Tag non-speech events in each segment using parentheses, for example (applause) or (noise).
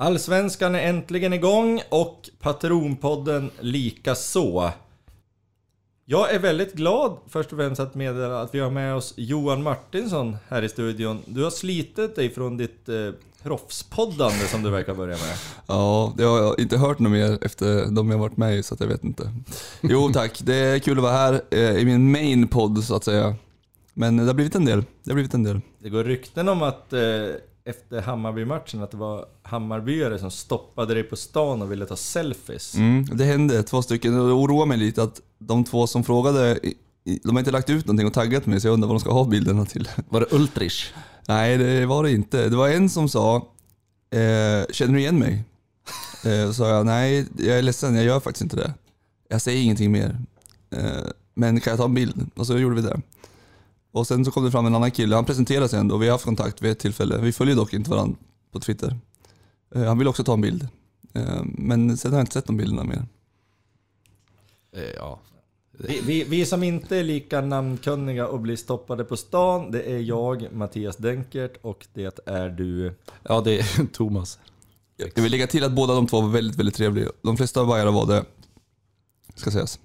Allsvenskan är äntligen igång och Patronpodden lika så. Jag är väldigt glad först och främst att meddela att vi har med oss Johan Martinsson här i studion. Du har slitit dig från ditt eh, proffspoddande som du verkar börja med. Ja, det har jag inte hört något mer efter de jag varit med i så jag vet inte. Jo tack, det är kul att vara här eh, i min main podd så att säga. Men det har blivit en del. Det har blivit en del. Det går rykten om att eh, efter Hammarby-matchen att det var Hammarbyare som stoppade dig på stan och ville ta selfies. Mm, det hände två stycken och det oroar mig lite att de två som frågade, de har inte lagt ut någonting och taggat mig så jag undrar vad de ska ha bilderna till. Var det Ultrich? Nej, det var det inte. Det var en som sa, eh, känner du igen mig? Eh, så sa jag, nej jag är ledsen, jag gör faktiskt inte det. Jag säger ingenting mer. Eh, men kan jag ta en bild? Och så gjorde vi det. Och sen så kom det fram en annan kille, han presenterade sig ändå, vi har haft kontakt vid ett tillfälle. Vi följer dock inte varandra på Twitter. Eh, han ville också ta en bild. Eh, men sen har jag inte sett de bilderna mer. Eh, Ja. Vi, vi, vi som inte är lika namnkunniga och blir stoppade på stan, det är jag, Mattias Denkert och det är du. ja, det är (laughs) Thomas. Jag vill lägga till att båda de två var väldigt, väldigt trevliga. De flesta bajare var det, ska sägas.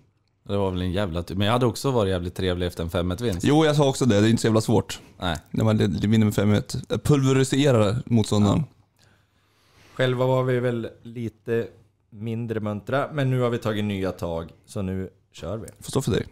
Det var väl en jävla tur. Men jag hade också varit jävligt trevlig efter en 5-1 vinst. Jo, jag sa också det. Det är inte så jävla svårt. Nej. När man vinner med 5-1. Pulveriserar motståndaren. Själva var vi väl lite mindre muntra, men nu har vi tagit nya tag, så nu kör vi. Får stå för dig.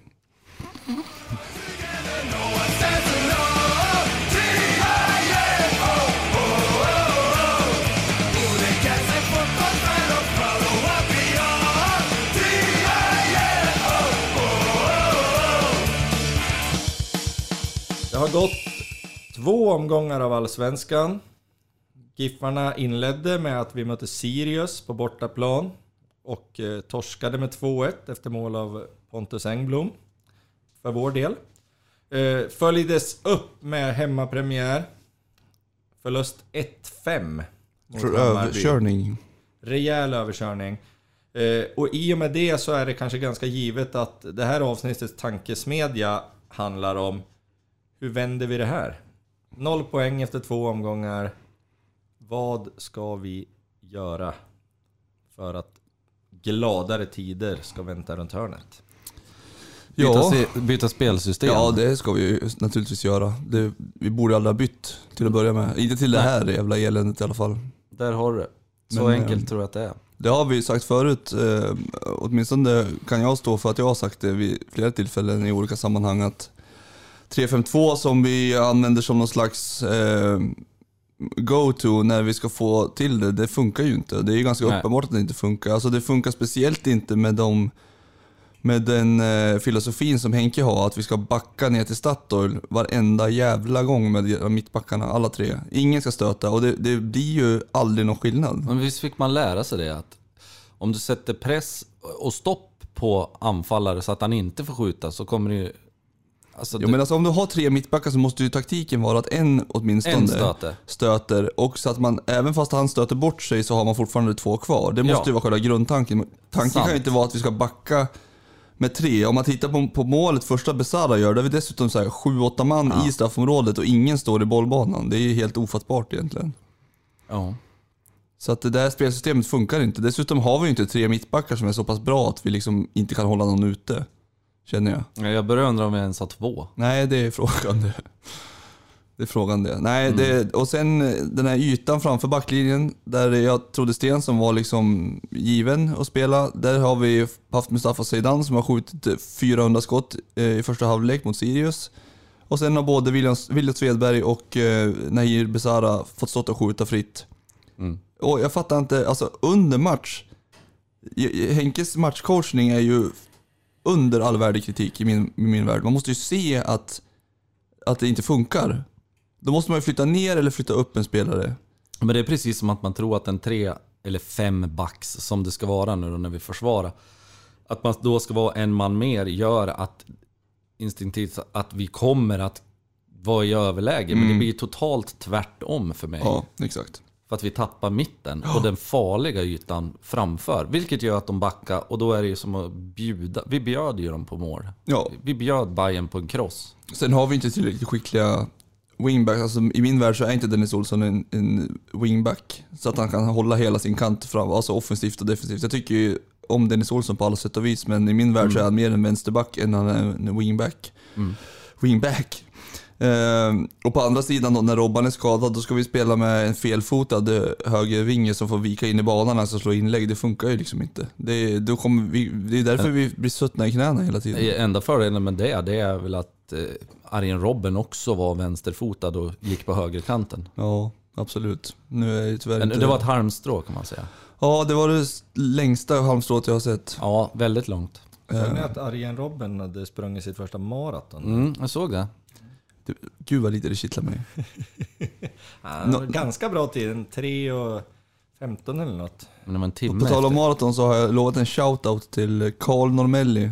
Har gått två omgångar av Allsvenskan. Giffarna inledde med att vi mötte Sirius på bortaplan och eh, torskade med 2-1 efter mål av Pontus Engblom. För vår del. Eh, följdes upp med hemmapremiär. Förlust 1-5. mot För Hammarby. överkörning. Rejäl överkörning. Eh, och i och med det så är det kanske ganska givet att det här avsnittets tankesmedja handlar om hur vänder vi det här? Noll poäng efter två omgångar. Vad ska vi göra för att gladare tider ska vänta runt hörnet? Byta, Ja. se- byta spelsystem. Ja, det ska vi ju naturligtvis göra. Det, vi borde aldrig ha bytt till att börja med. Inte till det här jävla eländet i alla fall. Där har du det. Så Men, enkelt eh, tror jag att det är. Det har vi sagt förut, eh, åtminstone kan jag stå för att jag har sagt det vid flera tillfällen i olika sammanhang att 352 som vi använder som någon slags eh, go-to när vi ska få till det, det funkar ju inte. Det är ju ganska Nej. uppenbart att det inte funkar. Alltså det funkar speciellt inte med de med den eh, filosofin som Henke har, att vi ska backa ner till Statoil varenda jävla gång med mittbackarna, alla tre. Ingen ska stöta och det, det blir ju aldrig någon skillnad. Men visst fick man lära sig det att om du sätter press och stopp på anfallare så att han inte får skjuta så kommer det ju... Alltså, Jo du, men alltså om du har tre mittbackar så måste ju taktiken vara att en åtminstone En stöter. stöter. Och så att man, även fast han stöter bort sig så har man fortfarande två kvar. Det måste Ja. ju vara själva grundtanken. Tanken Sant. kan ju inte vara att vi ska backa med tre. Om man tittar på, på målet första Besara gör, då är vi dessutom så här sju, åtta man i straffområdet och ingen står i bollbanan. Det är ju helt ofattbart egentligen. ja. Så att det där spelsystemet funkar inte. Dessutom har vi ju inte tre mittbackar som är så pass bra att vi liksom inte kan hålla någon ute. Känner jag. Ja, Jag börjar undra om vi ens har två. Nej, det är frågan det. Det är frågan det. Nej, det, och sen den här ytan framför backlinjen där jag trodde Stensson var liksom given att spela. Där har vi haft Mustafa Zeidan som har skjutit eh, 400 skott eh, i första halvlek mot Sirius. Och sen har både William, Svedberg och eh, Nahir Besara fått stått och skjuta fritt. Mm. Och jag fattar inte, alltså under match. Henkes matchcoachning är ju under all värdig kritik i min, i min värld. Man måste ju se att, att det inte funkar. Då måste man ju flytta ner eller flytta upp en spelare. Men det är precis som att man tror att en tre eller fem backs som det ska vara nu då när vi försvarar. Att man då ska vara en man mer gör att instinktivt att vi kommer att vara i överläge. Men det blir totalt tvärtom för mig. Ja, exakt. För att vi tappar mitten och den farliga ytan framför. Vilket gör att de backar och då är det ju som att bjuda. Vi bjöd ju dem på mål. Ja. Vi bjöd Bayern på en kross. Sen har vi inte tillräckligt skickliga wingback, alltså i min värld så är inte Dennis Olsson en, en wingback. Så att han kan hålla hela sin kant fram, alltså offensivt och defensivt. Jag tycker ju om Dennis Olsson på alla sätt och vis, men i min värld så är han mer en vänsterback än han är en wingback. Wingback. Ehm, och på andra sidan då, när Robban är skadad, då ska vi spela med en felfotad eh, högervinge som får vika in i banan, alltså slå inlägg. Det funkar ju liksom inte. Det, då kommer vi, det är därför vi blir suttna i knäna hela tiden. Enda fördelen med det, det är väl att eh, Arjen Robben också var vänsterfotad och gick på högerkanten. Ja, absolut. Nu är det tyvärr Men inte... det var ett halmstrå kan man säga. Ja, det var det längsta halmstrået jag har sett. Ja, väldigt långt. Såg ni att Arjen Robben hade sprungit sitt första maraton? Mm, jag såg det. Du, Gud vad lite det kittlar mig. (laughs) Han var ganska bra tid, en 3 och 15 eller något. Men det var en timme på tal om efter. maraton så har jag lovat en shoutout till Karl Normelli.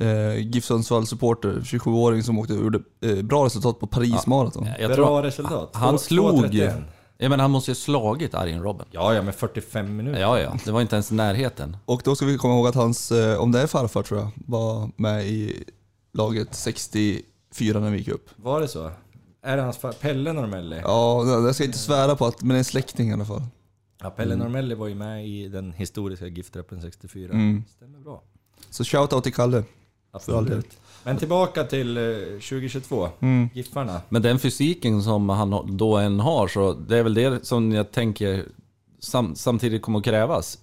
Eh, GIF Sundsvall supporter, 27-åring som åkte och gjorde eh, bra resultat på Paris maraton. Jag Bra tror, resultat. han Två- slog... 2.31. Ja, men han måste ju ha slagit Arjen Robben. Ja, ja, med 45 minuter. Ja, ja. Det var inte ens i närheten. Och då ska vi komma ihåg att hans, eh, om det är farfar tror jag, var med i laget 64 när vi gick upp. Var det så? Är det hans far? Pelle Normelli? Ja, jag ska inte svära på att, men det är en släkting i alla fall. Ja, Pelle Normelli var ju med i den historiska GIF-truppen 64. Mm. Stämmer bra. Så shoutout till Kalle. Absolut. Men tillbaka till eh, 2022. Mm. Giffarna. Men den fysiken som han då än har, så det är väl det som jag tänker sam, samtidigt kommer att krävas.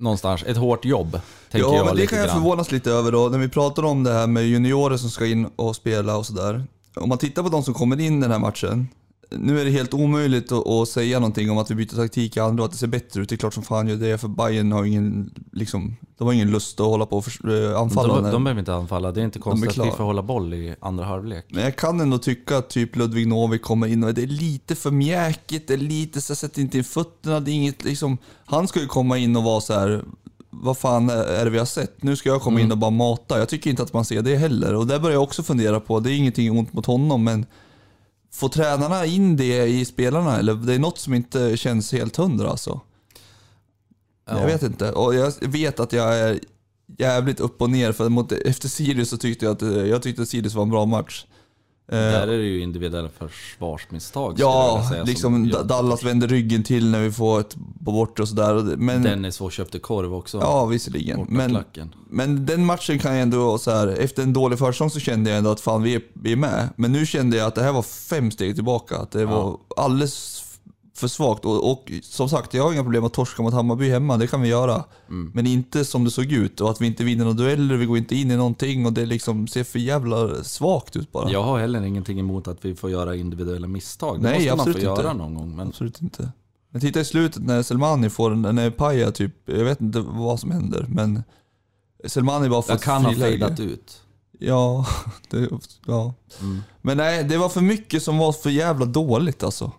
Någonstans. Ett hårt jobb, tänker Ja, jag men det kan jag grann. förvånas lite över då. När vi pratar om det här med juniorer som ska in och spela och sådär. Om man tittar på de som kommer in den här matchen. Nu är det helt omöjligt att, att säga någonting om att vi byter taktik i andra och att det ser bättre ut. Det är klart som fan gör det, för Bayern har ingen, liksom, de har ingen lust att hålla på och för, eh, anfalla. De, de behöver inte anfalla. Det är inte konstigt att vi får hålla boll i andra halvlek. Men jag kan ändå tycka att typ Ludvig Novik kommer in och det är lite för mjäkigt, det är lite så sätter inte in fötterna, det är inget liksom... Han ska ju komma in och vara så här. vad fan är det vi har sett? Nu ska jag komma in och bara mata. Jag tycker inte att man ser det heller. Och där börjar jag också fundera på, det är ingenting ont mot honom, men får tränarna in det i spelarna? Eller det är något som inte känns helt hundra alltså. Ja. Jag vet inte. Och jag vet att jag är jävligt upp och ner, för mot, efter Sirius så tyckte jag att jag tyckte att Sirius var en bra match. Eh, Där är det ju individuella försvarsmisstag Ja, säga, liksom Dallas vänder ryggen till när vi får ett på bortre och sådär. Men, Dennis köpte korv också. ja, visserligen. Men, klacken. men den matchen kan jag ändå så här, efter en dålig försäsong så kände jag ändå att fan vi är, vi är med. Men nu kände jag att det här var fem steg tillbaka. Att det var alldeles för svagt. Och, och som sagt, jag har inga problem att torska mot Hammarby hemma, det kan vi göra. Mm. Men inte som det såg ut. Och att vi inte vinner några dueller, vi går inte in i någonting och det liksom ser för jävla svagt ut bara. Jag har heller ingenting emot att vi får göra individuella misstag. Det Nej, måste man få absolut inte. göra någon gång. Men Absolut inte. Men titta i slutet när Selmani får den, när Paja typ, jag vet inte vad som händer men Selmani bara får jag kan ha fejdat ut. Ja, (laughs) det, ja. Mm. Men nej, det var för mycket som var för jävla dåligt alltså.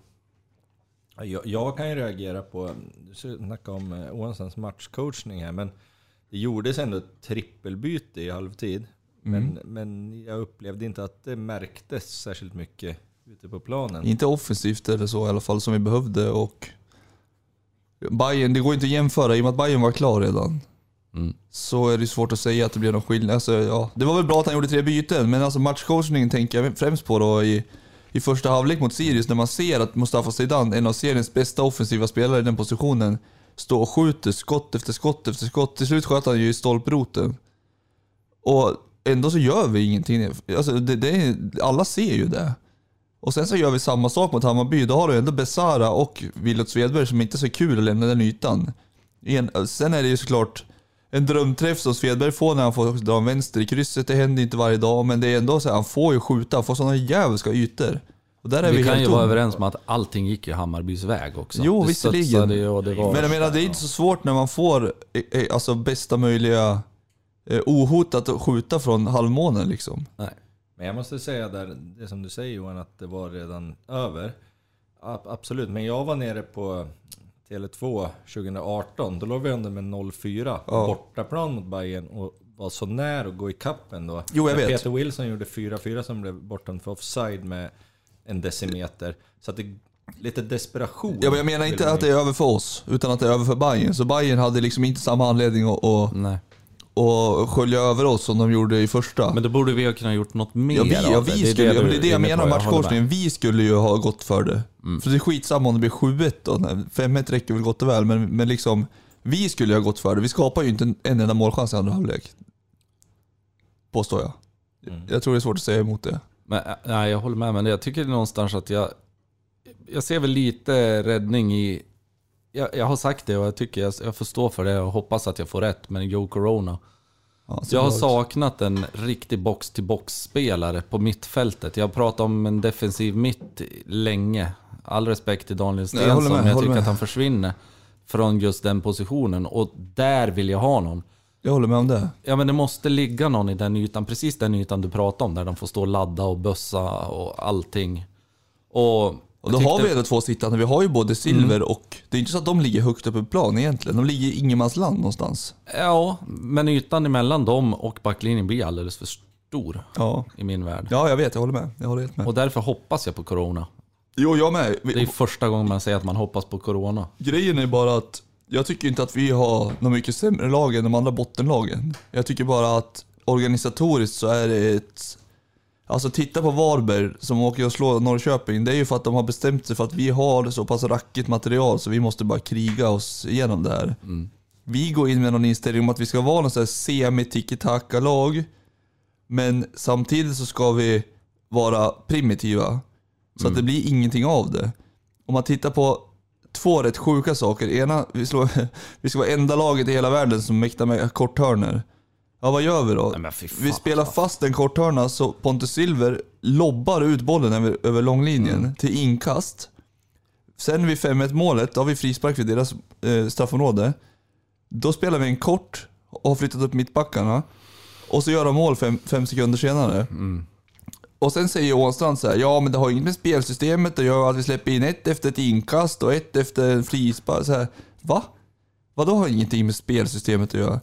Jag, jag kan ju reagera på, du snackade om eh, Åhnsens matchcoachning här, men det gjordes ändå ett trippelbyte i halvtid. Men, Mm. men jag upplevde inte att det märktes särskilt mycket ute på planen. Inte offensivt eller så i alla fall som vi behövde och Bayern, det går inte att jämföra i och med att Bayern var klar redan. Mm. Så är det svårt att säga att det blir någon skillnad. Alltså, ja, det var väl bra att han gjorde tre byten, men alltså matchcoachningen tänker jag främst på då i, i första halvlek mot Sirius när man ser att Mustafa Zeidan, en av seriens bästa offensiva spelare i den positionen, står och skjuter skott efter skott efter skott. Till slut sköt han ju i stolproten. Och ändå så gör vi ingenting. Alltså, det, det alla ser ju det. Och sen så gör vi samma sak mot Hammarby. Då har du ändå Besara och Willot Svedberg som inte är så kul att lämna den ytan. Sen är det ju såklart en drömträff som Svedberg får när han får dra en vänster i krysset. Det händer inte varje dag, men det är ändå så här, han får ju skjuta. Han får sådana djävulska ytor. Och där är vi, Vi kan helt ju vara överens om att allting gick ju Hammarbys väg också. Jo, det visserligen. det var... Men jag menar, det är inte så svårt när man får eh, eh, alltså, bästa möjliga eh, ohotat att skjuta från halvmånen liksom. Nej. Men jag måste säga där, det som du säger Johan, att det var redan över. Absolut, men jag var nere på Tele2 2018. Då låg vi under med 0-4 på Ja. bortaplan mot Bayern och var så nära att gå i kappen då. Jo, jag vet. Peter Wilson gjorde 4-4 som blev bortdömd för offside med en decimeter. Så att det lite desperation. Ja, men jag menar inte att det är över för oss, utan att det är över för Bayern. Så Bayern hade liksom inte samma anledning att, att, Nej. Och skölja över oss som de gjorde i första. Men då borde vi ha kunnat gjort något mer Ja, vi, ja, det. vi Det är skulle, det men du det är det är jag menar med matchkorsningen. Vi skulle ju ha gått för det. Mm. För det är skitsamma om det blir 7-1 då. 5-1 räcker väl gott och väl, men, men liksom vi skulle ju ha gått för det. Vi skapar ju inte en, en enda målchans i andra halvlek. Påstår jag. Mm. Jag tror det är svårt att säga emot det. Men, äh, nej, jag håller med. Men jag tycker någonstans att jag... Jag ser väl lite räddning i... Jag, jag har sagt det och jag tycker jag, jag får stå för det och hoppas att jag får rätt. Men Joe Corona. Ja, Jag har saknat en riktig box-till-box-spelare på mittfältet. Jag har pratat om en defensiv mitt länge. All respekt till Daniel Stensson, men jag tycker med. att han försvinner från just den positionen. Och där vill jag ha någon. Jag håller med om det. Ja men det måste ligga någon i den ytan, precis den ytan du pratade om, där de får stå och ladda och bössa och allting. Och, Och då har vi ändå två sittande. Vi har ju både Silver Mm. och... Det är inte så att de ligger högt upp i plan egentligen. De ligger i ingenmansland någonstans. Ja, men ytan emellan dem och backlinjen blir alldeles för stor Ja. i min värld. Ja, jag vet. Jag håller med. Jag håller helt med. Och därför hoppas jag på Corona. Jo, jag med. Det är första gången man säger att man hoppas på Corona. Grejen är bara att jag tycker inte att vi har något mycket sämre lag än de andra bottenlagen. Jag tycker bara att organisatoriskt så är det ett... Alltså titta på Varberg som åker och slår Norrköping. Det är ju för att de har bestämt sig för att vi har så pass rackigt material så vi måste bara kriga oss igenom det här. Vi går in med någon inställning om att vi ska vara någon sån här semi tiki lag Men samtidigt så ska vi vara primitiva. Så att det blir ingenting av det. Om man tittar på två rätt sjuka saker. Ena, vi, slår, (laughs) vi ska vara enda laget i hela världen som mäktar med korthörnor. Ja, vad gör vi då? Nej, vi spelar alltså. fast en korthörna så Pontus Silver lobbar ut bollen över, över långlinjen Mm. till inkast. Sen vid 5-1 målet, då har vi frispark vid deras eh, straffområde. Då spelar vi en kort och har flyttat upp mittbackarna. Och så gör de mål fem, fem sekunder senare. Och sen säger Ånstrand så här, ja men det har inget med spelsystemet att göra att vi släpper in ett efter ett inkast och ett efter en frispark. Så här, va? Vadå har ingenting med spelsystemet att göra?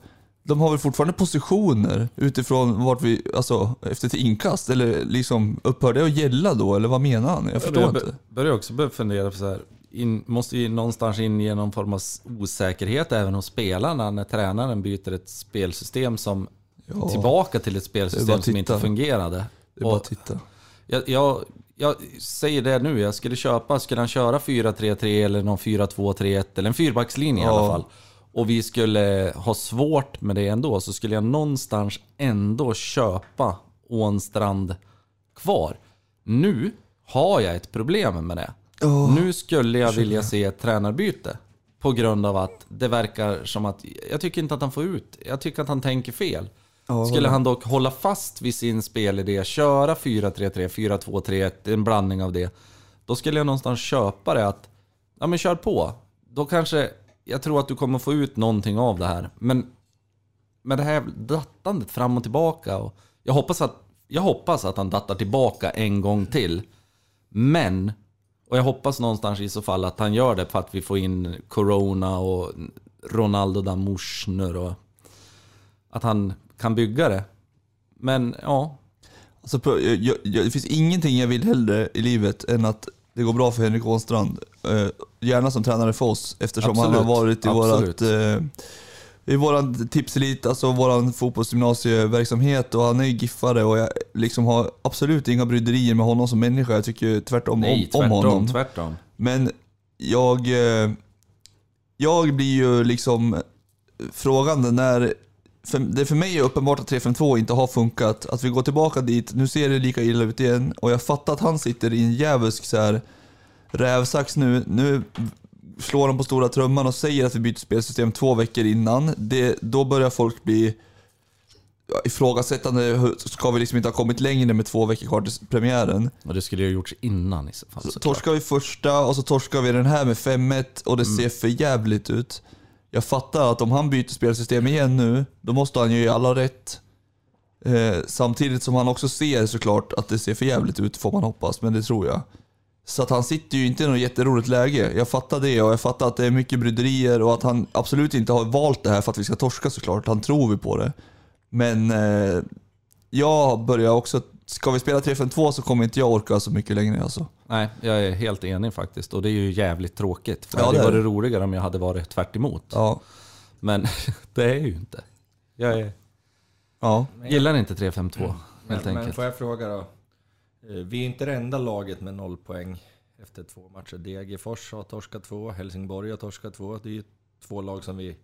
De har väl fortfarande positioner utifrån vart vi, alltså efter ett inkast? Eller liksom, upphör det att gälla då? Eller vad menar han? Jag förstår jag inte. bör- börjar också börja fundera på så här. In, måste ju någonstans in i någon form av osäkerhet även hos spelarna när tränaren byter ett spelsystem som Ja, tillbaka till ett spelsystem som inte fungerade. Det är bara att titta. jag, jag, jag säger det nu, jag skulle köpa, skulle han köra 4-3-3 eller någon 4-2-3-1 eller en fyrbackslinje i Ja. alla fall. Och vi skulle ha svårt med det ändå, så skulle jag någonstans ändå köpa Ånstrand kvar. Nu har jag ett problem med det. Åh, nu skulle jag vilja se ett tränarbyte. På grund av att det verkar som att, jag tycker inte att han får ut, jag tycker att han tänker fel. Ja, Skulle han dock hålla fast vid sin spelidé, köra 4-3-3, 4-2-3-1, en blandning av det. Då skulle jag någonstans köpa det att, ja men kör på. Då kanske, jag tror att du kommer få ut någonting av det här. Men med det här dattandet fram och tillbaka. Och jag, hoppas att, jag hoppas att han dattar tillbaka en gång till. Men, och jag hoppas någonstans i så fall att han gör det för att vi får in Corona och Ronaldo Damushner och att han kan bygga det. Men ja, Alltså, jag, jag, jag, det finns ingenting jag vill hellre i livet än att det går bra för Henrik Ånstrand. Eh, Gärna som tränare för oss eftersom han Absolut, har varit i absolut. vårat eh, i våran tipselit, alltså våran fotbollsgymnasieverksamhet och han är ju giffare och jag liksom har absolut inga bryderier med honom som människa. Jag tycker tvärtom nej, om, om tvärtom, honom. tvärtom. Men jag, eh, jag blir ju liksom frågande när för, det för mig är uppenbart att 352 inte har funkat. Att vi går tillbaka dit, nu ser det lika illa ut igen och jag fattar att han sitter i en djävulsk så här rävsax nu. Nu slår de på stora trumman och säger att vi byter spelsystem två veckor innan. Det, då börjar folk bli ifrågasättande. Ska vi liksom inte ha kommit längre med två veckor kvar till premiären? Och det skulle ju ha gjorts innan i så fall. Så såklart. torskar vi första och så torskar vi den här med 5-1 och det Mm. ser för jävligt ut. Jag fattar att om han byter spelsystem igen nu, då måste han ju ge alla rätt. Eh, samtidigt som han också ser såklart att det ser för jävligt ut får man hoppas, men det tror jag. Så att han sitter ju inte i något jätteroligt läge. Jag fattar det och jag fattar att det är mycket bryderier och att han absolut inte har valt det här för att vi ska torska såklart. Han tror vi på det. Men eh, jag börjar också, ska vi spela 3-5-2 så kommer inte jag orka så mycket längre alltså. Nej, jag är helt enig faktiskt. Och det är ju jävligt tråkigt. För Ja, det hade varit roligare om jag hade varit tvärt emot. Ja. Men (laughs) det är ju inte. Jag är, Ja. gillar inte 3-5-2 Men, helt men enkelt. får jag fråga då? Eh, Vi är inte det enda laget med noll poäng efter två matcher. Degerfors har torskat två, Helsingborg har torskat två. Det är ju två lag som vi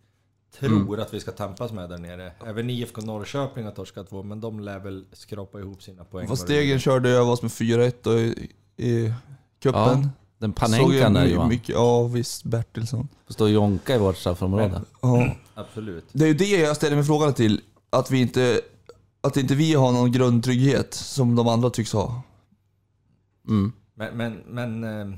tror att vi ska tampas med där nere. Även IFK Norrköping har torskat två, men de lär väl skrapa ihop sina poäng. Fast Degen körde över oss med 4-1 då i, i cupen. Ja, Den Panenkan där Johan. mycket, Ja visst, Bertilsson. Får stå och jonka i vårt straffområde. Ja. Absolut. Det är ju det jag ställer mig frågan till. Att vi inte, att inte vi har någon grundtrygghet som de andra tycks ha. Mm. Men, men, men eh,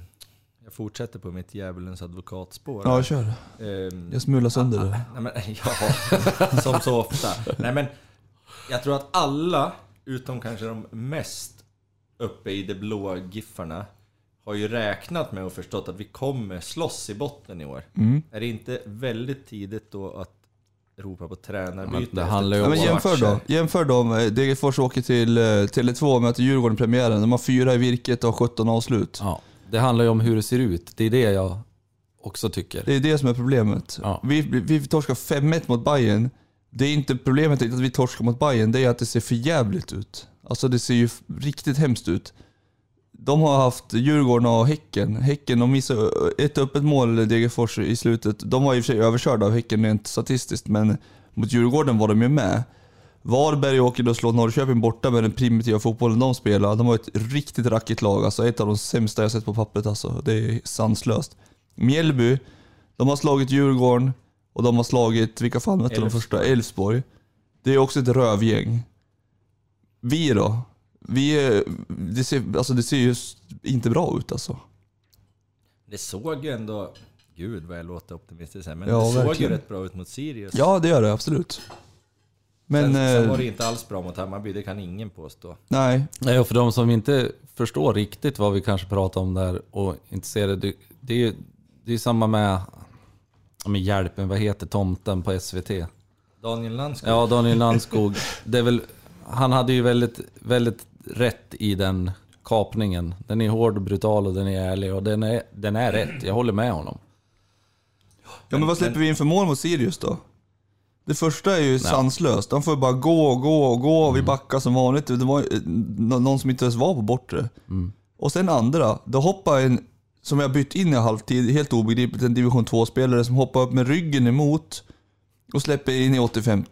jag fortsätter på mitt djävulens advokatspår. Ja, kör. Ehm, Jag smular sönder det. Nej, men, (laughs) ja, som så ofta. Nej, men jag tror att alla, utom kanske de mest uppe i de blåa giffarna, har ju räknat med och förstått att vi kommer slåss i botten i år. Mm. Är det inte väldigt tidigt då att ropa på tränarbyte? Men det handlar ju om- Ja, men jämför då. Jämför då. Degerfors åker till eh, Tele2 och möter Djurgården i premiären. De har fyra i virket och har 17 avslut. Ja, det handlar ju om hur det ser ut. Det är det jag också tycker. Det är det som är problemet. Ja. Vi, vi torskar 5-1 mot Bayern. Det är inte problemet att vi torskar mot Bayern, det är att det ser för jävligt ut. Alltså det ser ju riktigt hemskt ut. De har haft Djurgården och Häcken. Häcken de missade ett öppet mål, Degerfors, i slutet. De var i och för sig överkörda av Häcken rent statistiskt, men mot Djurgården var de ju med. Varberg åker då och slår Norrköping borta med den primitiva fotbollen de spelar. De har ett riktigt rackigt lag, alltså ett av de sämsta jag sett på pappret alltså. Det är sanslöst. Mjällby, de har slagit Djurgården och de har slagit, vilka fan mötte de första? Elfsborg. Det är också ett rövgäng. Vi då? Vi är, det, ser, alltså det ser ju inte bra ut alltså. Det såg ju ändå... Gud vad jag låter optimistisk här, men Ja, det såg verkligen. ju rätt bra ut mot Sirius. Ja, det gör det absolut. Men, sen, sen eh, var det inte alls bra mot Hammarby, det kan ingen påstå. nej. Nej, och för de som inte förstår riktigt vad vi kanske pratar om där och inte ser det. Det, det är ju det är samma med, med hjälpen, vad heter tomten på SVT? Daniel Landskog. Ja, Daniel Landskog. Det är väl, han hade ju väldigt, väldigt rätt i den kapningen. Den är hård och brutal och den är ärlig och den är, den är rätt. Jag håller med honom. Ja men vad släpper vi in för mål mot Sirius då? Det första är ju sanslöst. De får bara gå och gå och gå och vi backar som vanligt. Det var eh, nå- någon som inte ens var på bortre. Och sen andra, då hoppar en, som jag bytt in i halvtid, helt obegripligt, en division 2-spelare som hoppar upp med ryggen emot och släpper in i 85.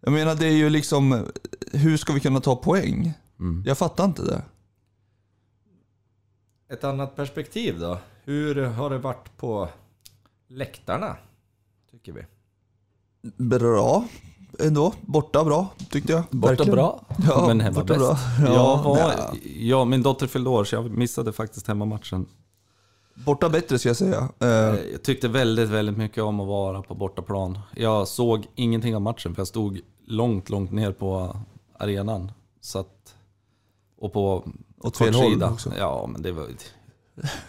Jag menar det är ju liksom, hur ska vi kunna ta poäng? Jag fattar inte det. Ett annat perspektiv då? Hur har det varit på läktarna? Tycker vi. Bra ändå. Borta bra, tyckte jag. Borta Verkligen. bra, Ja, men hemma borta bäst. bra. jag Ja, var, nej. ja, min dotter fyllde år så jag missade faktiskt hemmamatchen. Borta bättre ska jag säga. Eh, Jag tyckte väldigt, väldigt mycket om att vara på bortaplan. Jag såg ingenting av matchen för jag stod långt, långt ner på arenan. Så att, och på Åt fel håll kortsida. också. Ja, men det var...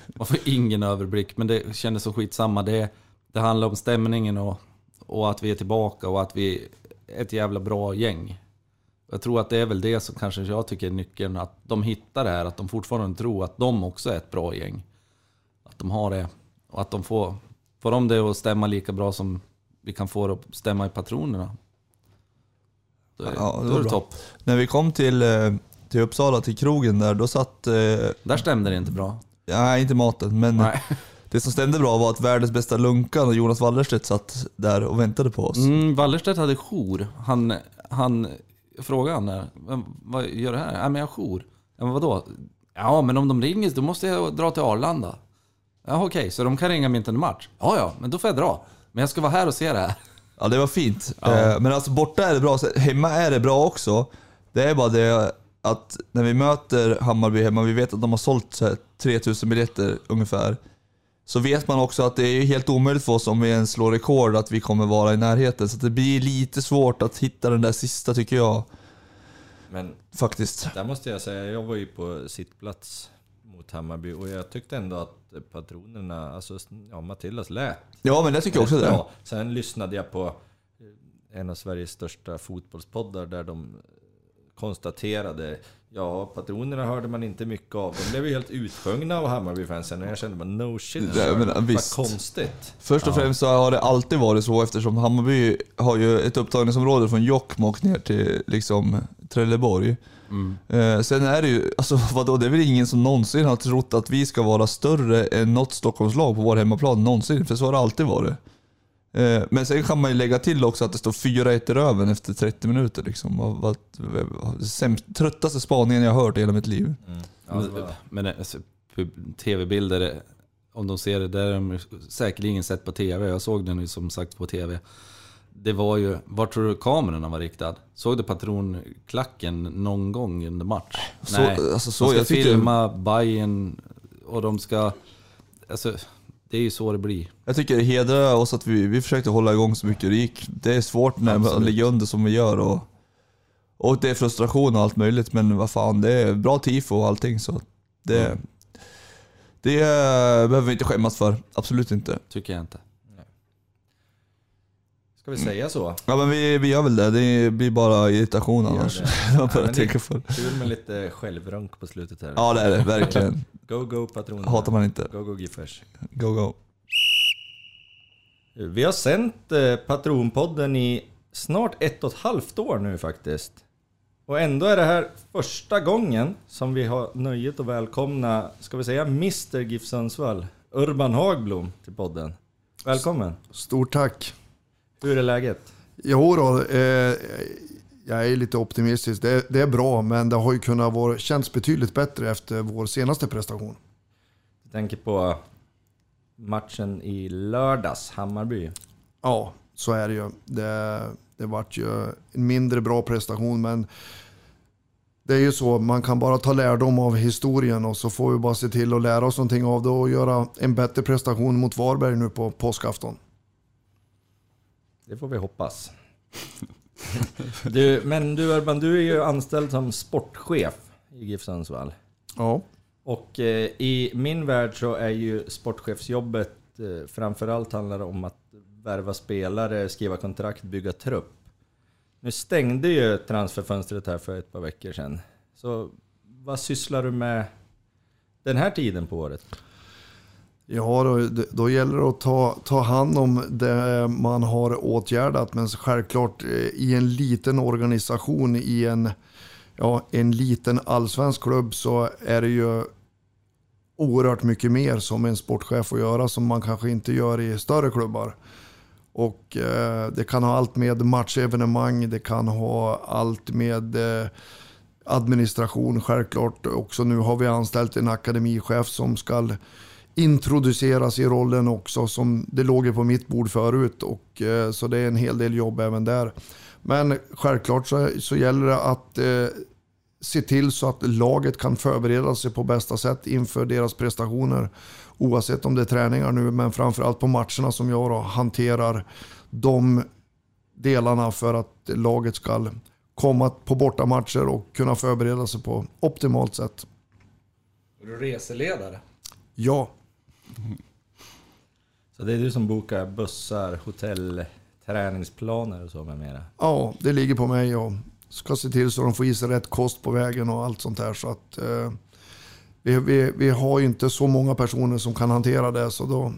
Man får ingen överblick, men det kändes så skitsamma. Det, det handlar om stämningen och, och att vi är tillbaka och att vi är ett jävla bra gäng. Jag tror att det är väl det som kanske jag tycker är nyckeln. Att de hittar det här, att de fortfarande tror att de också är ett bra gäng. Att de har det. Och att de får, får de det att stämma lika bra som vi kan få det att stämma i patronerna. Då är, Ja, det då är det topp. När vi kom till, eh, till Uppsala, till krogen där, då satt... Eh, Där stämde det inte bra. nej, inte maten, men Nej. (laughs) det som stämde bra var att världens bästa lunkan och Jonas Wallerstedt satt där och väntade på oss. Mm, Wallerstedt hade jour. Han, han frågade han där, "Men vad gör du här? Ja, men jag har jour. Ja, men vadå? Ja, men om de ringer då måste jag dra till Arlanda. Ja, okej, så de kan ringa mitt under match? Ja, ja, men då får jag dra. Men jag ska vara här och se det här. Ja, det var fint. Eh, men alltså borta är det bra, hemma är det bra också. Det är bara det att när vi möter Hammarby hemma, vi vet att de har sålt så här 3000 biljetter ungefär. Så vet man också att det är helt omöjligt för oss om vi ens slår rekord att vi kommer vara i närheten. Så det blir lite svårt att hitta den där sista tycker jag. Men Faktiskt. där måste jag säga, jag var ju på sittplats mot Hammarby och jag tyckte ändå att patronerna, alltså ja, Matildas lät Ja men jag tycker också rätt det. Sen lyssnade jag på en av Sveriges största fotbollspoddar där de konstaterade Ja, patronerna hörde man inte mycket av. De blev ju helt utsjungna av Hammarby-fansen och jag kände bara no shit, Ja, men, vad konstigt. Först och främst så har det alltid varit så eftersom Hammarby har ju ett upptagningsområde från Jokkmokk ner till liksom Trelleborg. Eh, sen är det ju, alltså (laughs) vadå, det är väl ingen som någonsin har trott att vi ska vara större än något Stockholmslag på vår hemmaplan någonsin, för så har det alltid varit. Eh, men sen kan man ju lägga till också att det står 4-1 i röven efter 30 minuter. Liksom. Sämst, tröttaste spaningen jag har hört i hela mitt liv. Ja, det var, Men alltså, tv-bilder, om de ser det, där har de säkerligen sett på tv. Jag såg den ju som sagt på tv. Det var ju, vart tror du kamerorna var riktad? Såg du patronklacken någon gång under match? Så- alltså, så- de ska jag tycker- filma Bajen och de ska... Alltså, det är ju så det blir. Jag tycker det hedrar oss att vi, vi försökte hålla igång så mycket det gick. Det är svårt när man ligger under som vi gör och, och det är frustration och allt möjligt men vad fan, det är bra tifo och allting så det, det eh, behöver vi inte skämmas för. Absolut inte. Tycker jag inte. Ska vi säga så? Ja men vi, vi gör väl det, det blir bara irritation annars. att det- (laughs) tänka för. Kul med lite självrunk på slutet här. Ja det är det, verkligen. Go, go patronerna. Hatar man inte. Go, go Giffers. Go go. Vi har sänt eh, Patronpodden i snart ett och ett halvt år nu faktiskt. Och ändå är det här första gången som vi har nöjet att välkomna, ska vi säga Mr GIF Sundsvall, Urban Hagblom till podden. Välkommen! Stort tack. Hur är läget? Jo då, eh, jag är lite optimistisk. Det, det är bra, men det har ju kunnat vara, känts betydligt bättre efter vår senaste prestation. Jag tänker på matchen i lördags, Hammarby. Ja, så är det ju. Det, det vart ju en mindre bra prestation, men det är ju så, man kan bara ta lärdom av historien och så får vi bara se till att lära oss någonting av det och göra en bättre prestation mot Varberg nu på påskafton. Det får vi hoppas. (laughs) Du, men du Urban, du är ju anställd som sportchef i GIF Sundsvall. Ja, Och eh, i min värld så är ju sportchefsjobbet eh, framförallt handlar om att värva spelare, skriva kontrakt, bygga trupp. Nu stängde ju transferfönstret här för ett par veckor sedan. Så vad sysslar du med den här tiden på året? Ja, då, då gäller det att ta, ta hand om det man har åtgärdat. Men självklart eh, i en liten organisation, i en, ja, en liten allsvensk klubb så är det ju oerhört mycket mer som en sportchef får göra som man kanske inte gör i större klubbar. Och eh, det kan ha allt med matchevenemang, det kan ha allt med eh, administration självklart. Också nu har vi anställt en akademichef som ska introduceras i rollen också. Som det låg på mitt bord förut och eh, så det är en hel del jobb även där. Men självklart så, så gäller det att eh, se till så att laget kan förbereda sig på bästa sätt inför deras prestationer. Oavsett om det är träningar nu, men framförallt på matcherna som jag då hanterar de delarna för att laget ska komma på bortamatcher och kunna förbereda sig på optimalt sätt. Är du reseledare? Ja, Så det är du som bokar bussar, hotell, träningsplaner och så med mera? ja, det ligger på mig och ska se till så de får i sig rätt kost på vägen och allt sånt där. Så att, eh, vi, vi, vi har ju inte så många personer som kan hantera det så då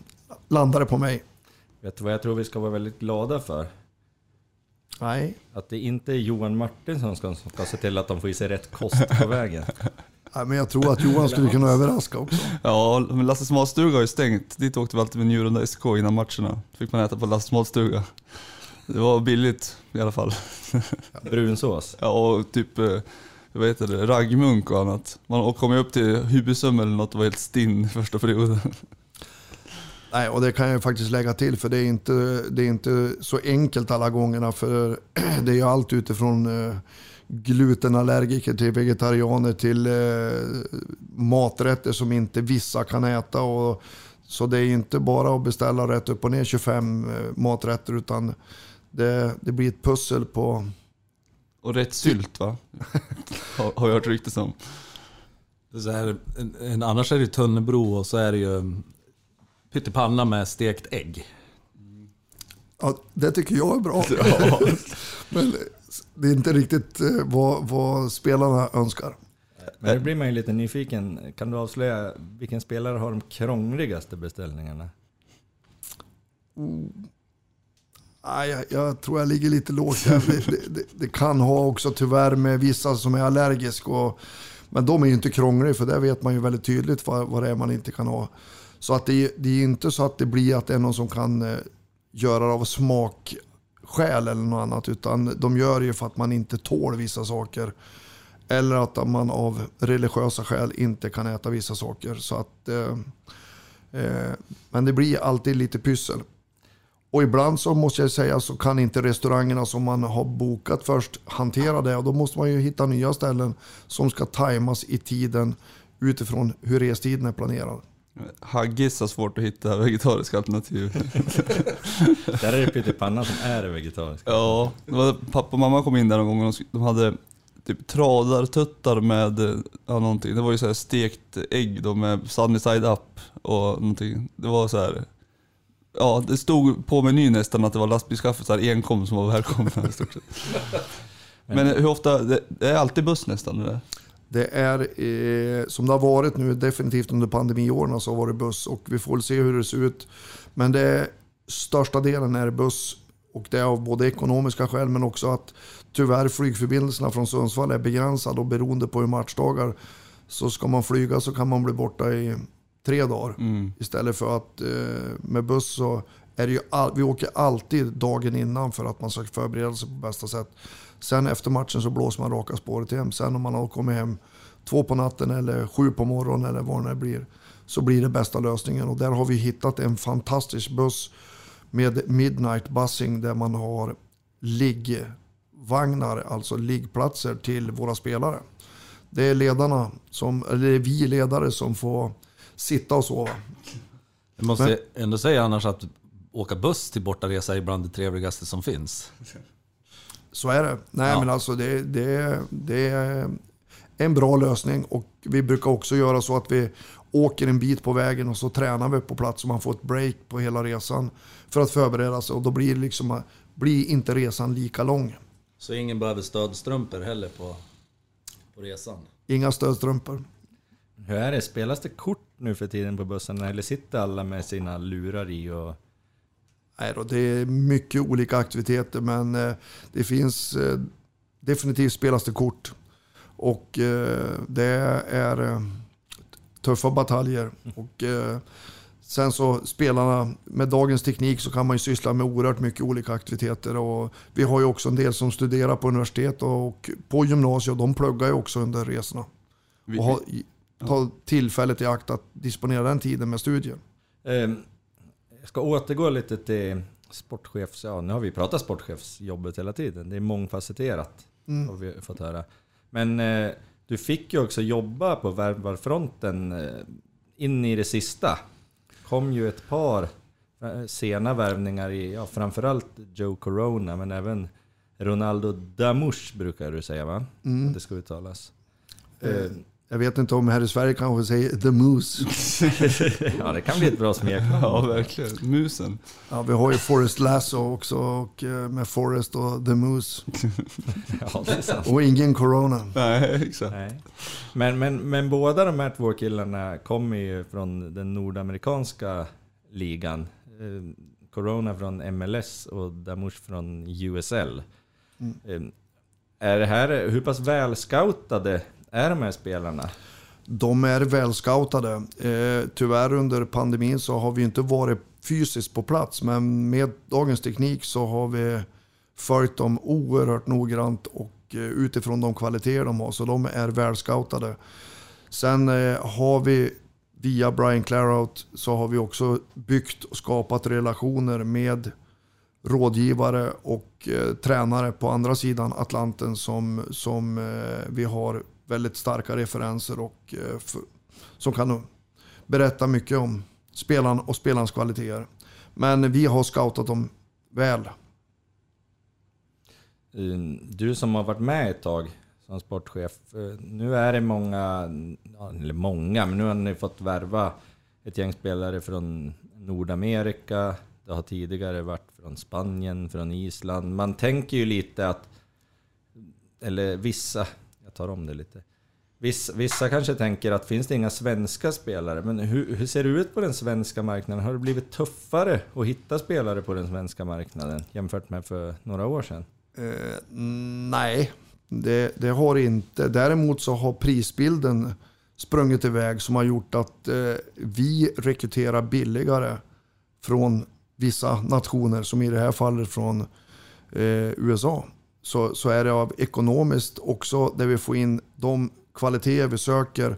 landar det på mig. Vet du vad jag tror vi ska vara väldigt glada för? Nej, Att det inte är Johan Martinsson som ska, ska se till att de får i sig rätt kost på vägen. (laughs) Nej, men jag tror att Johan skulle kunna överraska också. Ja, men Lasses matstuga har ju stängt. Dit åkte vi alltid med Njurunda SK innan matcherna. Fick man äta på Lasses matstuga. Det var billigt i alla fall. Brunsås. (laughs) Ja, och typ, eh, vad heter det, raggmunk och annat. Man kom ju upp till Hubisum eller något och var helt stinn i första perioden. (laughs) Nej, och det kan jag ju faktiskt lägga till för det är inte, det är inte så enkelt alla gångerna. För (clears throat) det är ju allt utifrån eh, glutenallergiker till vegetarianer till eh, maträtter som inte vissa kan äta. Och, så det är inte bara att beställa rätt upp och ner 25 eh, maträtter utan det, det blir ett pussel på... Och rätt sylt va? har, har jag hört ryktes om. Det är så här, en, en, annars är det tunnebro och så är det ju pyttipanna med stekt ägg. Ja, det tycker jag är bra. (laughs) Men det är inte riktigt eh, vad, vad spelarna önskar. Men nu blir man ju lite nyfiken. Kan du avslöja vilken spelare har de krångligaste beställningarna? Nej, jag, jag tror jag ligger lite lågt där. Det, det, det, det kan ha också tyvärr med vissa som är allergiska. Och, men de är ju inte krångliga för där vet man ju väldigt tydligt vad, vad det är man inte kan ha. Så att det, är inte så att det blir att det är någon som kan eh, göra det av skäl eller något annat. Utan de gör det ju för att man inte tål vissa saker. Eller att man av religiösa skäl inte kan äta vissa saker. Så att, eh, eh, men det blir alltid lite pyssel. Och ibland så måste jag säga så kan inte restaurangerna som man har bokat först hantera det. Och då måste man ju hitta nya ställen som ska tajmas i tiden utifrån hur restiden är planerad. Haggis har svårt att hitta vegetariska alternativ. (laughs) Där är det pyttipanna som är vegetarisk. ja, pappa och mamma kom in där någon gång och de hade typ tradartuttar med ja, någonting. Det var ju så här stekt ägg då med sunny side up och någonting. Det var så här. Ja, det stod på menyn nästan att det var lastbilschaffisar enkom som var välkomna i stort sett. (laughs) Men hur ofta, det, det är alltid buss nästan? Eller? Det är eh, som det har varit nu, definitivt under pandemiåren så har det varit buss och vi får väl se hur det ser ut. Men det största delen är buss och det är av både ekonomiska skäl men också att tyvärr flygförbindelserna från Sundsvall är begränsade och beroende på hur matchdagar så ska man flyga så kan man bli borta i tre dagar. Mm. Istället för att eh, med buss så är det ju all, vi åker alltid dagen innan för att man ska förbereda sig på bästa sätt. Sen efter matchen så blåser man raka spåret hem. Sen om man har kommit hem två på natten eller sju på morgonen eller vad det blir så blir det bästa lösningen. Och där har vi hittat en fantastisk buss med midnight bussing där man har liggvagnar, alltså liggplatser till våra spelare. Det är ledarna, som, eller vi ledare som får sitta och sova. Jag måste ändå säga annars att åka buss till bortaresa är bland det trevligaste som finns. Så är det. Nej, Ja. men alltså det, det, det är en bra lösning och vi brukar också göra så att vi åker en bit på vägen och så tränar vi på plats så man får ett break på hela resan för att förbereda sig och då blir, liksom, blir inte resan lika lång. Så ingen behöver stödstrumpor heller på, på resan. Inga stödstrumpor. Hur är det? Spelas det kort nu för tiden på bussen eller sitter alla med sina lurar i och... Nej då, det är mycket olika aktiviteter men eh, det finns eh, definitivt spelas det kort. Och eh, det är tuffa bataljer. Och, sen så spelarna, med dagens teknik så kan man ju syssla med oerhört mycket olika aktiviteter. Och vi har ju också en del som studerar på universitet och på gymnasiet och de pluggar ju också under resorna. Och har, ta tillfället i akt att disponera den tiden med studier. Jag ska återgå lite till sportchefs... Ja, nu har vi pratat sportchefsjobbet hela tiden. Det är mångfacetterat, har vi fått höra. Men eh, du fick ju också jobba på värvarfronten eh, in i det sista. kom ju ett par eh, sena värvningar i, ja, framförallt Joe Corona, men även Ronaldo Damush brukar du säga va? Att det ska uttalas. Eh, Jag vet inte om här i Sverige kanske säger The Moose. (laughs) ja, det kan bli ett bra smeknamn. (laughs) ja, verkligen. Musen. Ja, vi har ju Forrest Lasso också och eh, med Forrest och The Moose. (laughs) Ja, det är sant. Och ingen Corona. Nej, exakt. Nej. Men, men, men båda de här två killarna kommer ju från den nordamerikanska ligan. Eh, Corona från MLS och Damush från USL. Eh, Är det här, hur pass välscoutade är de här spelarna? De är välscoutade. Eh, tyvärr under pandemin så har vi inte varit fysiskt på plats. Men med dagens teknik så har vi följt dem oerhört noggrant och eh, utifrån de kvaliteter de har. Så de är välscoutade. Sen eh, har vi via Brian Clarout så har vi också byggt och skapat relationer med rådgivare och eh, tränare på andra sidan Atlanten som, som eh, vi har väldigt starka referenser och eh, för, som kan berätta mycket om spelaren och spelarens kvaliteter. Men vi har scoutat dem väl. Eh, du som har varit med ett tag som sportchef. Eh, nu är det många, eller många, men nu har ni fått värva ett gäng spelare från Nordamerika. Det har tidigare varit från Spanien, från Island. Man tänker ju lite att eller vissa, tar om det lite. Vissa, vissa kanske tänker att finns det inga svenska spelare, men hur, hur ser det ut på den svenska marknaden? Har det blivit tuffare att hitta spelare på den svenska marknaden jämfört med för några år sedan? Eh, nej, det, det har inte. Däremot så har prisbilden sprungit iväg som har gjort att eh, vi rekryterar billigare från vissa nationer, som i det här fallet från eh, USA. Så, så är det av ekonomiskt också där vi får in de kvaliteter vi söker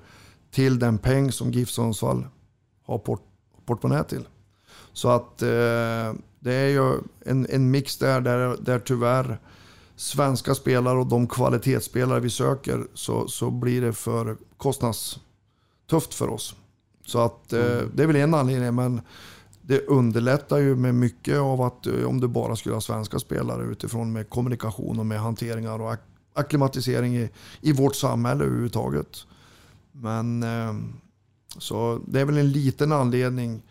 till den peng som GIF Sundsvall har port, portmonnä till. Så att eh, det är ju en, en mix där, där, där tyvärr svenska spelare och de kvalitetsspelare vi söker så, så blir det för kostnadstufft för oss. Så att eh, det är väl en anledning, men det underlättar ju med mycket av att eh, om du bara skulle ha svenska spelare utifrån med kommunikation och med hanteringar och ak akklimatisering i, i vårt samhälle överhuvudtaget. Men eh, så det är väl en liten anledning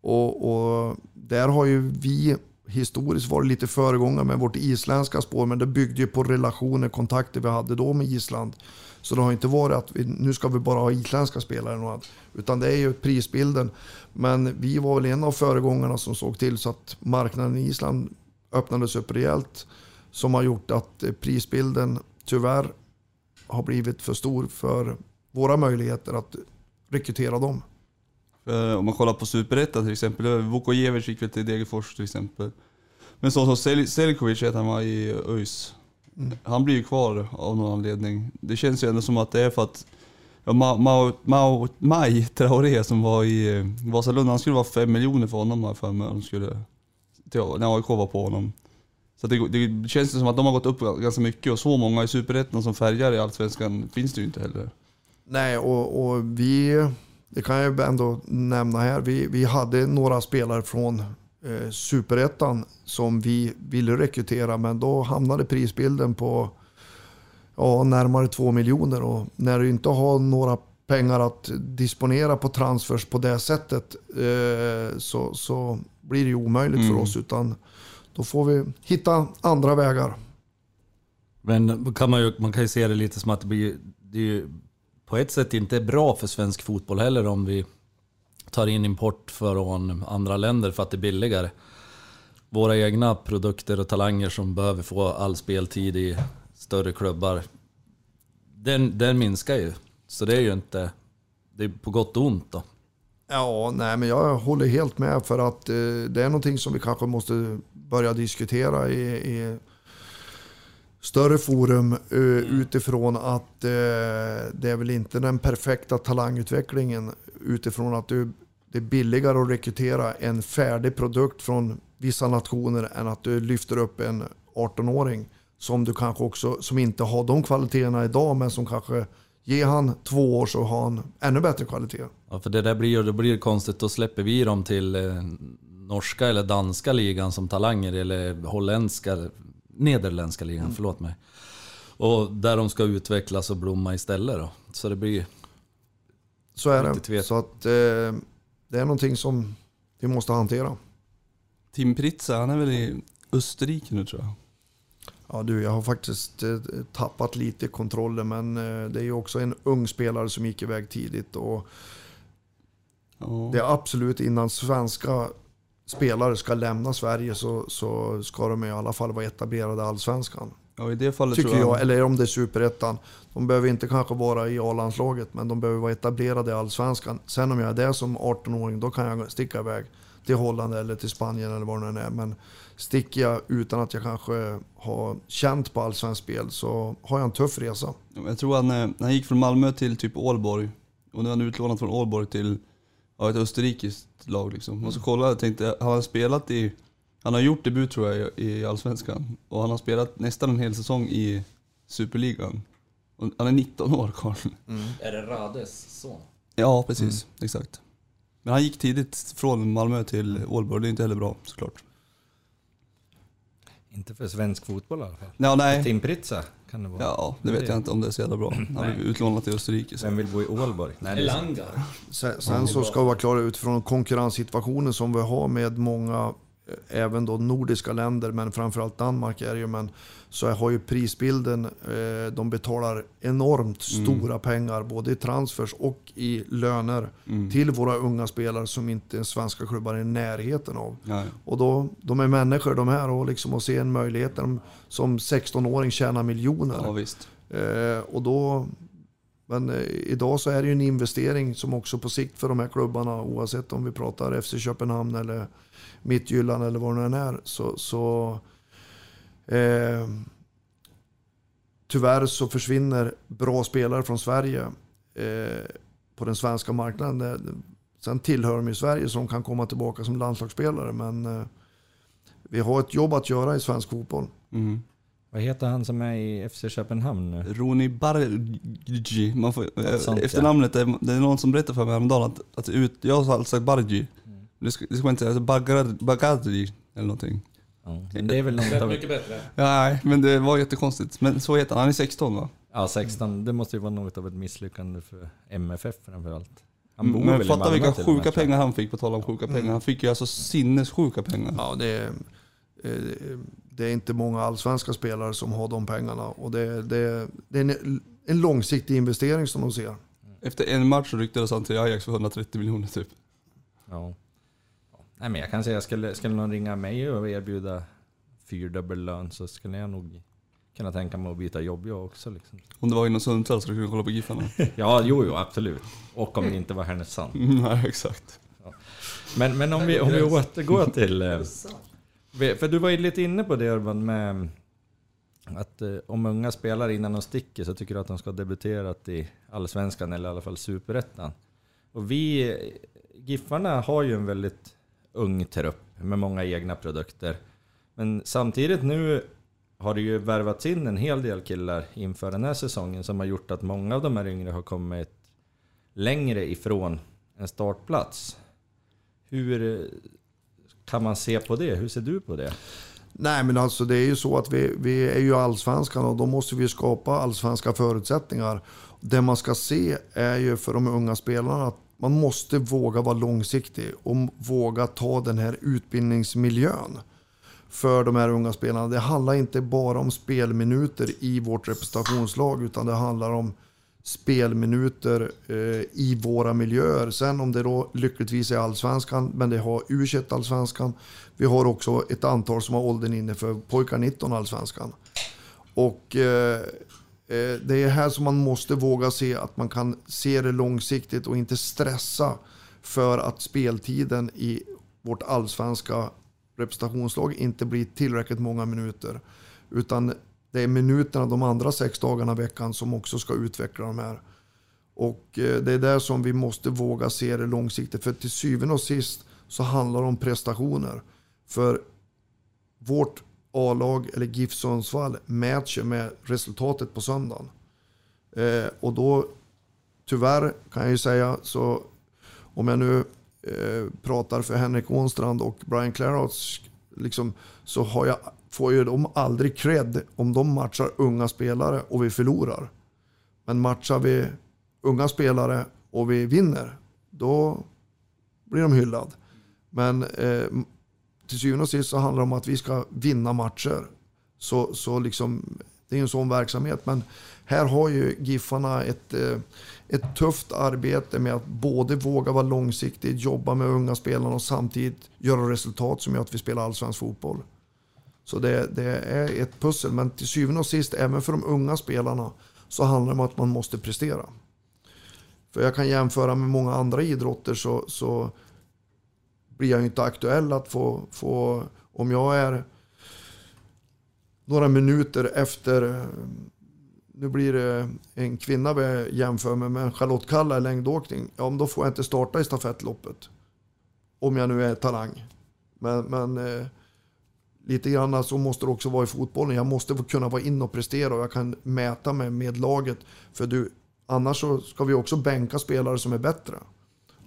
och, och där har ju vi historiskt varit lite föregångare med vårt isländska spår, men det byggde ju på relationer, kontakter vi hade då med Island. Så det har inte varit att vi, nu ska vi bara ha isländska spelare, utan det är ju prisbilden. Men vi var väl en av föregångarna som såg till så att marknaden i Island öppnades upp rejält. Som har gjort att prisbilden tyvärr har blivit för stor för våra möjligheter att rekrytera dem. För om man kollar på Superettan till exempel, Vukojevic gick väl till Degerfors till exempel. Men så som Sel Selkovic han var i ÖIS. Mm. Han blir ju kvar av någon anledning. Det känns ju ändå som att det är för att Mao, Mao, Ma, Maj Traoré som var i eh, Vasalund, han skulle vara 5 miljoner för honom här för mig. De skulle, när AIK var på honom. Så det, det känns som att de har gått upp ganska mycket och så många i Superettan som färgar i Allsvenskan finns det ju inte heller. Nej, och, och vi det kan jag ändå nämna här. Vi, vi hade några spelare från eh, Superettan som vi ville rekrytera, men då hamnade prisbilden på ja, närmare två miljoner. Och när du inte har några pengar att disponera på transfers på det sättet eh, så, så blir det omöjligt mm. för oss. Utan då får vi hitta andra vägar. Men kan man, ju, man kan ju se det lite som att det blir det på ett sätt inte är bra för svensk fotboll heller om vi tar in import från andra länder för att det är billigare. Våra egna produkter och talanger som behöver få all speltid i större klubbar, den, den minskar ju. Så det är ju inte, det är på gott och ont då. Ja, nej men jag håller helt med för att eh, det är någonting som vi kanske måste börja diskutera i, i större forum uh, utifrån att uh, det är väl inte den perfekta talangutvecklingen utifrån att du, det är billigare att rekrytera en färdig produkt från vissa nationer än att du lyfter upp en 18-åring som du kanske också, som inte har de kvaliteterna idag men som kanske Ge han två år så har han ännu bättre kvalitet. Ja, för det där blir, det blir konstigt. Då släpper vi dem till eh, norska eller danska ligan som talanger eller holländska Nederländska ligan, mm. förlåt mig. Och där de ska utvecklas och blomma istället då. Så det blir... Så är det. Så att eh, det är någonting som vi måste hantera. Tim Pritza, han är väl i Österrike nu tror jag. Ja du, jag har faktiskt eh, tappat lite kontrollen men eh, det är ju också en ung spelare som gick iväg tidigt. Och oh. Det är absolut innan svenska spelare ska lämna Sverige så, så ska de i alla fall vara etablerade i Allsvenskan. Ja, i det fallet Tycker jag, jag, eller om det är Superettan. De behöver inte kanske vara i A-landslaget, men de behöver vara etablerade i Allsvenskan. Sen om jag är det som 18-åring, då kan jag sticka iväg till Holland eller till Spanien eller var det nu är. Men sticker jag utan att jag kanske har känt på allsvenskt spel så har jag en tuff resa. Jag tror han, när han gick från Malmö till typ Ålborg, och nu är han utlånad från Ålborg till ja, ett österrikiskt lag liksom. Mm. Och så kollade jag tänkte, har han spelat i... Han har gjort debut tror jag i Allsvenskan. Och han har spelat nästan en hel säsong i Superligan. Och han är 19 år Karl. Mm. Är det Rades son? Ja, precis. Mm. Exakt. Men han gick tidigt från Malmö till Ålborg, det är inte heller bra såklart. Inte för svensk fotboll i alla fall. Ja, nej. Tim Pritza kan det vara. Ja, det vet jag inte om det är så jävla bra. Han blev utlånad till Österrike. Så. Vem vill bo i Ålborg? Nej, Elanga. Sen, sen så ska vi vara klara utifrån konkurrenssituationen som vi har med många även då nordiska länder, men framförallt Danmark är ju, men så har ju prisbilden, eh, de betalar enormt stora pengar både i transfers och i löner till våra unga spelare som inte svenska klubbar är i närheten av. Nej. Och då, de är människor de här och liksom att se en möjlighet där de som 16-åring tjänar miljoner. Ja. Eh, och då, men eh, idag så är det ju en investering som också på sikt för de här klubbarna, oavsett om vi pratar FC Köpenhamn eller Midtjylland eller vad det än är, så, så eh, tyvärr så försvinner bra spelare från Sverige eh, på den svenska marknaden. Eh, Sen tillhör de ju Sverige så de kan komma tillbaka som landslagsspelare, men eh, vi har ett jobb att göra i svensk fotboll. Mm. Vad heter han som är i FC Köpenhamn nu? Roni Bargi. Man får, Något sånt, ja. efternamnet, är, det är någon som berättade för mig häromdagen att, att ut, jag har alltid sagt Bargi. Mm. Det ska, det ska man inte säga, Bagar- Bagadri eller någonting. Ja, men det är väl något av... bättre. Ja, nej, men det var jättekonstigt. Men så heter han, han är 16 va? Ja, 16. Det måste ju vara något av ett misslyckande för MFF framförallt. Han bor Men väl fatta vilka sjuka pengar han fick, på tal om sjuka pengar. Han fick ju alltså sinnessjuka pengar. Ja, det är, eh, det är inte många allsvenska spelare som har de pengarna. Och det, det, det är en, en långsiktig investering som de ser. Efter en match så ryktades han till Ajax för 130 miljoner typ. Ja. Ja. Nej, men jag kan säga, skulle, skulle någon ringa mig och erbjuda fyrdubbel lön så skulle jag nog kunna tänka mig att byta jobb jag också. Liksom. Om det var inom Sundsvall så du kunde kolla på Giffarna. (laughs) Ja, jo, jo, absolut. Och om det inte var Härnösand. (laughs) Mm, Nej, exakt. Men, men om, vi, om vi återgår till... eh, För du var ju lite inne på det Urban med att eh, om unga spelare innan de sticker så tycker du att de ska ha debuterat i Allsvenskan eller i alla fall Superettan. Och vi, eh, Giffarna har ju en väldigt ung trupp med många egna produkter. Men samtidigt nu har det ju värvats in en hel del killar inför den här säsongen som har gjort att många av de här yngre har kommit längre ifrån en startplats. Hur eh, kan man se på det? Hur ser du på det? Nej, men alltså det är ju så att vi, vi är ju allsvenskan och då måste vi skapa allsvenska förutsättningar. Det man ska se är ju för de unga spelarna att man måste våga vara långsiktig och våga ta den här utbildningsmiljön för de här unga spelarna. Det handlar inte bara om spelminuter i vårt representationslag utan det handlar om spelminuter eh, i våra miljöer. Sen om det då lyckligtvis är allsvenskan, men det har U21 allsvenskan. Vi har också ett antal som har åldern inne för pojkar 19 allsvenskan. Och eh, Eh, det är här som man måste våga se att man kan se det långsiktigt och inte stressa för att speltiden i vårt allsvenska representationslag inte blir tillräckligt många minuter. Utan det är minuterna de andra sex dagarna i veckan som också ska utveckla de här. Och eh, det är där som vi måste våga se det långsiktigt. För till syvende och sist så handlar det om prestationer. För vårt A-lag, eller GIF Sundsvall, mäter med resultatet på söndagen. Eh, och då, tyvärr kan jag ju säga, så om jag nu eh, pratar för Henrik Ånstrand och Brian Clarouts, liksom, så har jag, får ju de aldrig cred om de matchar unga spelare och vi förlorar. Men matchar vi unga spelare och vi vinner, då blir de hyllade. Men eh, till syvende och sist så handlar det om att vi ska vinna matcher. Så, så liksom, det är en sån verksamhet. Men här har ju Giffarna ett, eh, ett tufft arbete med att både våga vara långsiktig, jobba med unga spelarna och samtidigt göra resultat som gör att vi spelar allsvensk fotboll. Så det, det är ett pussel. Men till syvende och sist, även för de unga spelarna, så handlar det om att man måste prestera. För jag kan jämföra med många andra idrotter så, så blir jag ju inte aktuell att få, få om jag är några minuter efter, nu blir det en kvinna vi jämför med, men Charlotte Kalla i längdåkning, ja men då får jag inte starta i stafettloppet. Om jag nu är talang. Men, men eh, lite grann så måste det också vara i fotbollen. Jag måste kunna vara in och prestera och jag kan mäta mig med laget. För du, annars så ska vi också bänka spelare som är bättre.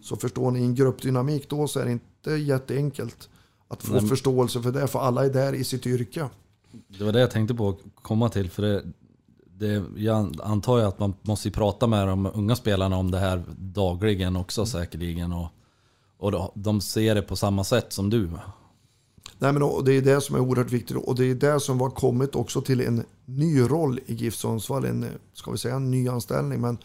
Så förstår ni, i en gruppdynamik då så är det inte jätteenkelt att få Nej, förståelse för det. För alla är där i sitt yrke. Det var det jag tänkte på att komma till. För det, det, jag antar ju att man måste prata med de unga spelarna om det här dagligen också säkerligen. Och, och då- de ser det på samma sätt som du. Nej, men det är det som är oerhört viktigt och det är det som har kommit också till en ny roll i GIF Sundsvall. En, ska vi säga en nyanställning, men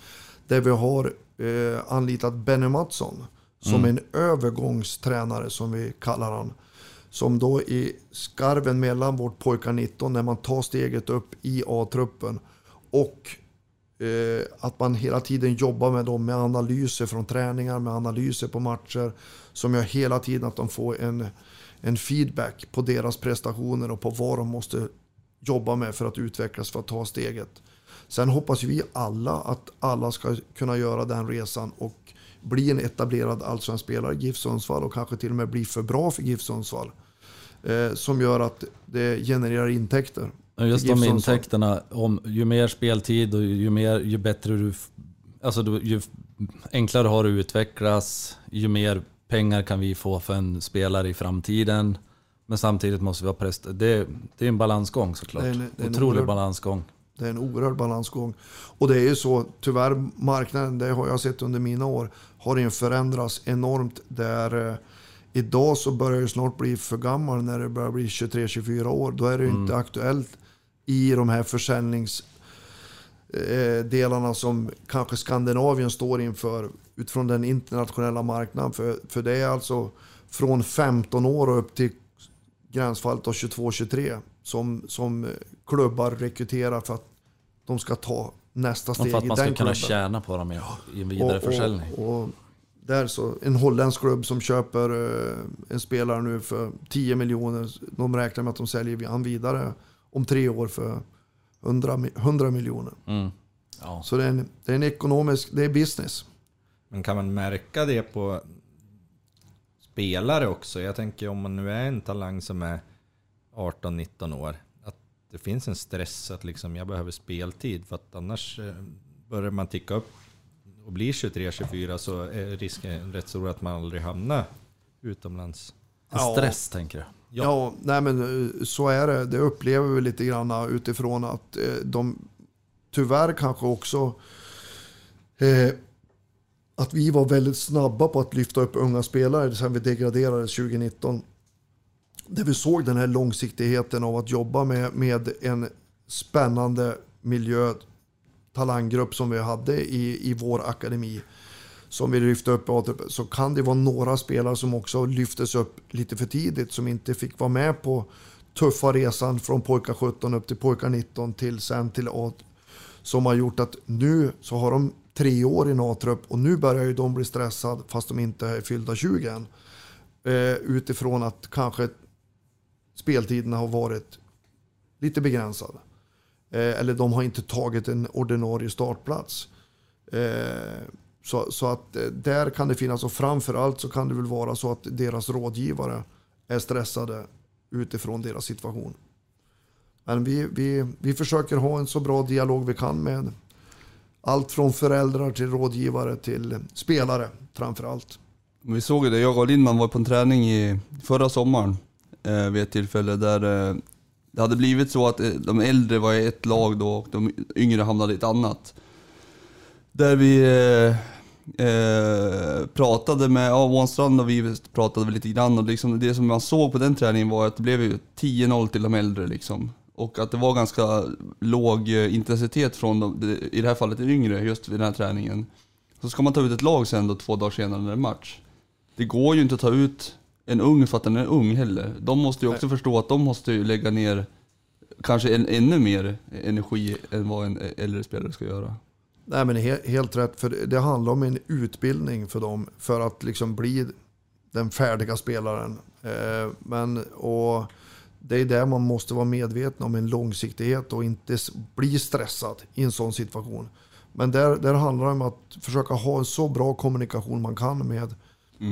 där vi har eh, anlitat Benny Mattsson som en övergångstränare som vi kallar han. Som då i skarven mellan vårt pojkar 19 när man tar steget upp i A-truppen och eh, att man hela tiden jobbar med dem med analyser från träningar, med analyser på matcher som gör hela tiden att de får en, en feedback på deras prestationer och på vad de måste jobba med för att utvecklas för att ta steget. Sen hoppas vi alla att alla ska kunna göra den resan och bli en etablerad allsvensk spelare i GIF Sundsvall och kanske till och med bli för bra för GIF Sundsvall. Eh, som gör att det genererar intäkter. Just de intäkterna, om, ju mer speltid och ju, mer, ju bättre du... Alltså du- ju enklare har att utvecklas, ju mer pengar kan vi få för en spelare i framtiden. Men samtidigt måste vi ha prest... Det, det är en balansgång såklart. Det är en- det är en Otrolig oerhörd- balansgång. Det är en oerhörd balansgång. Och det är ju så, tyvärr, marknaden, det har jag sett under mina år, har ju förändrats enormt. Där eh, idag så börjar jag snart bli för gammal när det börjar bli 23-24 år. Då är det ju inte aktuellt i de här försäljnings eh, delarna som kanske Skandinavien står inför utifrån den internationella marknaden. För, för det är alltså från 15 år och upp till gränsfallet av 22-23 som, som eh, klubbar rekryterar för att de ska ta nästa steg för att i man den ska kunna klubben. tjäna på dem i, i en vidareförsäljning. Och, och, och där så, en holländsk klubb som köper eh, en spelare nu för 10 miljoner. De räknar med att de säljer han vidare om tre år för 100, mi- 100 miljoner. Mm. Ja. Så det är, en, det är en ekonomisk, det är business. Men kan man märka det på spelare också? Jag tänker om man nu är en talang som är 18-19 år. Att det finns en stress att liksom jag behöver speltid. För att annars eh, börjar man ticka upp och blir 23-24 så är risken rätt stor att man aldrig hamnar utomlands. En Ja. stress tänker jag. Ja. Ja, nej men eh, så är det. Det upplever vi lite grann utifrån att eh, de tyvärr kanske också eh, att vi var väldigt snabba på att lyfta upp unga spelare sen vi degraderades 2019. Där vi såg den här långsiktigheten av att jobba med, med en spännande miljö, talanggrupp som vi hade i, i vår akademi som vi lyfte upp i så kan det vara några spelare som också lyftes upp lite för tidigt som inte fick vara med på tuffa resan från pojkar 17 upp till pojkar 19 till sen till A som har gjort att nu så har de tre år i en A-trupp och nu börjar ju de bli stressade fast de inte är fyllda 20 än. Eh, utifrån att kanske speltiderna har varit lite begränsade. Eh, eller de har inte tagit en ordinarie startplats. Eh, så, så att eh, där kan det finnas, och framförallt så kan det väl vara så att deras rådgivare är stressade utifrån deras situation. Men vi, vi, vi försöker ha en så bra dialog vi kan med allt från föräldrar till rådgivare till spelare framförallt. Vi såg ju det, jag och Lindman var på en träning i förra sommaren eh, vid ett tillfälle där eh, det hade blivit så att eh, de äldre var i ett lag då och de yngre hamnade i ett annat. Där vi eh, eh, pratade med, ja Ånstrand och vi pratade lite grann och liksom det som man såg på den träningen var att det blev ju 10-0 till de äldre liksom. Och att det var ganska låg eh, intensitet från de, i det här fallet de yngre just vid den här träningen. Så ska man ta ut ett lag sen då två dagar senare när det är match. Det går ju inte att ta ut en ung för att den är ung heller. De måste ju också förstå att de måste ju lägga ner kanske en, ännu mer energi än vad en äldre spelare ska göra. Nej men he, helt rätt, för det handlar om en utbildning för dem för att liksom bli den färdiga spelaren. Eh, men, och det är där man måste vara medveten om en långsiktighet och inte bli stressad i en sån situation. Men där, där handlar det om att försöka ha en så bra kommunikation man kan med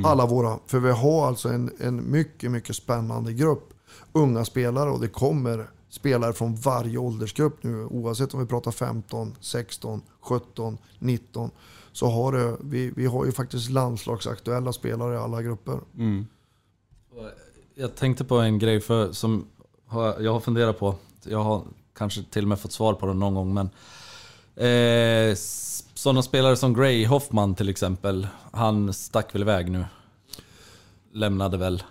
alla våra, för vi har alltså en, en mycket, mycket spännande grupp unga spelare och det kommer spelare från varje åldersgrupp nu oavsett om vi pratar 15, 16, 17, 19 så har det, vi, vi har ju faktiskt landslagsaktuella spelare i alla grupper. Mm. Jag tänkte på en grej för, som jag har funderat på. Jag har kanske till och med fått svar på det någon gång. Men eh, sådana spelare som Gray Hoffman till exempel. Han stack väl iväg nu. Lämnade väl.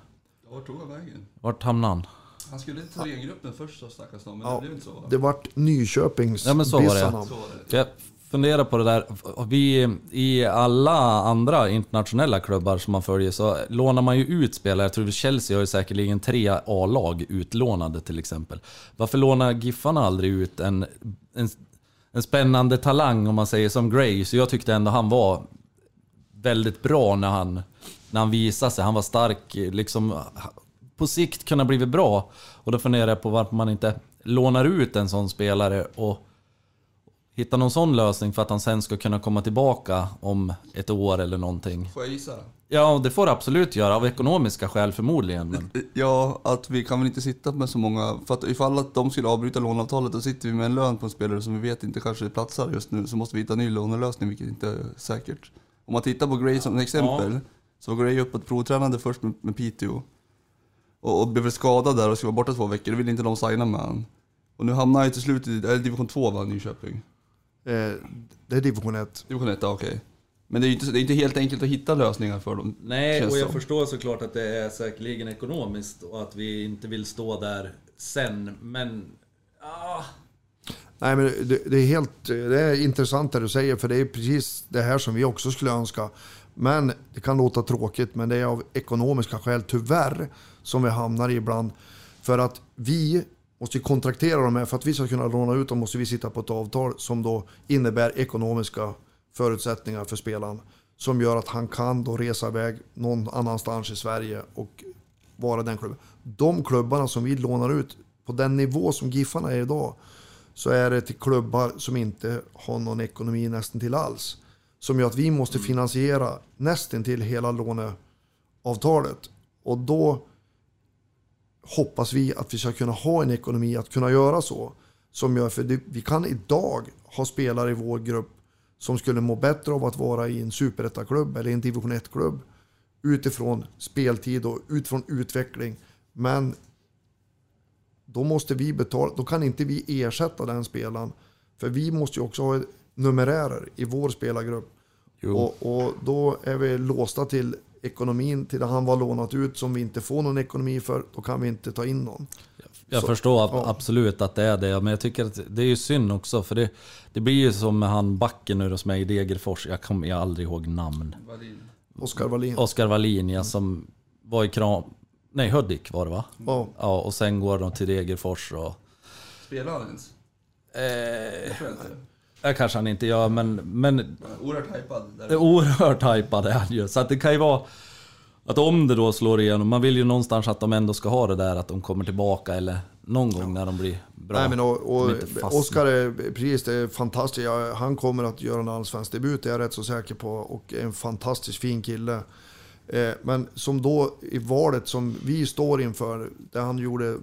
Vart tog han vägen? Vart hamnade han? Han skulle till regengruppen först så stackars men Ja. det blev inte så va? Det vart Nyköpings Ja, men så var det. Så var det. Jag funderar på det där. Vi, I alla andra internationella klubbar som man följer så lånar man ju ut spelare. Jag tror Chelsea har ju säkerligen tre A-lag utlånade till exempel. Varför lånar Giffarna aldrig ut en, en, en spännande talang om man säger som Gray? Så jag tyckte ändå han var väldigt bra när han, när han visade sig. Han var stark, liksom på sikt kunna bli bra. Och då funderar jag på varför man inte lånar ut en sån spelare och hittar någon sån lösning för att han sen ska kunna komma tillbaka om ett år eller någonting. Får jag gissa? Ja, det får du absolut göra. Av ekonomiska skäl förmodligen. Men... Ja, att vi kan väl inte sitta med så många, för att ifall att de skulle avbryta låneavtalet då sitter vi med en lön på en spelare som vi vet inte kanske platsar just nu, så måste vi hitta en ny lånelösning, vilket inte är säkert. Om man tittar på Gray som ett exempel, så var Gray uppåt provtränade först med, med Piteå. Och, och blev skadad där och skulle vara borta två veckor, då ville inte de signa med honom. Och nu hamnar han ju till slut i, eller division 2 va, Nyköping? Eh, det är division 1. Division 1, ja, okej. Men det är ju inte, det är inte helt enkelt att hitta lösningar för dem. Nej, och jag som. förstår såklart att det är säkerligen ekonomiskt och att vi inte vill stå där sen. Men... Ah, Nej, men det, det är helt det är intressant det du säger, för det är precis det här som vi också skulle önska. Men det kan låta tråkigt, men det är av ekonomiska skäl tyvärr som vi hamnar i ibland. För att vi måste kontraktera dem här. För att vi ska kunna låna ut dem måste vi sitta på ett avtal som då innebär ekonomiska förutsättningar för spelaren. Som gör att han kan då resa iväg någon annanstans i Sverige och vara den klubben. De klubbarna som vi lånar ut på den nivå som Giffarna är idag så är det till klubbar som inte har någon ekonomi nästan till alls. Som gör att vi måste finansiera nästan till hela låneavtalet. Och då hoppas vi att vi ska kunna ha en ekonomi att kunna göra så. Som gör, för vi kan idag ha spelare i vår grupp som skulle må bättre av att vara i en superettaklubb eller en division 1-klubb utifrån speltid och utifrån utveckling. Men då måste vi betala, då kan inte vi ersätta den spelaren. För vi måste ju också ha numerärer i vår spelargrupp. Och, och då är vi låsta till ekonomin, till det han var lånat ut som vi inte får någon ekonomi för. Då kan vi inte ta in någon. Jag Så- förstår ja. absolut att det är det, men jag tycker att det är ju synd också. För det, det blir ju som med han backen nu som är i Degerfors. Jag kommer jag aldrig ihåg namn. Oskar Wallin. Oskar Wallin, ja, som var i Kram... Nej, Hudik var det va? Ja. Ja, och sen går de till Degerfors och... Spelar han ens? Eh, Jag tror inte. det kanske han inte gör, men... men Oerhört hypad. Där. oerhört hypad är han ju. Så att det kan ju vara... Att om det då slår igenom, man vill ju någonstans att de ändå ska ha det där att de kommer tillbaka eller någon gång när de blir bra. Nej, men och, och. Oskar är precis det är fantastiskt. Ja, Han kommer att göra en allsvensk debut, det är jag rätt så säker på. Och en fantastiskt fin kille. Eh, men som då i valet som vi står inför, där han gjorde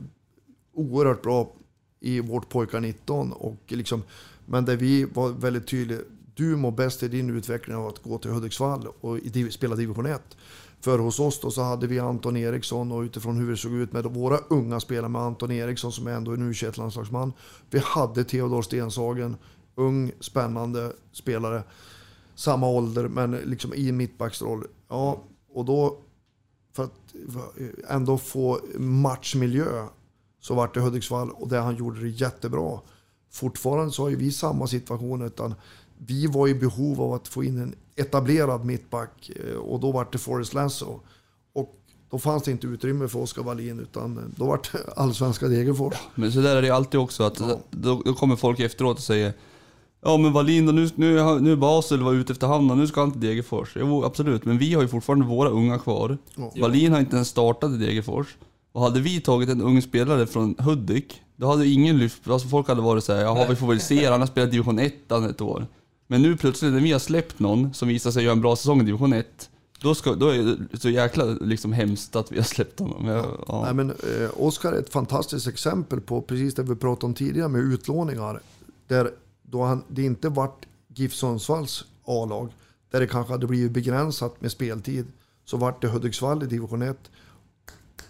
oerhört bra i vårt pojkar 19. Och liksom, men där vi var väldigt tydliga. Du mår bäst i din utveckling av att gå till Hudiksvall och spela division 1. För hos oss då så hade vi Anton Eriksson och utifrån hur det såg ut med våra unga spelare med Anton Eriksson som är ändå en u landslagsman Vi hade Theodor Stenshagen, ung, spännande spelare. Samma ålder men liksom i mittbacksroll. Ja, och då för att ändå få matchmiljö så vart det Hudiksvall och där han gjorde det jättebra. Fortfarande så har ju vi samma situation utan vi var i behov av att få in en etablerad mittback eh, och då vart det Forrest Lasso. Och då fanns det inte utrymme för Oskar Wallin utan då vart det (laughs) allsvenska Degerfors. Men så där är det alltid också att då, då kommer folk efteråt och säger Ja men Wallin, nu, nu, nu är Basel var ute efter hamnen, nu ska han till Degerfors. Jo absolut, men vi har ju fortfarande våra unga kvar. Ja. Wallin har inte ens startat i Degerfors. Och hade vi tagit en ung spelare från Hudik, då hade ingen lyft, alltså folk hade varit såhär, jaha vi får väl se, han har spelat division 1 ett år. Men nu plötsligt när vi har släppt någon som visar sig göra en bra säsong i division 1, då, ska, då är det så jäkla liksom hemskt att vi har släppt honom. Jag, ja. Nej, men, eh, Oskar är ett fantastiskt exempel på precis det vi pratade om tidigare med utlåningar. Där då han, det inte vart GIF Sundsvalls A-lag, där det kanske hade blivit begränsat med speltid, så vart det Hudiksvall i division 1.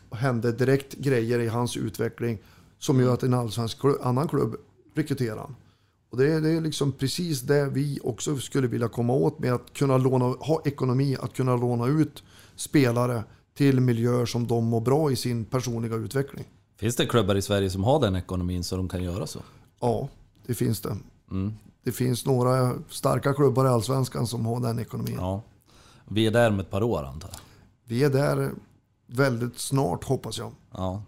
Och hände direkt grejer i hans utveckling som gör att en allsvensk klubb, annan klubb rekryterar honom. Och det är, det är liksom precis det vi också skulle vilja komma åt med att kunna låna, ha ekonomi, att kunna låna ut spelare till miljöer som de mår bra i sin personliga utveckling. Finns det klubbar i Sverige som har den ekonomin så de kan göra så? Ja, det finns det. Mm. Det finns några starka klubbar i Allsvenskan som har den ekonomin. Ja. Vi är där om ett par år antar jag. Vi är där väldigt snart hoppas jag. Ja,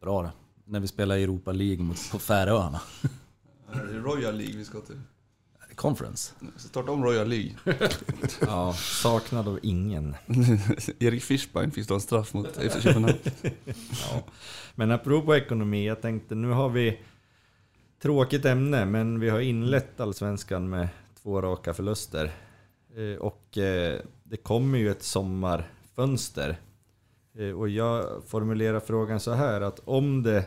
bra det. När vi spelar Europa League mot på Färöarna. (laughs) Är det Royal League vi ska till? Conference. Starta om Royal League. (laughs) Ja, saknad av ingen. (laughs) Erik Fischbein fick slå en straff mot FC Köpenhamn. (laughs) Ja. Men apropå ekonomi, jag tänkte nu har vi tråkigt ämne, men vi har inlett allsvenskan med två raka förluster. Eh, Och eh, det kommer ju ett sommarfönster. Eh, Och jag formulerar frågan så här att om det,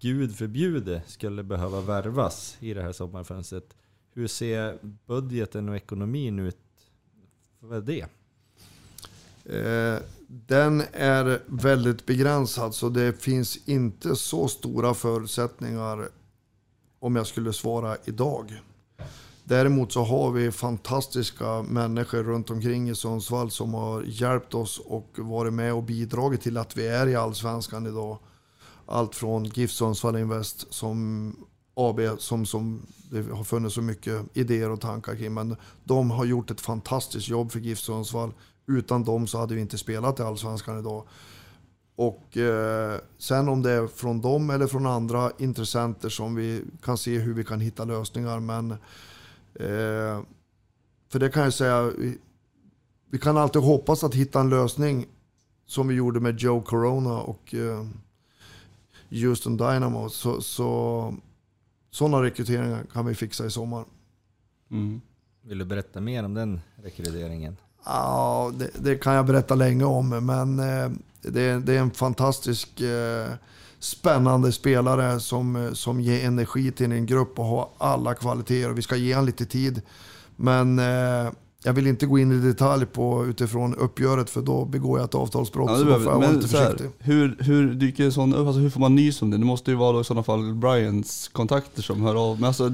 gud förbjude, skulle behöva värvas i det här sommarfönstret. Hur ser budgeten och ekonomin ut för det? Eh, den är väldigt begränsad så det finns inte så stora förutsättningar om jag skulle svara idag. Däremot så har vi fantastiska människor runt omkring i Sundsvall som har hjälpt oss och varit med och bidragit till att vi är i Allsvenskan idag. Allt från GIF Sundsvall Invest som AB som, som det har funnits så mycket idéer och tankar kring. Men de har gjort ett fantastiskt jobb för GIF Sundsvall. Utan dem så hade vi inte spelat i Allsvenskan idag. Och eh, sen om det är från dem eller från andra intressenter som vi kan se hur vi kan hitta lösningar. Men eh, för det kan jag säga, vi, vi kan alltid hoppas att hitta en lösning som vi gjorde med Joe Corona och eh, Houston Dynamo. Så, så sådana rekryteringar kan vi fixa i sommar. Mm. Vill du berätta mer om den rekryteringen? Ja, det, det kan jag berätta länge om, men eh, det, det är en fantastisk eh, spännande spelare som, som ger energi till en grupp och har alla kvaliteter. Vi ska ge honom lite tid, men eh, jag vill inte gå in i detalj på utifrån uppgöret för då begår jag ett avtalsbrott. Ja, så behöver, men lite så här, försiktig. hur, hur dyker en sån upp? Alltså, hur får man nys om det? Det måste ju vara då i sådana fall Brians kontakter som hör av. Men alltså,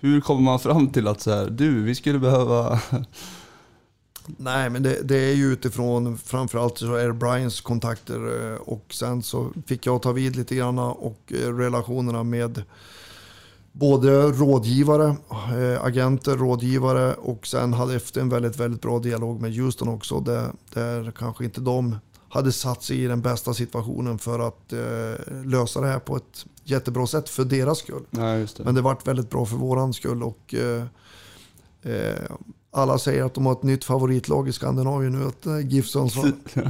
hur kommer man fram till att så här, du, vi skulle behöva... (laughs) Nej, men det, det är ju utifrån framförallt så är det Brians kontakter eh, och sen så fick jag ta vid lite grann och eh, relationerna med både rådgivare, eh, agenter, rådgivare och sen hade efter en väldigt, väldigt bra dialog med Houston också där, där kanske inte de hade satt sig i den bästa situationen för att eh, lösa det här på ett jättebra sätt för deras skull. Nej, just det. Men det vart väldigt bra för våran skull och eh, eh, alla säger att de har ett nytt favoritlag i Skandinavien nu, ett eh, GIF Sundsvall. (laughs)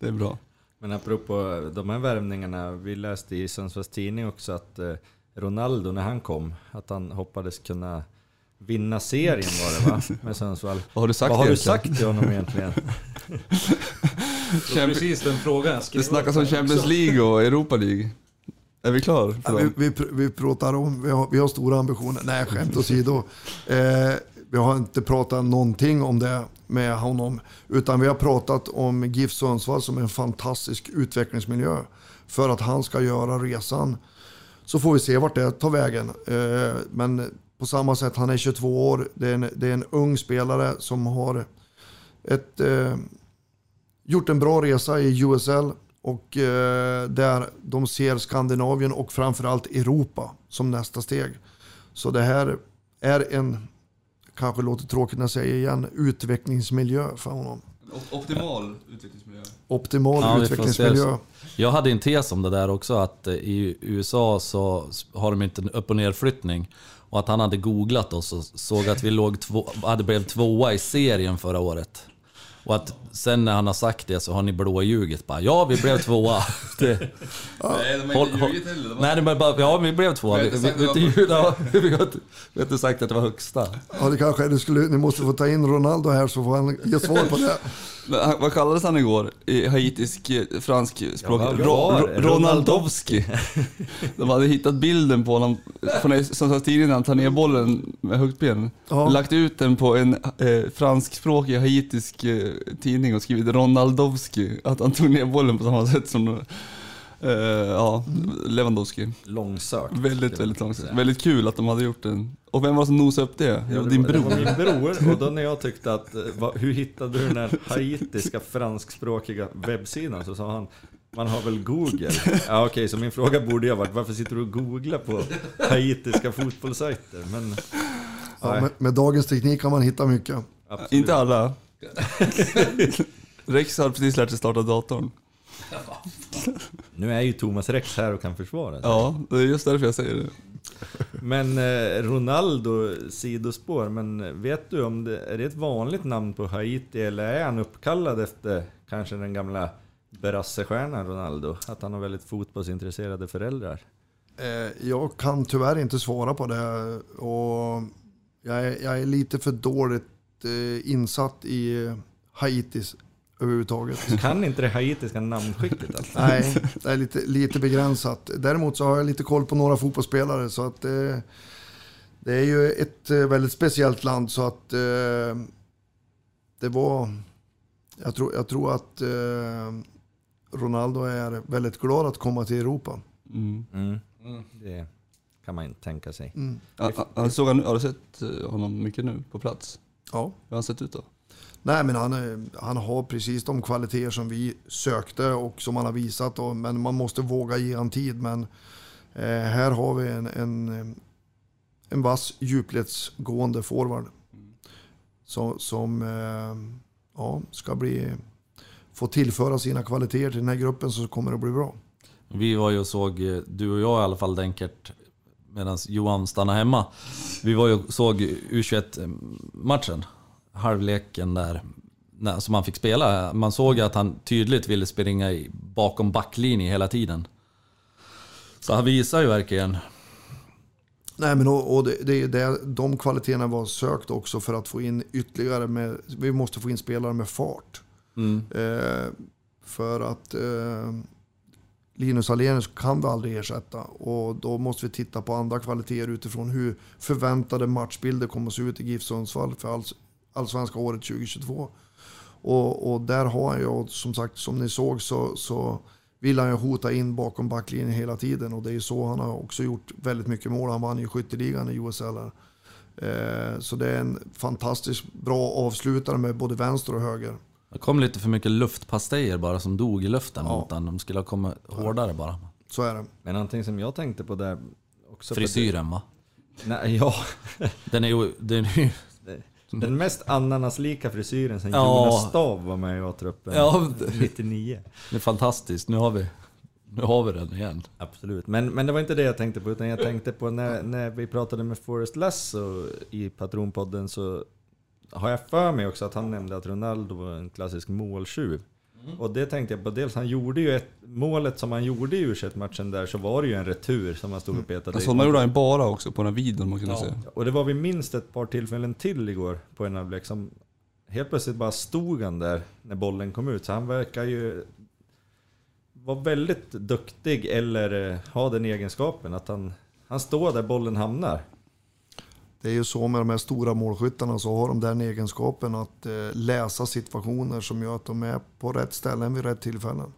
det är bra. Men apropå de här värvningarna, vi läste i Sundsvalls Tidning också att eh, Ronaldo när han kom, att han hoppades kunna vinna serien var det va? (laughs) Med Sundsvall. Vad har du sagt Vad har du sagt till honom egentligen? (laughs) Det precis den frågan jag Det snackas om Champions League och Europa League. Är vi klar? för Ja, vi, vi, pr- vi pratar om, vi har, vi har stora ambitioner. Nej, skämt åsido. (laughs) Eh, vi har inte pratat någonting om det med honom. Utan vi har pratat om GIF Sundsvall som en fantastisk utvecklingsmiljö. För att han ska göra resan. Så får vi se vart det tar vägen. Eh, men på samma sätt, han är 22 år. Det är en, det är en ung spelare som har ett, eh, gjort en bra resa i USL. Och eh, där de ser Skandinavien och framförallt Europa som nästa steg. Så det här är en, kanske låter tråkigt när jag säger igen, utvecklingsmiljö för honom. Optimal utvecklingsmiljö. Optimal Ja, utvecklingsmiljö. Jag hade en tes om det där också, att eh, i USA så har de inte en upp och nerflyttning. Och att han hade googlat oss och såg att vi låg två, hade blivit tvåa i serien förra året. Och att sen när han har sagt det så har ni blåljugit bara Ja, vi blev tvåa. (laughs) Det, Nej, de Håll- håll- heller. nej, det var bara Ja, vi blev tvåa. Vi, Vi har vi, inte vi, sagt att det var ja, vi, har inte- vi har inte sagt att det var högsta. Ja, det kanske du, skulle, ni måste få ta in Ronaldo här så får han ge svar på det. (laughs) Men Vad kallades han igår? I haitisk eh, fransk språk? Ja, Ro-? Ronaldowski. De hade hittat bilden på honom från som sa tidigare när han tar ner bollen med högt ben. Ja. Lagt ut den på en eh, franskspråkig haitisk eh, tidning och skrivit Ronaldowski. Att han tog ner bollen på samma sätt som eh, ja, Lewandowski. Långsökt. Väldigt, väldigt långt. säga. Väldigt kul att de hade gjort den. Och vem var det som nosade upp det? Det Ja, din var- Det var bror. min bror (laughs) och då när jag tyckte att, eh, vad- hur hittade du den här haitiska franskspråkiga webbsidan? Så sa han, man har väl Google? (laughs) Ja okej, så min fråga borde ju ha varit, varför sitter du och googlar på haitiska fotbollssajter? Men, Ja, med, med dagens teknik kan man hitta mycket. absolut. Inte alla. (laughs) Rex har precis lärt sig starta datorn. (laughs) Nu är ju Thomas Rex här och kan försvara sig. Ja, det är just därför jag säger det. (laughs) Men eh, Ronaldo, sidospår, men vet du om det är det ett vanligt namn på Haiti eller är han uppkallad efter kanske den gamla brassestjärnan Ronaldo? Att han har väldigt fotbollsintresserade föräldrar? Eh, Jag kan tyvärr inte svara på det. Och jag, är, jag är lite för dåligt eh, insatt i Haitis överhuvudtaget. (laughs) Kan inte det haitiska namnskicket alltså? Nej, det är lite, lite begränsat. Däremot så har jag lite koll på några fotbollsspelare. Så att, eh, det är ju ett eh, väldigt speciellt land. Så att eh, det var... Jag tror, jag tror att eh, Ronaldo är väldigt glad att komma till Europa. Mm. Mm. Det kan man inte tänka sig. Mm. Ja, ja, såg han, har du sett eh, honom mycket nu på plats? Ja. Hur har han sett ut då? Nej, men han, är- han har precis de kvaliteter som vi sökte och som han har visat. Och, men man måste våga ge han tid. Men eh, här har vi en, en, en vass djupledsgående forward. Så, som eh, ja, ska bli, få tillföra sina kvaliteter till den här gruppen så kommer det bli bra. Vi var ju och såg, eh, du och jag i alla fall Denkert, medan Johan stannade hemma. Vi var ju såg U21-matchen, halvleken där, när, som han fick spela. Man såg att han tydligt ville springa i, bakom backlinjen hela tiden. Så han visar ju verkligen. Nej, men och, och det, det det, de kvaliteterna var sökt också för att få in ytterligare med, vi måste få in spelare med fart. Eh, för att eh, Linus Alenius kan vi aldrig ersätta och då måste vi titta på andra kvaliteter utifrån hur förväntade matchbilder kommer att se ut i GIF Sundsvall för alls, allsvenska året 2022. Och, och där har han ju, som sagt, som ni såg så, så vill han ju hota in bakom backlinjen hela tiden och det är ju så han har också gjort väldigt mycket mål. Han vann ju skytteligan i USL. Eh, så det är en fantastiskt bra avslutare med både vänster och höger. Det kom lite för mycket luftpastejer bara som dog i luften Ja. mot han. De skulle ha kommit hårdare bara. Så är det. Men någonting som jag tänkte på där också... Frisyren va? Nej, ja. (laughs) Den är ju... Den är ju Den mest ananaslika frisyren sen Ja. Jonas Stav var med i A-truppen Ja, 99. det är fantastiskt. Nu har vi, nu har vi den igen. Absolut. Men, men det var inte det jag tänkte på, utan jag tänkte på när, när vi pratade med Forrest Lasso i Patronpodden så har jag för mig också att han nämnde att Ronaldo var en klassisk måltjuv. Och det tänkte jag på, dels han gjorde ju ett, målet som han gjorde i u matchen där så var det ju en retur som han stod och petade Sådana in. gjorde han ju bara också på den här videon man kunde Ja. se. Och det var vid minst ett par tillfällen till igår på en halvlek som helt plötsligt bara stod han där när bollen kom ut. Så han verkar ju vara väldigt duktig eller eh, ha den egenskapen att han, han står där bollen hamnar. Det är ju så med de här stora målskyttarna så har de den egenskapen att eh, läsa situationer som gör att de är på rätt ställen vid rätt tillfällen.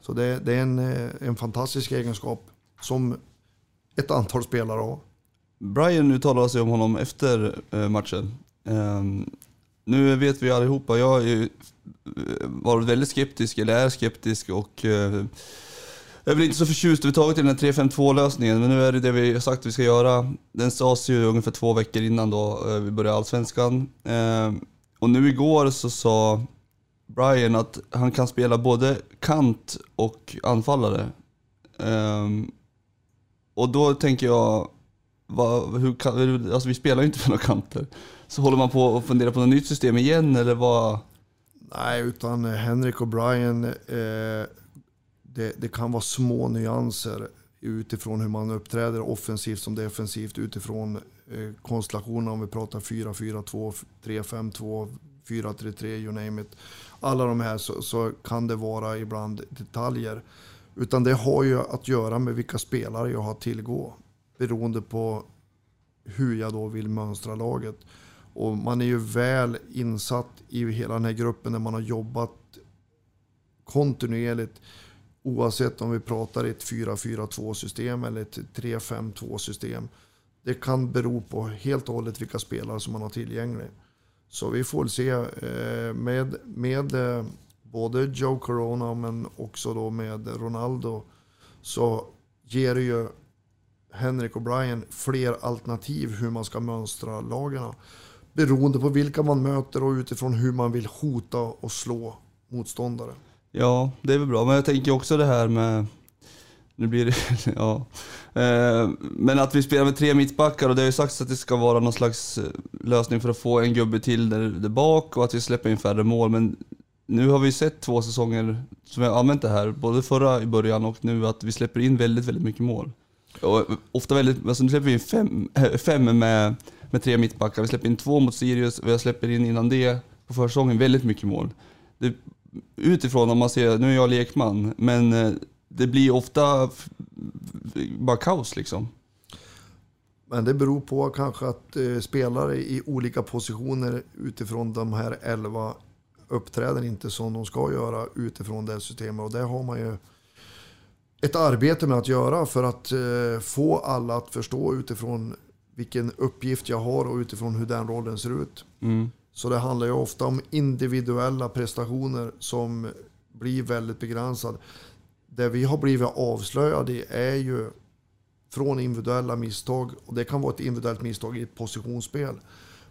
Så det, det är en, eh, en fantastisk egenskap som ett antal spelare har. Brian uttalade sig om honom efter eh, matchen. Ehm, nu vet vi allihopa, jag har varit väldigt skeptisk, eller är skeptisk och jag är väl inte så förtjust överhuvudtaget i den här 3-5-2 lösningen, men nu är det det vi har sagt att vi ska göra. Den sades ju ungefär två veckor innan då eh, vi började Allsvenskan. Eh, och nu igår så sa Brian att han kan spela både kant och anfallare. Eh, och då tänker jag, vad, hur alltså vi spelar ju inte för några kanter. Så håller man på att fundera på något nytt system igen eller vad? Nej, utan Henrik och Brian, eh, det, det kan vara små nyanser utifrån hur man uppträder offensivt som defensivt utifrån eh, konstellationen om vi pratar 4-4-2, 3-5-2, 4-3-3, you name it. Alla de här så, så kan det vara ibland detaljer. Utan det har ju att göra med vilka spelare jag har tillgå beroende på hur jag då vill mönstra laget. Och man är ju väl insatt i hela den här gruppen när man har jobbat kontinuerligt oavsett om vi pratar ett 4-4-2 system eller ett 3-5-2 system. det kan bero på helt och hållet vilka spelare som man har tillgänglig. Så vi får se eh, med, med eh, både Joe Corona men också då med Ronaldo så ger det ju Henrik och Brian fler alternativ hur man ska mönstra lagarna. Beroende på vilka man möter och utifrån hur man vill hota och slå motståndare. Ja, det är väl bra. Men jag tänker också det här med... Nu blir det... (laughs) Ja. Eh, men att vi spelar med tre mittbackar och det har ju sagts att det ska vara någon slags eh, lösning för att få en gubbe till där, där bak och att vi släpper in färre mål. Men nu har vi sett två säsonger som vi har använt det här, både förra i början och nu, att vi släpper in väldigt, väldigt mycket mål. Och eh, ofta väldigt, alltså nu släpper vi in fem, fem med, med tre mittbackar. Vi släpper in två mot Sirius och jag släpper in innan det på försäsongen väldigt mycket mål. Det, utifrån om man ser, nu är jag lekman, men eh, det blir ofta bara kaos liksom. Men det beror på kanske att eh, spelare i olika positioner utifrån de här elva uppträder inte som de ska göra utifrån det systemet. Och det har man ju ett arbete med att göra för att eh, få alla att förstå utifrån vilken uppgift jag har och utifrån hur den rollen ser ut. Mm. Så det handlar ju ofta om individuella prestationer som blir väldigt begränsade. Det vi har blivit avslöjade i är ju från individuella misstag. Och det kan vara ett individuellt misstag i ett positionsspel.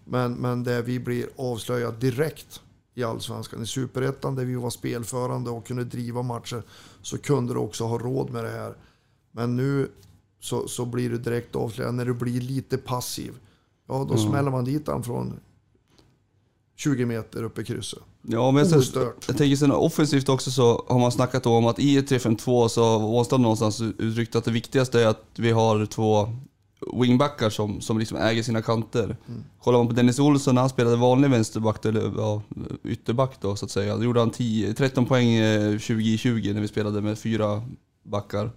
Men, men det vi blir avslöjade direkt i Allsvenskan. I Superettan där vi var spelförande och kunde driva matcher så kunde du också ha råd med det här. Men nu så, så blir du direkt avslöjad när du blir lite passiv. Ja, då mm. smäller man dit den från 20 meter upp i krysset. Ja, men jag, jag tänker sen offensivt också så har man snackat om att i 3-5-2 så har Ånstad någonstans uttryckt att det viktigaste är att vi har två wingbackar som, som liksom äger sina kanter. Mm. Kollar man på Dennis Olsson när han spelade vanlig vänsterback, eller ja, ytterback då så att säga. Då gjorde han 10, 13 poäng 2020 eh, när vi spelade med fyra backar.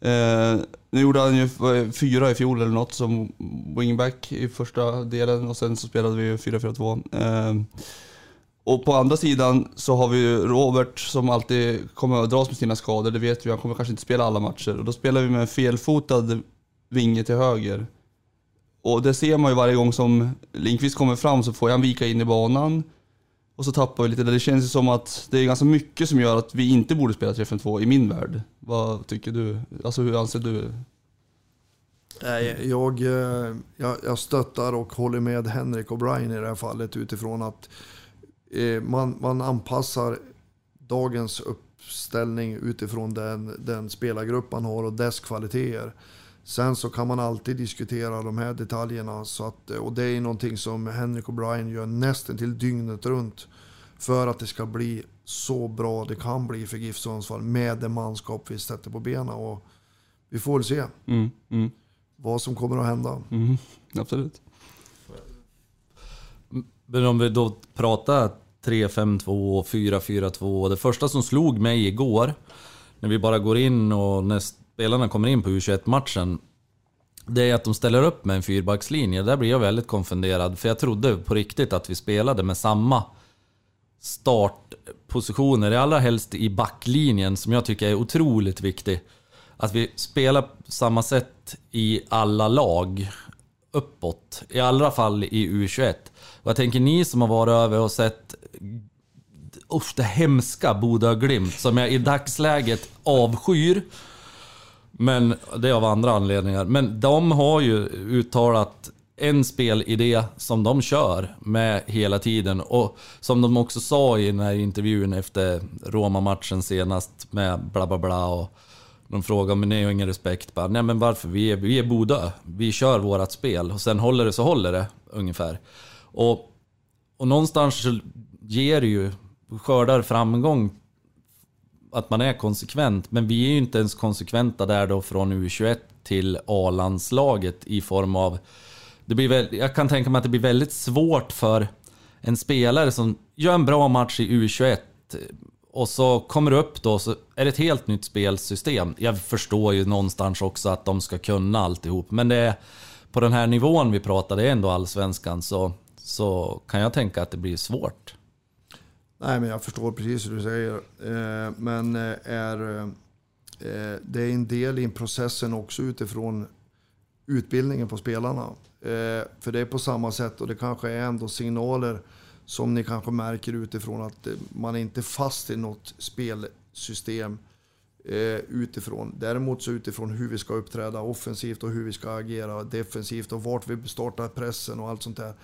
Eh, nu gjorde han ju eh, fyra i fjol eller något som wingback i första delen och sen så spelade vi 4-4-2. Eh, och på andra sidan så har vi Robert som alltid kommer att dras med sina skador, det vet vi. Han kommer kanske inte spela alla matcher. Och då spelar vi med en felfotad vinge till höger. Och det ser man ju varje gång som Linkvist kommer fram så får han vika in i banan. Och så tappar vi lite där. Det känns ju som att det är ganska mycket som gör att vi inte borde spela 3-5-2 i min värld. Vad tycker du? Alltså hur anser du? Jag, eh, jag, jag stöttar och håller med Henrik och Brian i det här fallet utifrån att eh, man, man anpassar dagens uppställning utifrån den, den spelargrupp man har och dess kvaliteter. Sen så kan man alltid diskutera de här detaljerna. Så att, eh, och det är någonting som Henrik och Brian gör nästan till dygnet runt. För att det ska bli så bra det kan bli för GIF Sundsvall med det manskap vi sätter på benen. Och vi får väl se mm, mm. vad som kommer att hända. Mm, absolut. Men om vi då pratar 3-5-2 och 4-4-2. Det första som slog mig igår, när vi bara går in och näst, spelarna kommer in på U21-matchen, det är att de ställer upp med en fyrbackslinje. Där blir jag väldigt konfunderad, för jag trodde på riktigt att vi spelade med samma startpositioner, allra helst i backlinjen, som jag tycker är otroligt viktig. Att vi spelar på samma sätt i alla lag uppåt. I alla fall i U21. Och jag tänker ni som har varit över och sett usch, det hemska Bodö Glimt som jag i dagsläget avskyr. Men det är av andra anledningar. Men de har ju uttalat en spelidé som de kör med hela tiden. Och som de också sa i den här intervjun efter Roma-matchen senast med bla bla bla. Och de frågar men ni har ingen respekt. Bara, Nej men varför? Vi är, vi är Bodö. Vi kör vårat spel. Och sen håller det så håller det ungefär. Och, och någonstans så ger det ju, skördar framgång att man är konsekvent. Men vi är ju inte ens konsekventa där då från U21 till A-landslaget i form av... Det blir väl, jag kan tänka mig att det blir väldigt svårt för en spelare som gör en bra match i U21 och så kommer det upp då så är det ett helt nytt spelsystem. Jag förstår ju någonstans också att de ska kunna alltihop. Men det är, på den här nivån vi pratar, det är ändå allsvenskan, så, så kan jag tänka att det blir svårt. Nej, men jag förstår precis hur du säger. Eh, men eh, är, eh, det är en del i processen också utifrån utbildningen på spelarna. Eh, för det är på samma sätt och det kanske är ändå signaler som ni kanske märker utifrån att eh, man är inte fast i något spelsystem eh, utifrån. Däremot så utifrån hur vi ska uppträda offensivt och hur vi ska agera defensivt och vart vi startar pressen och allt sånt där.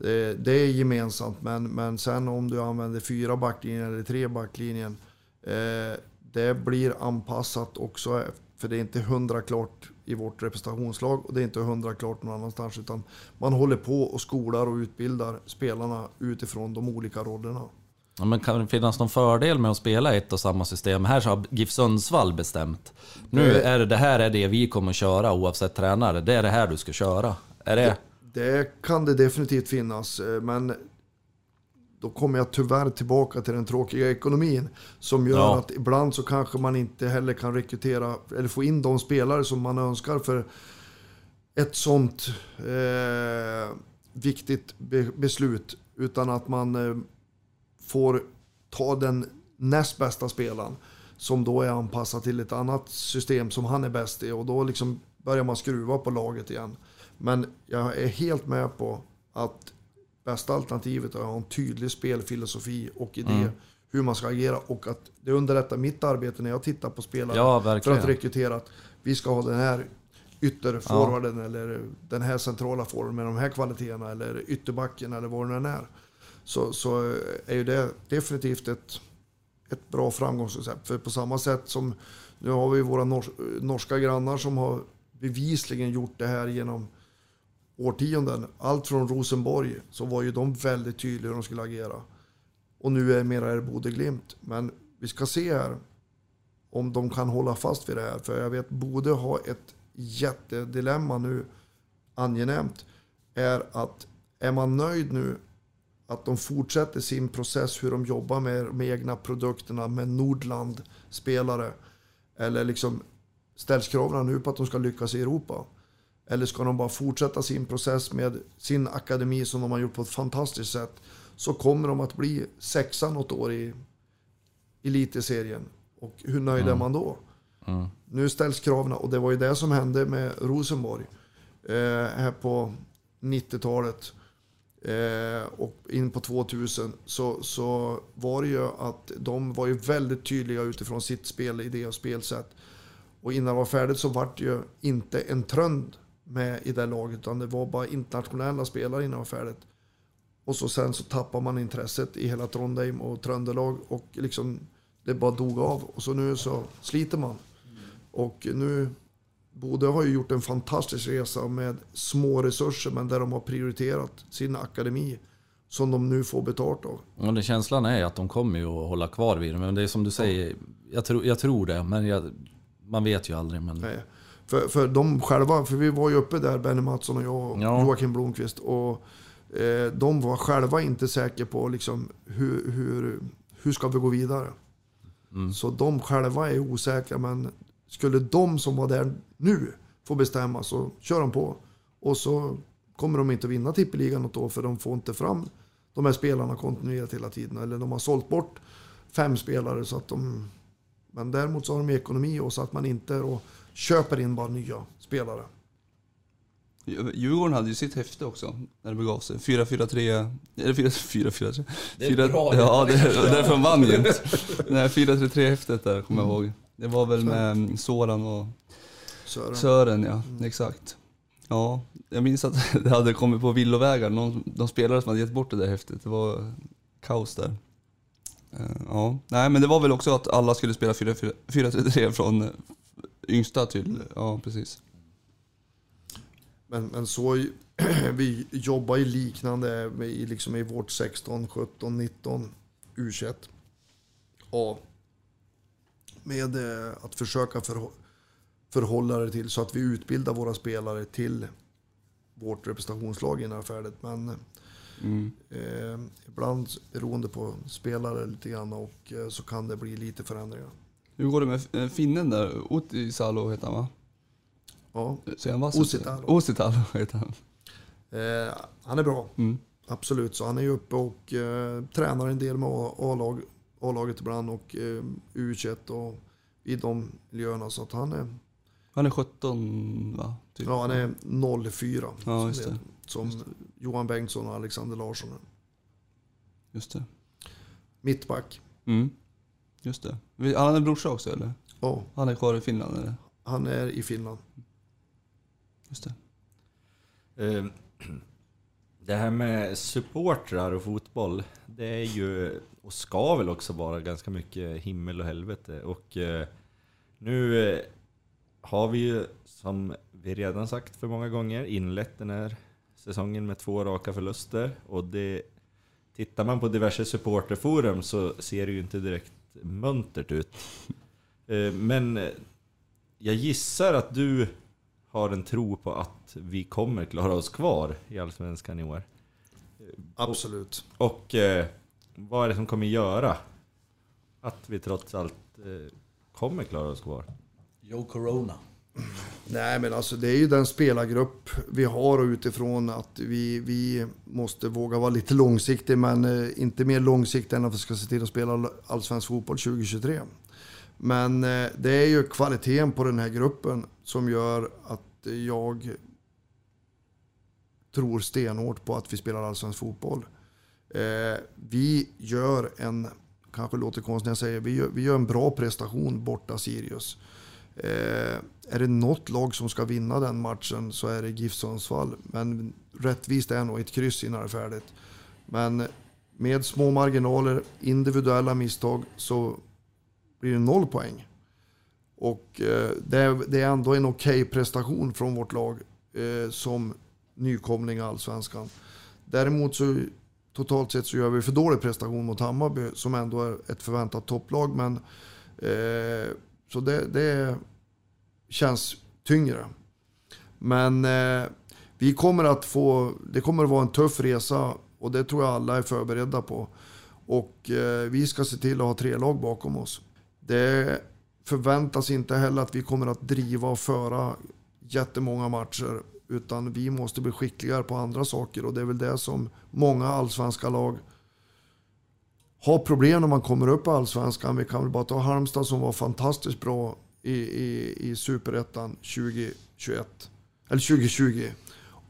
Eh, det är gemensamt, men, men sen om du använder fyra backlinjer eller tre backlinjen, eh, det blir anpassat också. För det är inte hundra klart i vårt representationslag och det är inte hundra klart någon annanstans. Utan man håller på och skolar och utbildar spelarna utifrån de olika rollerna. Ja, men kan det finnas någon fördel med att spela ett och samma system? Här så har GIF Sundsvall bestämt. Nu är det, det här är det vi kommer köra oavsett tränare. Det är det här du ska köra. Är det... Det kan det definitivt finnas, eh, men då kommer jag tyvärr tillbaka till den tråkiga ekonomin som gör Ja. att ibland så kanske man inte heller kan rekrytera eller få in de spelare som man önskar för ett sånt eh, viktigt be beslut. Utan att man eh, får ta den näst bästa spelaren som då är anpassad till ett annat system som han är bäst i och då liksom börjar man skruva på laget igen. Men jag är helt med på att bästa alternativet är att ha en tydlig spelfilosofi och idé Mm. hur man ska agera och att det underlättar mitt arbete när jag tittar på spelare Ja, för att rekrytera att vi ska ha den här ytterforwarden eller den här centrala forwarden med de här kvaliteterna eller ytterbacken eller vad det än är. Så, så är ju det definitivt ett, ett bra framgångsrecept. För på samma sätt som nu har vi våra nors norska grannar som har bevisligen gjort det här genom årtionden. Allt från Rosenborg så var ju de väldigt tydliga hur de skulle agera. Och nu är mera är Glimt. Men vi ska se här om de kan hålla fast vid det här. För jag vet Bode har ett jättedilemma nu, angenämt, är att är man nöjd nu att de fortsätter sin process hur de jobbar med de egna produkterna med Nordland-spelare. Eller liksom ställs kraven nu på att de ska lyckas i Europa? Eller ska de bara fortsätta sin process med sin akademi som de har gjort på ett fantastiskt sätt? Så kommer de att bli sexa något år i elitserien. Och hur nöjd är man då? Nu ställs kraven och det var ju det som hände med Rosenborg eh, här på 90-talet eh, och in på 2000 så, så var det ju att de var ju väldigt tydliga utifrån sitt spelidé och spelsätt. Och innan det var färdigt så var det ju inte en trönd med i det laget utan det var bara internationella spelare innan det var färdigt. Och så sen så tappar man intresset i hela Trondheim och Tröndelag och liksom det bara dog av. Och så nu så sliter man. Och nu, Bode har ju gjort en fantastisk resa med små resurser men där de har prioriterat sin akademi som de nu får betalt av. Ja, det känslan är att de kommer ju att hålla kvar vid det. Men det är som du säger, jag, tror- jag tror det. Men jag, man vet ju aldrig. Men... Nej. För, för de själva, för vi var ju uppe där, Benny Mattsson och jag och Ja. Joakim Blomqvist. Och eh, de var själva inte säkra på liksom, hur, hur, hur ska vi gå vidare. Så de själva är osäkra, men skulle de som var där nu få bestämma så kör de på. Och så kommer de inte vinna tippeligan något år för de får inte fram de här spelarna kontinuerligt hela tiden. Eller de har sålt bort fem spelare så att de... Men däremot så har de ekonomi och så att man inte och köper in bara nya spelare. Djurgården hade ju sitt häfte också när det begav sig. 4-4-3... Eller 4-4-3. Det är bra. Ja, det är därför de vann. Det här 4-3-3-häftet där kommer jag ihåg. Det var väl med Soran och Sören. Sören, ja. Exakt. Ja, jag minns att (laughs) det hade kommit på villovägar. Någon, de spelare som hade gett bort det där häftet. Det var kaos där. Eh, Ja, nej men det var väl också att alla skulle spela 4-3 från eh, yngsta till, ja precis. Men, men så, (clears throat) vi jobbar ju liknande i, liksom i vårt 16, 17, 19, U21. Ja. Med eh, att försöka förhå- förhålla det till så att vi utbildar våra spelare till vårt representationslag innan det är färdigt. Men Mm. eh, ibland beroende på spelare lite grann och eh, så kan det bli lite förändringar. Hur går det med eh, finnen där? Uti Salo heter han va? Ja, Säger han vass? Ositalo. Ositalo heter han. eh, han är bra. Mm. Absolut, så han är ju uppe och eh, tränar en del med A-lag, A-laget ibland och eh, U21 och i de miljöerna. Så att han är, Han är 17 va? Typ. Ja, han är 04. Ja, som just det. Som Johan Bengtsson och Alexander Larsson. Just det. Mittback. Mm. Just det. Han har en brorsa också eller? Ja, Han är kvar i Finland eller? han är i Finland. Just det. Eh, Det här med supportrar och fotboll, det är ju, och ska väl också vara ganska mycket himmel och helvete. Och eh, nu eh, har vi ju, som vi redan sagt för många gånger, inlett den här säsongen med två raka förluster. Och det, tittar man på diverse supporterforum så ser det ju inte direkt muntert ut. Eh, Men eh, jag gissar att du har en tro på att vi kommer klara oss kvar i Allsvenskan i år. Absolut. Och eh, vad är det som kommer göra att vi trots allt eh, kommer klara oss kvar? Joe Corona. Nej, men alltså det är ju den spelargrupp vi har och utifrån att vi, vi måste våga vara lite långsiktig, men eh, inte mer långsiktig än att vi ska se till att spela allsvensk fotboll 2023. Men eh, det är ju kvaliteten på den här gruppen som gör att jag tror stenhårt på att vi spelar allsvensk fotboll. Eh, vi gör en, kanske låter konstigt när jag säger, vi gör, vi gör en bra prestation borta Sirius. Eh, är det något lag som ska vinna den matchen så är det GIF Sundsvall. Men rättvist är nog ett kryss innan det är färdigt. Men med små marginaler, individuella misstag så blir det noll poäng. Och eh, det, är, det är ändå en okej prestation från vårt lag eh, som nykomling i Allsvenskan. Däremot så totalt sett så gör vi för dålig prestation mot Hammarby som ändå är ett förväntat topplag. Men, eh, så det, det känns tyngre. Men eh, vi kommer att få, det kommer att vara en tuff resa och det tror jag alla är förberedda på. Och eh, vi ska se till att ha tre lag bakom oss. Det förväntas inte heller att vi kommer att driva och föra jättemånga matcher. Utan vi måste bli skickligare på andra saker och det är väl det som många allsvenska lag har problem när man kommer upp i allsvenskan. Vi kan väl bara ta Halmstad som var fantastiskt bra i, i, i superettan 2021. Eller 2020.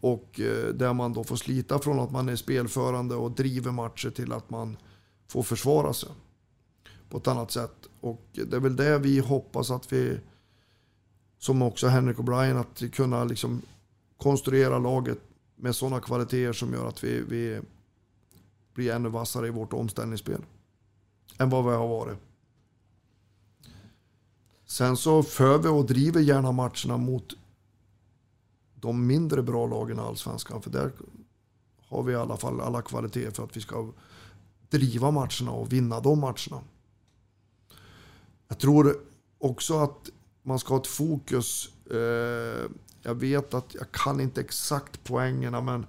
Och eh, där man då får slita från att man är spelförande och driver matcher till att man får försvara sig på ett annat sätt. Och det är väl det vi hoppas att vi, som också Henrik och Brian, att kunna liksom konstruera laget med sådana kvaliteter som gör att vi, vi blir ännu vassare i vårt omställningsspel. Än vad vi har varit. Sen så för vi och driver gärna matcherna mot de mindre bra lagen i Allsvenskan. För där har vi i alla fall alla kvaliteter för att vi ska driva matcherna och vinna de matcherna. Jag tror också att man ska ha ett fokus. Eh, jag vet att jag kan inte exakt poängerna men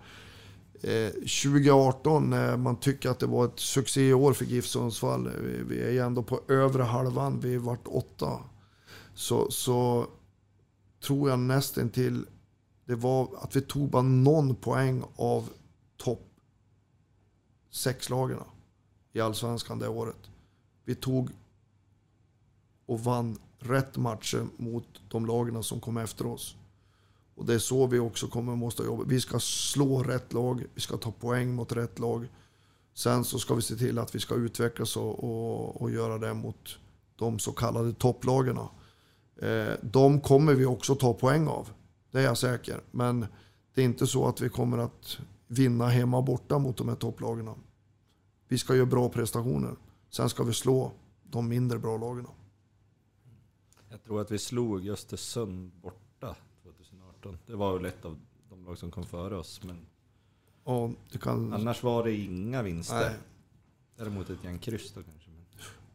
eh, 2018 när man tycker att det var ett succéår för GIF Sundsvall. Vi, är ju ändå på övre halvan, vi vart åtta. Så, så tror jag nästan till det var att vi tog bara någon poäng av topp sex lagarna i Allsvenskan det året. Vi tog och vann rätt matcher mot de lagarna som kom efter oss. Och det är så vi också kommer måste jobba. Vi ska slå rätt lag, vi ska ta poäng mot rätt lag. Sen så ska vi se till att vi ska utvecklas och, och, och göra det mot de så kallade topplagarna. Eh, de kommer vi också ta poäng av. Det är jag säker. Men det är inte så att vi kommer att vinna hemma och borta mot de här topplagarna. Vi ska göra bra prestationer. Sen ska vi slå de mindre bra lagarna. Jag tror att vi slog Östersund borta 2018. Det var väl ett av de lag som kom före oss. Men Ja, kan... annars var det inga vinster. Nej. Däremot ett gäng kryss då kanske.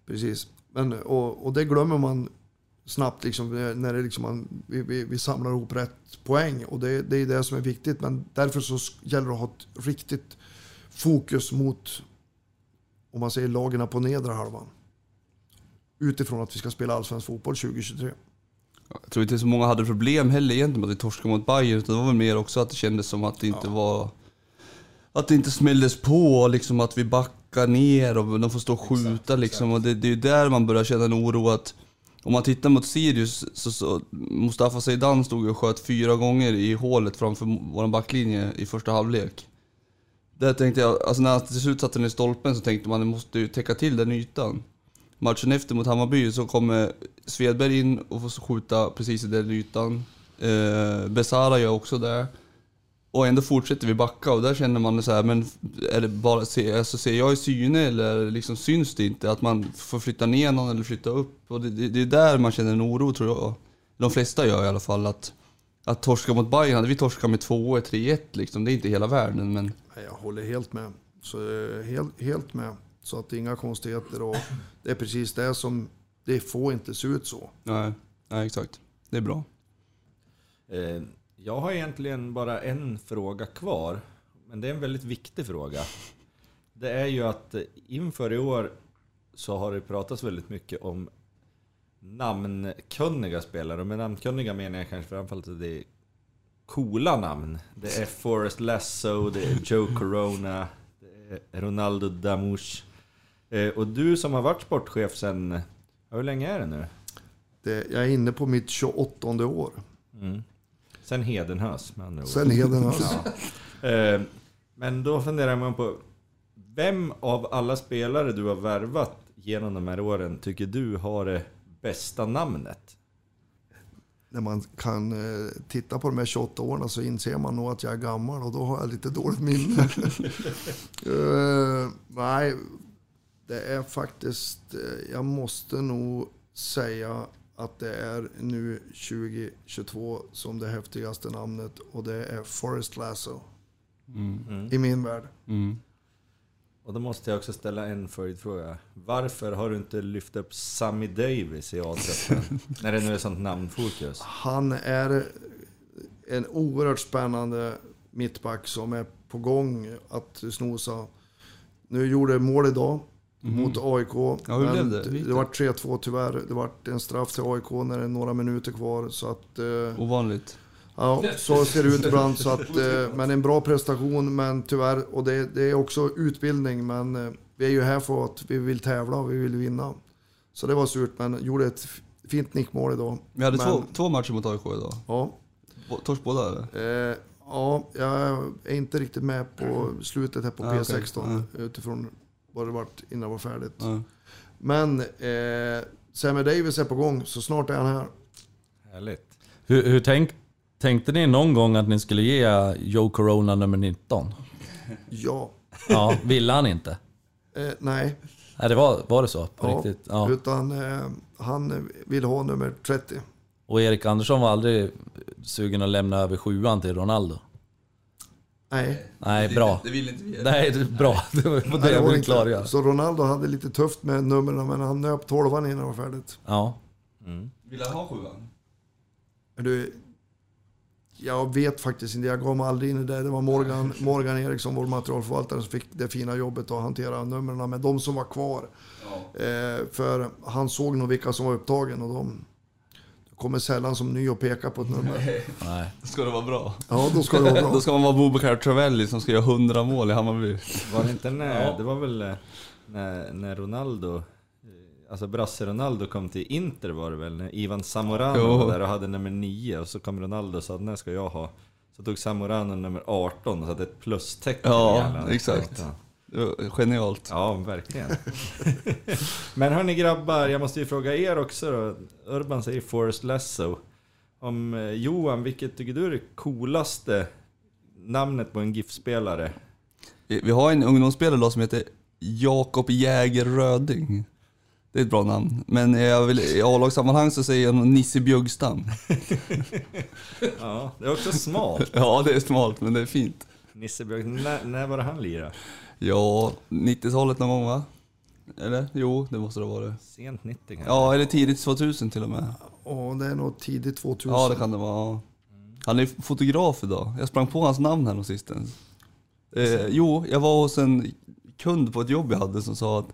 Precis. Men, och, och det glömmer man snabbt liksom, när det liksom man, vi, vi, vi samlar ihop rätt poäng. Och det, det är det som är viktigt. Men därför så gäller det att ha ett riktigt fokus mot, om man säger lagarna på nedre halvan. Utifrån att vi ska spela allsvensk fotboll 2023. Jag tror inte så många hade problem heller egentligen med att vi torskade mot Bayern utan det var väl mer också att det kändes som att det inte var... Att det inte smälldes på och liksom att vi backar ner och de får stå och skjuta liksom. Och det, det är ju där man börjar känna en oro att om man tittar mot Sirius så, så Mustafa Zeidan stod och sköt fyra gånger i hålet framför vår backlinje i första halvlek. Där tänkte jag, alltså när han till slut satte den i stolpen så tänkte man att det måste ju täcka till den ytan. Matchen efter mot Hammarby så kommer Svedberg in och får skjuta precis i den ytan. Eh, Besara gör också det. Och ändå fortsätter vi backa och där känner man så här, men är det bara, alltså, ser jag i syne eller liksom syns det inte att man får flytta ner någon eller flytta upp? Och det, det, det är där man känner en oro tror jag. De flesta gör i alla fall att, att torska mot Bayern, hade vi torskat med 2 3-1 liksom, det är inte hela världen men... Jag håller helt med. Så, eh, helt, helt med. Så att det är inga konstigheter och det är precis det som, det får inte se ut så. Nej, nej exakt. Det är bra. Eh, jag har egentligen bara en fråga kvar, men det är en väldigt viktig fråga. Det är ju att inför i år så har det pratats väldigt mycket om namnkunniga spelare. Och med namnkunniga menar jag kanske framförallt att det är coola namn. Det är Forrest Lasso, det är Joe Corona, det är Ronaldo Damush. Eh, och du som har varit sportchef sen, hur länge är det nu? Det, jag är inne på mitt 28 år. Mm. Sen Hedenhös med andra ord. Sen Hedenhös. Ja. Eh, Men då funderar man på, vem av alla spelare du har värvat genom de här åren tycker du har det bästa namnet? När man kan eh, titta på de här 28 åren så inser man nog att jag är gammal och då har jag lite dåligt minne. (laughs) Eh, nej, det är faktiskt, jag måste nog säga att det är nu 2022 som det häftigaste namnet och det är Forrest Lasso Mm. i min värld. Mm. Och då måste jag också ställa en följdfråga. Varför har du inte lyft upp Sammy Davis i A-truppen? (laughs) när det nu är sånt namnfokus. Han är en oerhört spännande mittback som är på gång att snosa. Nu gjorde mål idag mot AIK. Ja, hur blev det? det, var 3-2 tyvärr. Det var en straff till AIK när det är några minuter kvar. Så att, eh, Ovanligt. ja, så ser det ut ibland. Så att, eh, men en bra prestation, men tyvärr. Och det, det är också utbildning, men eh, vi är ju här för att vi vill tävla och vi vill vinna. Så det var surt, men gjorde ett fint nickmål idag. Vi hade Men- två, två matcher mot AIK idag. Ja, Torsk båda eller? Eh, ja, jag är inte riktigt med på slutet här på Ah, okej. P16 utifrån vad det varit innan det var färdigt. Ja. Men eh, Sammy Davis är på gång, så snart är han här. Härligt. Hur, hur tänk, tänkte ni någon gång att ni skulle ge Joe Corona nummer 19? Ja, Ja, ville han inte? eh, nej, Nej, det var, var det så? På Ja. riktigt? Ja. utan eh, han vill ha nummer 30. Och Erik Andersson var aldrig sugen att lämna över sjuan till Ronaldo? Nej, Nej, bra. Det vill inte vi. Nej, det är bra. (laughs) Det var det jag ville klargöra. Så Ronaldo hade lite tufft med numren, men han nöp 12 innan det var färdigt. Ja. Vill han ha sjuan? Du, jag vet faktiskt inte, jag gav mig aldrig in i det. Det var Morgan, Morgan Eriksson, vår materialförvaltare, som fick det fina jobbet att hantera numren med de som var kvar. Eh, för han såg nog vilka som var upptagen och de kommer sällan som ny och pekar på ett nummer. Nej. Då ska det vara bra. Ja, då ska det vara Då bra. ska man vara Bobakar Travelli som ska göra 100 mål i Hammarby. Var det inte när, det var väl eh, när, när Ronaldo, eh, alltså brasse Ronaldo kom till Inter var det väl? När Ivan Zamorano Jo. var där och hade nummer 9 och så kom Ronaldo och sa den här ska jag ha. Så tog Zamorano nummer 18 och satte ett plustecken Ja, exakt. Ja. Var genialt. Ja, verkligen. (laughs) Men hörni grabbar, jag måste ju fråga er också då. Urban säger Forrest Lasso. Om eh, Johan, vilket tycker du är det coolaste namnet på en GIF-spelare? Vi vi har en ungdomsspelare då som heter Jakob Jäger Röding. Det är ett bra namn. Men jag vill, i A-lagssammanhang så säger jag Nisse Bjuggstam. (laughs) Ja, det är också smalt. (laughs) Ja, det är smalt men det är fint. Nisse Björk, när, när var det han lirade? Ja, 90-talet någon gång va? Eller? Jo, det måste det vara det. Sent 90 kanske? Ja, eller tidigt 2000 till och med. Och det är nog tidigt 2000. Ja, det kan det vara. ja. Han är fotograf idag. Jag sprang på hans namn här sistens. Eh, jo, jag var hos en kund på ett jobb jag hade som sa att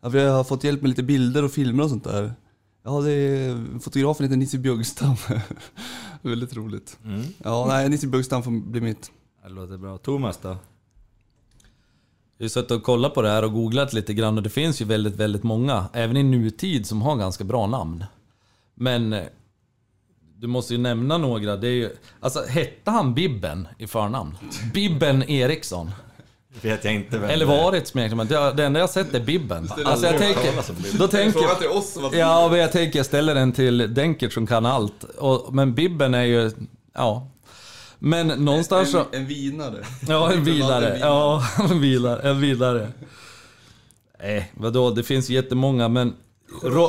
ja, vi har fått hjälp med lite bilder och filmer och sånt där. Ja, det är, fotografen heter Nisse Bjuggstam. (laughs) Väldigt roligt. Mm, Ja, nej, Nisse Bjuggstam får bli mitt. det låter bra. Thomas då? Jag har suttit och kollat på det här och googlat lite grann och det finns ju väldigt, väldigt många, även i nutid, som har ganska bra namn. Men eh, du måste ju nämna några. Det är ju, alltså, hette han Bibben i förnamn? Bibben Eriksson? Vet jag inte vem Eller var det ett smeknamn? Det, det enda jag sett är Bibben. Alltså jag tänker... Då tänker Fråga till oss Ja, men jag tänker jag ställer den till Denkert som kan allt. Och, men Bibben är ju... Ja. Men någonstans så... en, en vinare. Ja, en vilare. En Ja, (laughs) en vilare. En vilare. Nej, vadå? Det finns jättemånga, men... Ro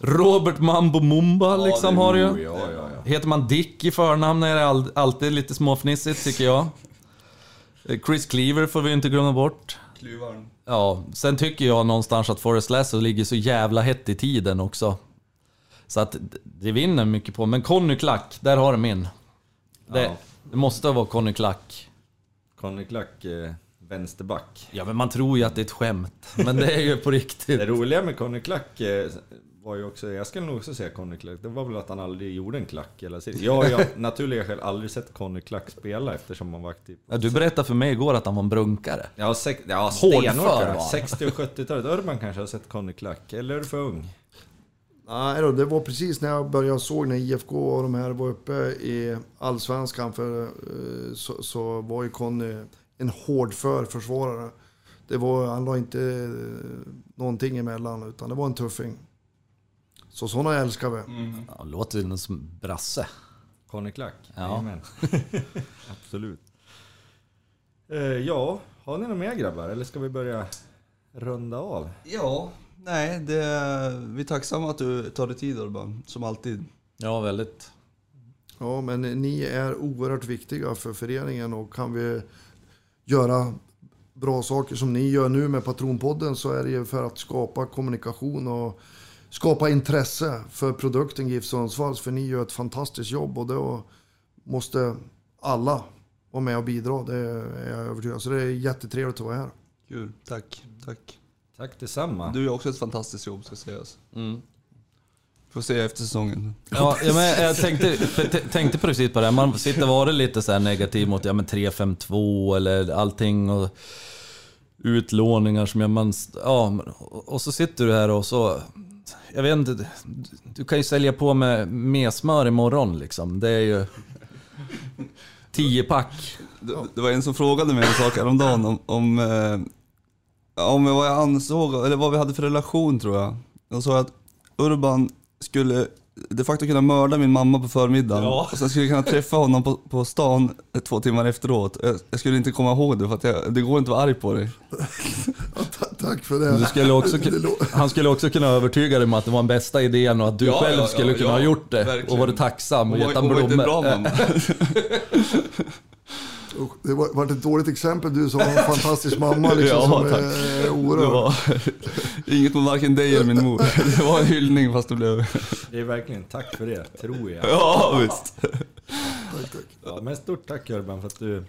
Robert Mambo Mumba liksom har ju. Ja, ja. Heter man Dick i förnamn är det all, alltid lite småfnissigt tycker jag. Eh, Chris Cleaver får vi inte glömma bort. Klyvaren. Ja, sen tycker jag någonstans att Forrest Lasso ligger så jävla hett i tiden också. Så att det vinner mycket på. Men Conny Klack, där har du min. Det. Det måste vara Conny Klack. Conny Klack, eh, vänsterback. Ja, men man tror ju att det är ett skämt. Men det är ju på riktigt. Det roliga med Conny Klack eh, var ju också, jag skulle nog också säga Conny Klack, det var väl att han aldrig gjorde en klack hela sitt Jag har ju av naturliga skäl aldrig sett Conny Klack spela eftersom han var aktiv. Ja, du berättade för mig igår att han var en brunkare. Ja, sex, ja Hårdför stenhårt var han. jag. 60 och 70-talet. Urban kanske har sett Conny Klack, eller är du för ung? Nej då, det var precis när jag började såg när IFK och de här var uppe i Allsvenskan. För, eh, så, så var ju Conny en hårdför försvarare. Det var, han la inte eh, någonting emellan, utan det var en tuffing. Så sådana älskar vi. Ja, låter som brasse. Conny Klack? Ja. (laughs) Absolut. Eh, ja, har ni några mer grabbar? Eller ska vi börja runda av? Ja, nej, det, vi är tacksamma att du tar dig tid Urban, som alltid. Ja, väldigt. Ja, men ni är oerhört viktiga för föreningen och kan vi göra bra saker som ni gör nu med Patronpodden så är det ju för att skapa kommunikation och skapa intresse för produkten GIF Sundsvalls. För ni gör ett fantastiskt jobb och då måste alla vara med och bidra. Det är jag övertygad. Så det är jättetrevligt att vara här. Kul, tack, tack. Tack detsamma. Du gör också ett fantastiskt jobb ska sägas. Mm. Får se efter säsongen. Ja, ja, men jag tänkte, tänkte precis på det. här. Man sitter och varit lite så här negativ mot ja, men 3-5-2 eller allting. Och utlåningar som gör man... Ja, och så sitter du här och så... Jag vet inte, du- kan ju sälja på med mesmör imorgon liksom. Det är ju... 10 pack. Det, det var en som frågade mig en sak häromdagen om, om, eh, om vad jag ansåg, eller vad vi hade för relation tror jag. Jag sa att Urban skulle de facto kunna mörda min mamma på förmiddagen. Ja. Och sen skulle jag kunna träffa honom på, på stan två timmar efteråt. Jag, jag skulle inte komma ihåg det för att jag, det går inte att vara arg på dig. Tack för det. Du skulle också, han skulle också kunna övertyga dig om att det var den bästa idén och att du Ja, själv ja, skulle ja, kunna ja, ha gjort det. verkligen. Och varit tacksam och Hon gett var, han hon var inte en blommor. (laughs) Det var, var ett dåligt exempel. Du som en fantastisk mamma liksom, (laughs) Ja, som tack. är Det oerhörd. var inget mot varken dig eller min mor. (laughs) Det var en hyllning fast det blev... Det är verkligen tack för det, tror jag. Ja visst. Tack, tack. Ja, men stort tack Urban för att du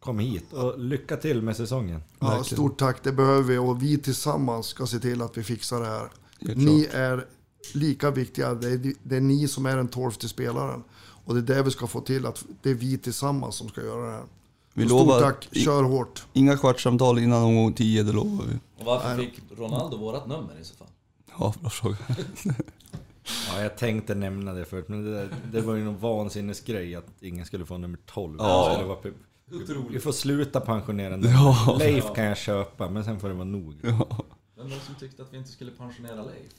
kom hit och lycka till med säsongen. Ja, stort tack, det behöver vi och vi tillsammans ska se till att vi fixar det här. Helt Ni är lika viktiga, det är, det är ni som är den tolfte spelaren. Och det är det vi ska få till, att det är vi tillsammans som ska göra det här. Vi Stort lovar tack, kör hårt. inga kvartssamtal innan omgång 10, det lovar vi. Och varför fick Ronaldo vårat nummer i så fall? Ja, bra fråga. (laughs) Ja, jag tänkte nämna det förut, men det, där, det var ju någon vansinnesgrej att ingen skulle få nummer 12. Ja. Det skulle vara pe- vi får sluta pensionera nu. Ja. Leif kan jag köpa, men sen får det vara nog. Vem var det som tyckte att vi inte skulle pensionera Leif?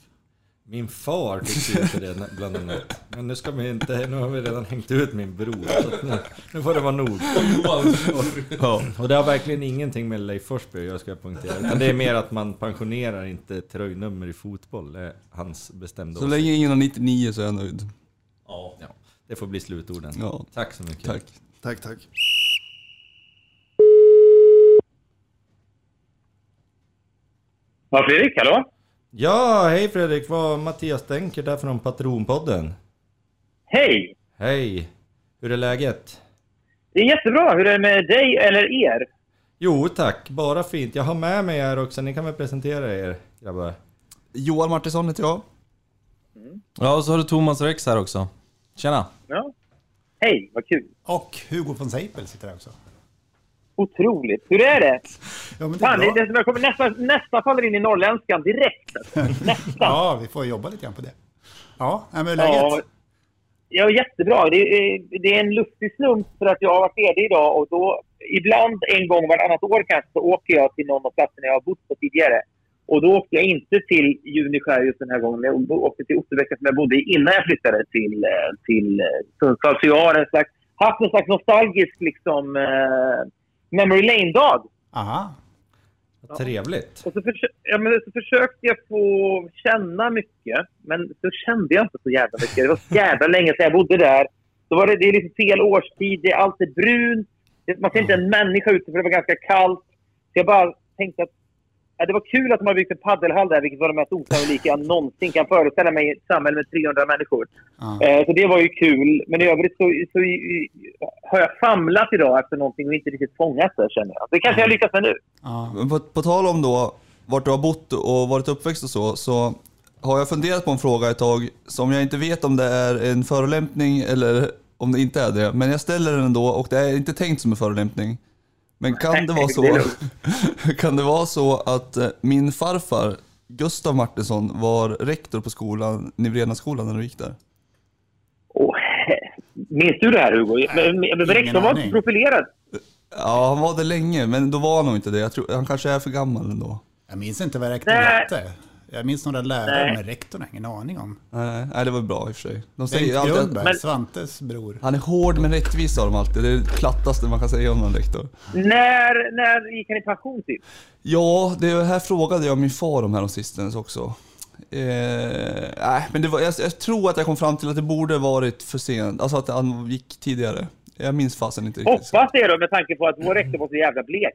Min far tyckte inte det bland annat. Men nu ska vi inte, nu har vi redan hängt ut min bror. Så nu, nu får det vara nog. Ja. Och det har verkligen ingenting med Leif Forsberg göra ska jag poängtera. Utan det är mer att man pensionerar inte tröjnummer i fotboll. Det är hans bestämda Så åsikt. länge ingen har 99 så är jag nöjd. Ja. Ja, det får bli slutorden. Ja. Tack så mycket. Tack. Tack, tack. Ja, Fredrik, hallå? Ja, hej Fredrik! Var Mattias Denker där från Patronpodden. Hej! Hej! Hur är läget? Det är jättebra. Hur är det med dig eller er? Jo tack, bara fint. Jag har med mig här också, ni kan väl presentera er grabbar? Johan Martinsson heter jag. Ja, och så har du Thomas Rex här också. Tjena! Ja. Hej, vad kul. Och Hugo von Seipel sitter där också. Otroligt. Hur är det? Ja, det Fan, är det, bra. det, jag kommer nästan, nästan faller in i norrländskan direkt. (laughs) Nästan. Ja, vi får jobba lite grann på det. Ja, men läget? Ja, ja, jättebra. Det är, det är en lustig slump för att jag har varit ledig idag och då ibland en gång vartannat år kanske så åker jag till någon av platserna jag har bott på tidigare. Och då åkte jag inte till Juniskär just den här gången. Jag åkte till Otterbäcka som jag bodde i innan jag flyttade till, eh, till eh, Sundsvall. Så jag har en slags, haft en slags nostalgisk liksom, eh, memory lane-dag. Aha. Vad Trevligt. Och så, försö ja, men så försökte jag få känna mycket, men så kände jag inte så jävla mycket. Det var så jävla länge sedan jag bodde där. Då var det, det är liksom fel årstid, det är allt är brunt. Man ser inte en människa ute för det var ganska kallt. Så jag bara tänkte att ja, det var kul att de har byggt en paddelhall där, vilket var det mest osannolika jag någonsin kan föreställa mig i ett samhälle med 300 människor. Ja. Eh, så det var ju kul. Men i övrigt så, så har jag famlat idag efter någonting och inte riktigt fångat det, känner jag. Det kanske jag lyckas med nu. Ja. Men på, på tal om då vart du har bott och varit uppväxt och så, så har jag funderat på en fråga ett tag som jag inte vet om det är en förolämpning eller om det inte är det. Men jag ställer den ändå och det är inte tänkt som en förolämpning. Men kan det vara så, (laughs) kan det vara så att eh, min farfar, Gustav Martinsson, var rektor på skolan, Nivrenaskolan när du gick där? Åh, minns du det här, Hugo? Men, men, men rektorn var inte profilerad. Ja, han var det länge, men då var han nog inte det. Jag tror, han kanske är för gammal ändå. Jag minns inte vad rektorn hette. Jag minns några lärare, Nej. men rektorn har ingen aning om. Nej, nej, det var bra i och för sig. De Bengt säger alltid att Grundberg, Men- Svantes bror. han är hård men rättvis sa de alltid. Det är det plattaste man kan säga om någon rektor. När, när gick han i pension typ? Ja, det här frågade jag min far om här sistens också. Eh, nej, men det var, jag, jag tror att jag kom fram till att det borde varit för sent. Alltså att han gick tidigare. Jag minns fasen inte riktigt. Hoppas det då med tanke på att vår rektor var så jävla blek.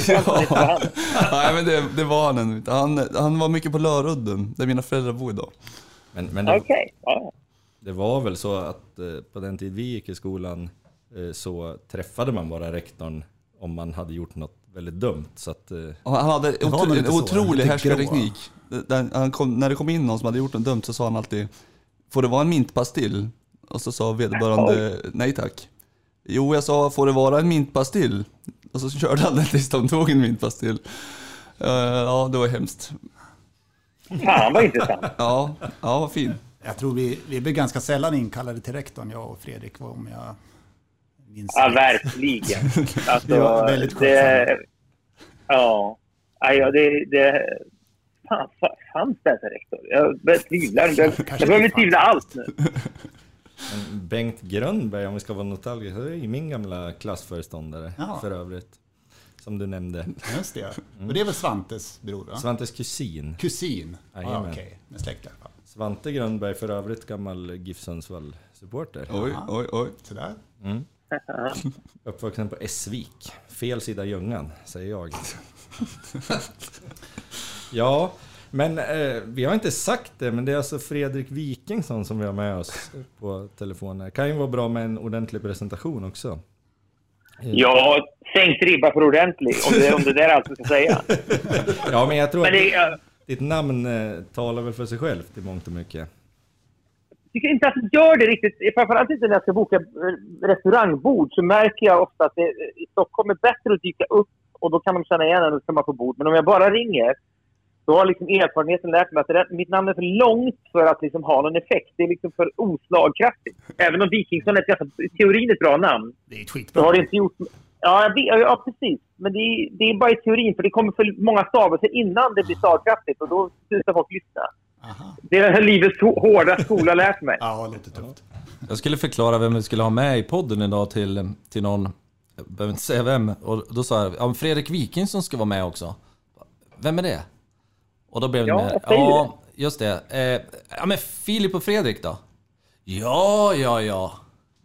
Så (laughs) han. (laughs) Nej, men det, det var han ändå inte. Han, han var mycket på Lörudden, där mina föräldrar bor idag. Men, men det, Okej. Ja. det var väl så att eh, på den tid vi gick i skolan eh, så träffade man bara rektorn om man hade gjort något väldigt dumt. Så att, eh, Han hade otro, en otrolig härskarteknik. När det kom in någon som hade gjort något dumt så sa han alltid Får det vara en mintpastill? Och så sa vederbörande nej tack. Jo, jag sa får det vara en mintpastill? Och så körde han den tills de tog en mintpastill. Eh, ja, det var hemskt. Fan vad intressant. Ja, ja vad fin. Jag tror vi, vi blir ganska sällan inkallade till rektorn, jag och Fredrik, om jag minns Ja, rätt. verkligen. (laughs) Alltså, Det var väldigt det, Ja. Ja, ja, det... det fan, fa- fanns det ens en rektor? Jag börjar tvivla. Jag, jag, börjar inte tvivla allt nu. Men Bengt Grönberg, om vi ska vara nostalgiska, det är ju min gamla klassföreståndare Ja. för övrigt. Som du nämnde. Just det. Och det är väl Svantes bror, va? Svantes kusin. Kusin? Ja, Jajamän. okej. Med släkt i alla fall. Svante Grönberg, för övrigt gammal GIF Sundsvall-supporter. Oj, oj, oj. Sådär. Uppvuxen på Essvik. Fel sida Ljungan, säger jag. (laughs) ja, men eh, vi har inte sagt det, men det är alltså Fredrik Wikingsson som vi har med oss på telefonen. Kan ju vara bra med en ordentlig presentation också. Ja, sänkt ribba för ordentligt. Om det, om det där är allt vi ska säga. (laughs) Ja, men jag tror Men att det, jag ditt namn eh, talar väl för sig självt i mångt och mycket. tycker inte att det gör det riktigt. Framförallt inte när jag ska boka eh, restaurangbord så märker jag ofta att det i Stockholm är bättre att dyka upp och då kan de känna igen en och man få bord. Men om jag bara ringer då har liksom erfarenheten lärt mig att det där, mitt namn är för långt för att liksom ha någon effekt. Det är liksom för oslagkraftigt. Även om Wikingsson är ett ganska, i teorin ett bra namn Det är ett så skitbra. har det inte gjort... Ja, vet- ja precis. Men det är, det är bara i teorin, för det kommer för många stavelser innan det blir slagkraftigt och då slutar folk lyssna. Aha. Det är livets hå- hårda skola lärt mig. Ja, lite tufft. Jag skulle förklara vem vi skulle ha med i podden idag till, till någon, jag behöver inte säga vem, och då sa jag, ja, Fredrik Wikingsson ska vara med också. Vem är det? Och då blev det Ja, med, säg ja, just det. Eh, ja men Filip och Fredrik då? Ja, ja, ja.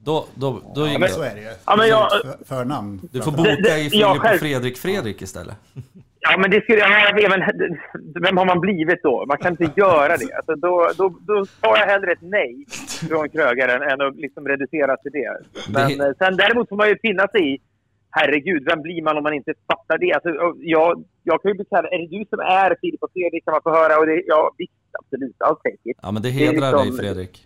Då, då, då gick Men det. så är det ju. Ja, men jag- För, förnamn. Du får Det- boka det- i ja, Filip och själv- Fredrik Fredrik istället. Ja, men det skulle jag... Även, vem har man blivit då? Man kan inte (laughs) göra det. Alltså, då, då, då tar jag hellre ett nej från krögaren än att liksom reducera till det. Men Det- eh, sen däremot får man ju finna sig i Herregud, vem blir man om man inte fattar det? Alltså, jag, jag kan ju bli kallad... Är det du som är Filip och Fredrik? kan man få höra. Och det, ja, visst, absolut. I'll take it. Ja men det hedrar liksom- dig Fredrik.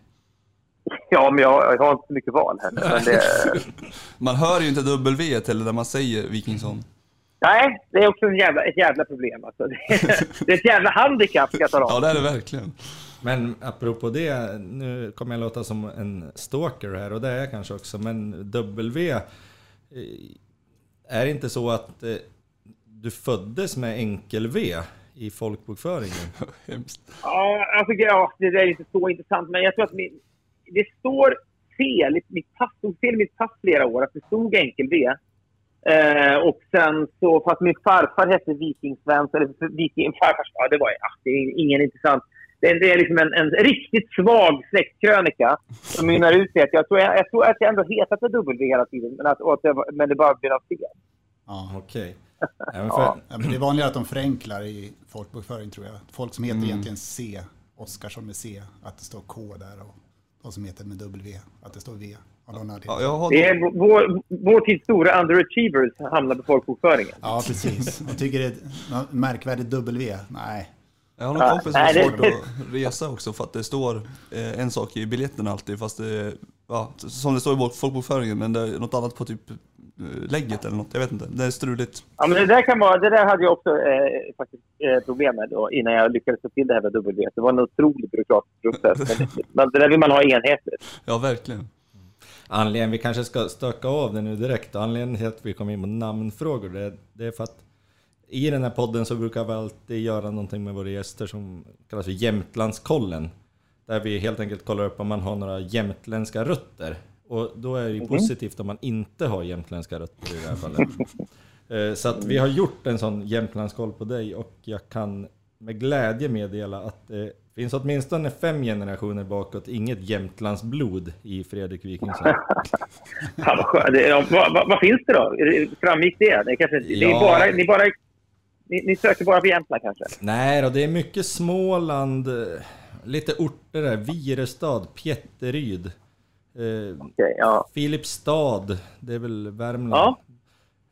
Ja, men jag, jag har inte så mycket val här. Men det, (laughs) Man hör ju inte W heller när man säger Wikingsson. Nej, det är också en jävla, ett jävla problem. Alltså. Det, är, det är ett jävla handikapp, ska jag tala Ja om. det är det verkligen. Men apropå det, nu kommer jag låta som en stalker här och det är jag kanske också, men W, eh, är det inte så att eh, du föddes med enkel-V i folkbokföringen? (laughs) Hemskt. Ja, alltså, ja, det är inte så intressant, men jag tror att min, det står fel. i Mitt pass fel i mitt pass flera år, att det stod enkel-V. Eh, och sen så, fast min farfar hette Viking Svensson, eller Viking, farfars, ja det var ja, det är ingen intressant. Det är, det är liksom en, en riktigt svag släktkrönika som mynnar ut i att jag tror, jag, jag tror att jag ändå hetat med W hela tiden, men, att, att det, var- men det bara blev något fel. Ja. Okej. För, Ja. Ja, men det är vanligare att de förenklar i folkbokföring tror jag. Folk som heter Mm. egentligen C, Oskarsson med C, att det står K där och de som heter med W, att det står V. Av. Ja, jag har Det är vår, vår tids stora underachievers hamnar på folkbokföringen. Ja, precis. Jag tycker det är ett märkvärdigt W. Nej. Jag har någon Ja, kompis som har svårt att resa också för att det står eh, en sak i biljetten alltid fast det, ja, som det står i bok- folkbokföringen men det är något annat på typ eh, lägget eller något, jag vet inte. Det är struligt. Ja, men det där, kan vara, det där hade jag också eh, faktiskt, eh, problem med då, innan jag lyckades få till det här med W. Det var en otroligt byråkratisk process. Men, (laughs) men det där vill man ha enhetligt. Ja, verkligen. anledningen, vi kanske ska stöka av det nu direkt. Anledningen till att vi kom in på namnfrågor, det, det är för att i den här podden så brukar vi alltid göra någonting med våra gäster som kallas för Jämtlandskollen. Där vi helt enkelt kollar upp om man har några jämtländska rötter. Och då är det ju positivt om man inte har jämtländska rötter i det här fallet. (laughs) Eh, Så att vi har gjort en sån Jämtlandskoll på dig och jag kan med glädje meddela att det finns åtminstone fem generationer bakåt inget Jämtlandsblod i Fredrik Wikingsson. (laughs) Ja, vad, vad, vad finns det då? Framgick det? det, kanske, inte- det är Ja. bara, ni, bara, ni, ni söker bara på Jämtland kanske? Nej då, det är mycket Småland, eh, lite orter där, Virestad, Pjätteryd, eh, Okej, ja. Filipstad, det är väl Värmland. Ja.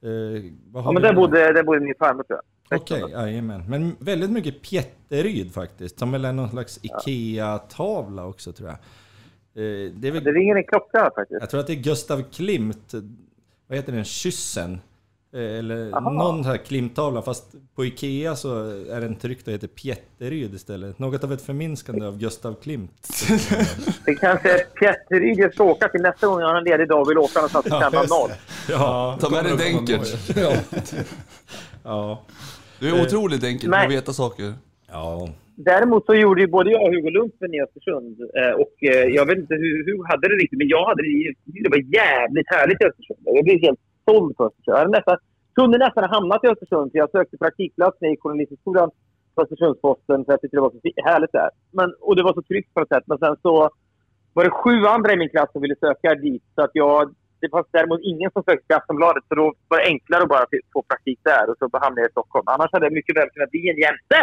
Eh, ja, men där bodde, där bodde min farmor tror jag. Okej, jajamän. Men väldigt mycket Pjätteryd faktiskt, som väl är någon slags IKEA-tavla också tror jag. Eh, det är väl, Det ringer en klocka faktiskt. jag tror att det är Gustav Klimt, vad heter den, Kyssen? Eh, Eller Aha. någon här Klimt-tavla, fast på IKEA så är den tryckt och heter Pjätteryd istället. Något av ett förminskande av Gustav Klimt. (laughs) Det kanske är Pjätteryd jag ska åka till nästa gång jag har en ledig dag och vill åka någonstans och känna noll. Ja, Ta med dig Denkert. (laughs) ja. Du är otroligt enkel på att veta saker. ja. Däremot så gjorde ju både jag och Hugo lumpen i Östersund. Eh, och eh, jag vet inte hur Hugo hade det riktigt, men jag hade det, det var jävligt härligt i Östersund. Jag blev helt såld på Östersund. Jag nästan, kunde nästan ha hamnat i Östersund, för jag sökte praktikplats i Journalisthögskolan på Östersundsposten, för jag tyckte det var så härligt där. Men, och det var så tryggt på något sätt. Men sen så var det sju andra i min klass som ville söka dit. Så att jag, det fanns däremot ingen som sökte till Aftonbladet, så då var det enklare att bara få praktik där. Och så hamnade jag i Stockholm. Annars hade jag mycket väl kunnat bli en jämte.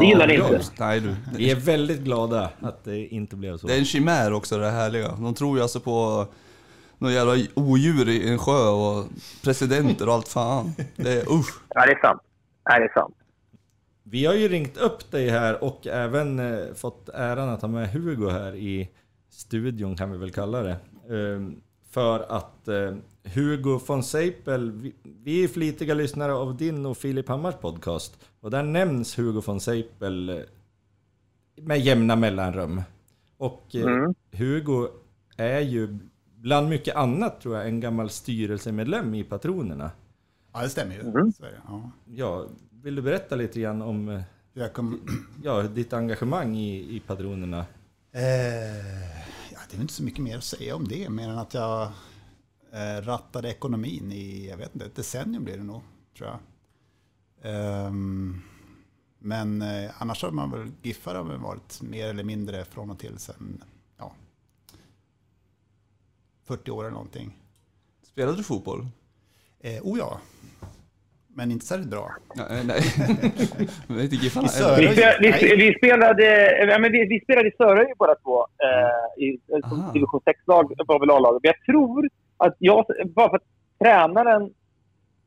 Det gillar ni inte. Nej du. Vi är väldigt glada att det inte blev så. Det är en chimär också det härliga. De tror ju alltså på någon jävla odjur i en sjö och presidenter och allt fan. Det är usch. Ja, det är sant. Ja, det är sant. Vi har ju ringt upp dig här och även eh, fått äran att ha med Hugo här i studion kan vi väl kalla det. Eh, för att eh, Hugo von Seipel, vi, vi är flitiga lyssnare av din och Filip Hammars podcast. Och där nämns Hugo von Seipel eh, med jämna mellanrum. Och Mm. Hugo är ju bland mycket annat tror jag en gammal styrelsemedlem i Patronerna. Ja, det stämmer ju. Mm. Ja. Ja, vill du berätta lite grann om eh, Hur Jag kom, ja, ditt engagemang i, i Patronerna? eh, ja, det är inte så mycket mer att säga om det, mer än att jag eh, rattade ekonomin i, jag vet inte, ett decennium blir det nog, tror jag. Ehm, men eh, annars har man väl, Giffar har varit mer eller mindre från och till sen, ja, 40 år eller någonting. Spelade du fotboll? Eh, oh ja, men inte särskilt bra. Nej. nej. (laughs) Men inte Giffarna. Vi, spel, vi, Nej. vi, spelade, ja, men vi, vi spelade i Sörö ju båda två. Eh, i, som Aha. division 6-lag var väl A-laget. Men jag tror att jag, bara för att tränaren...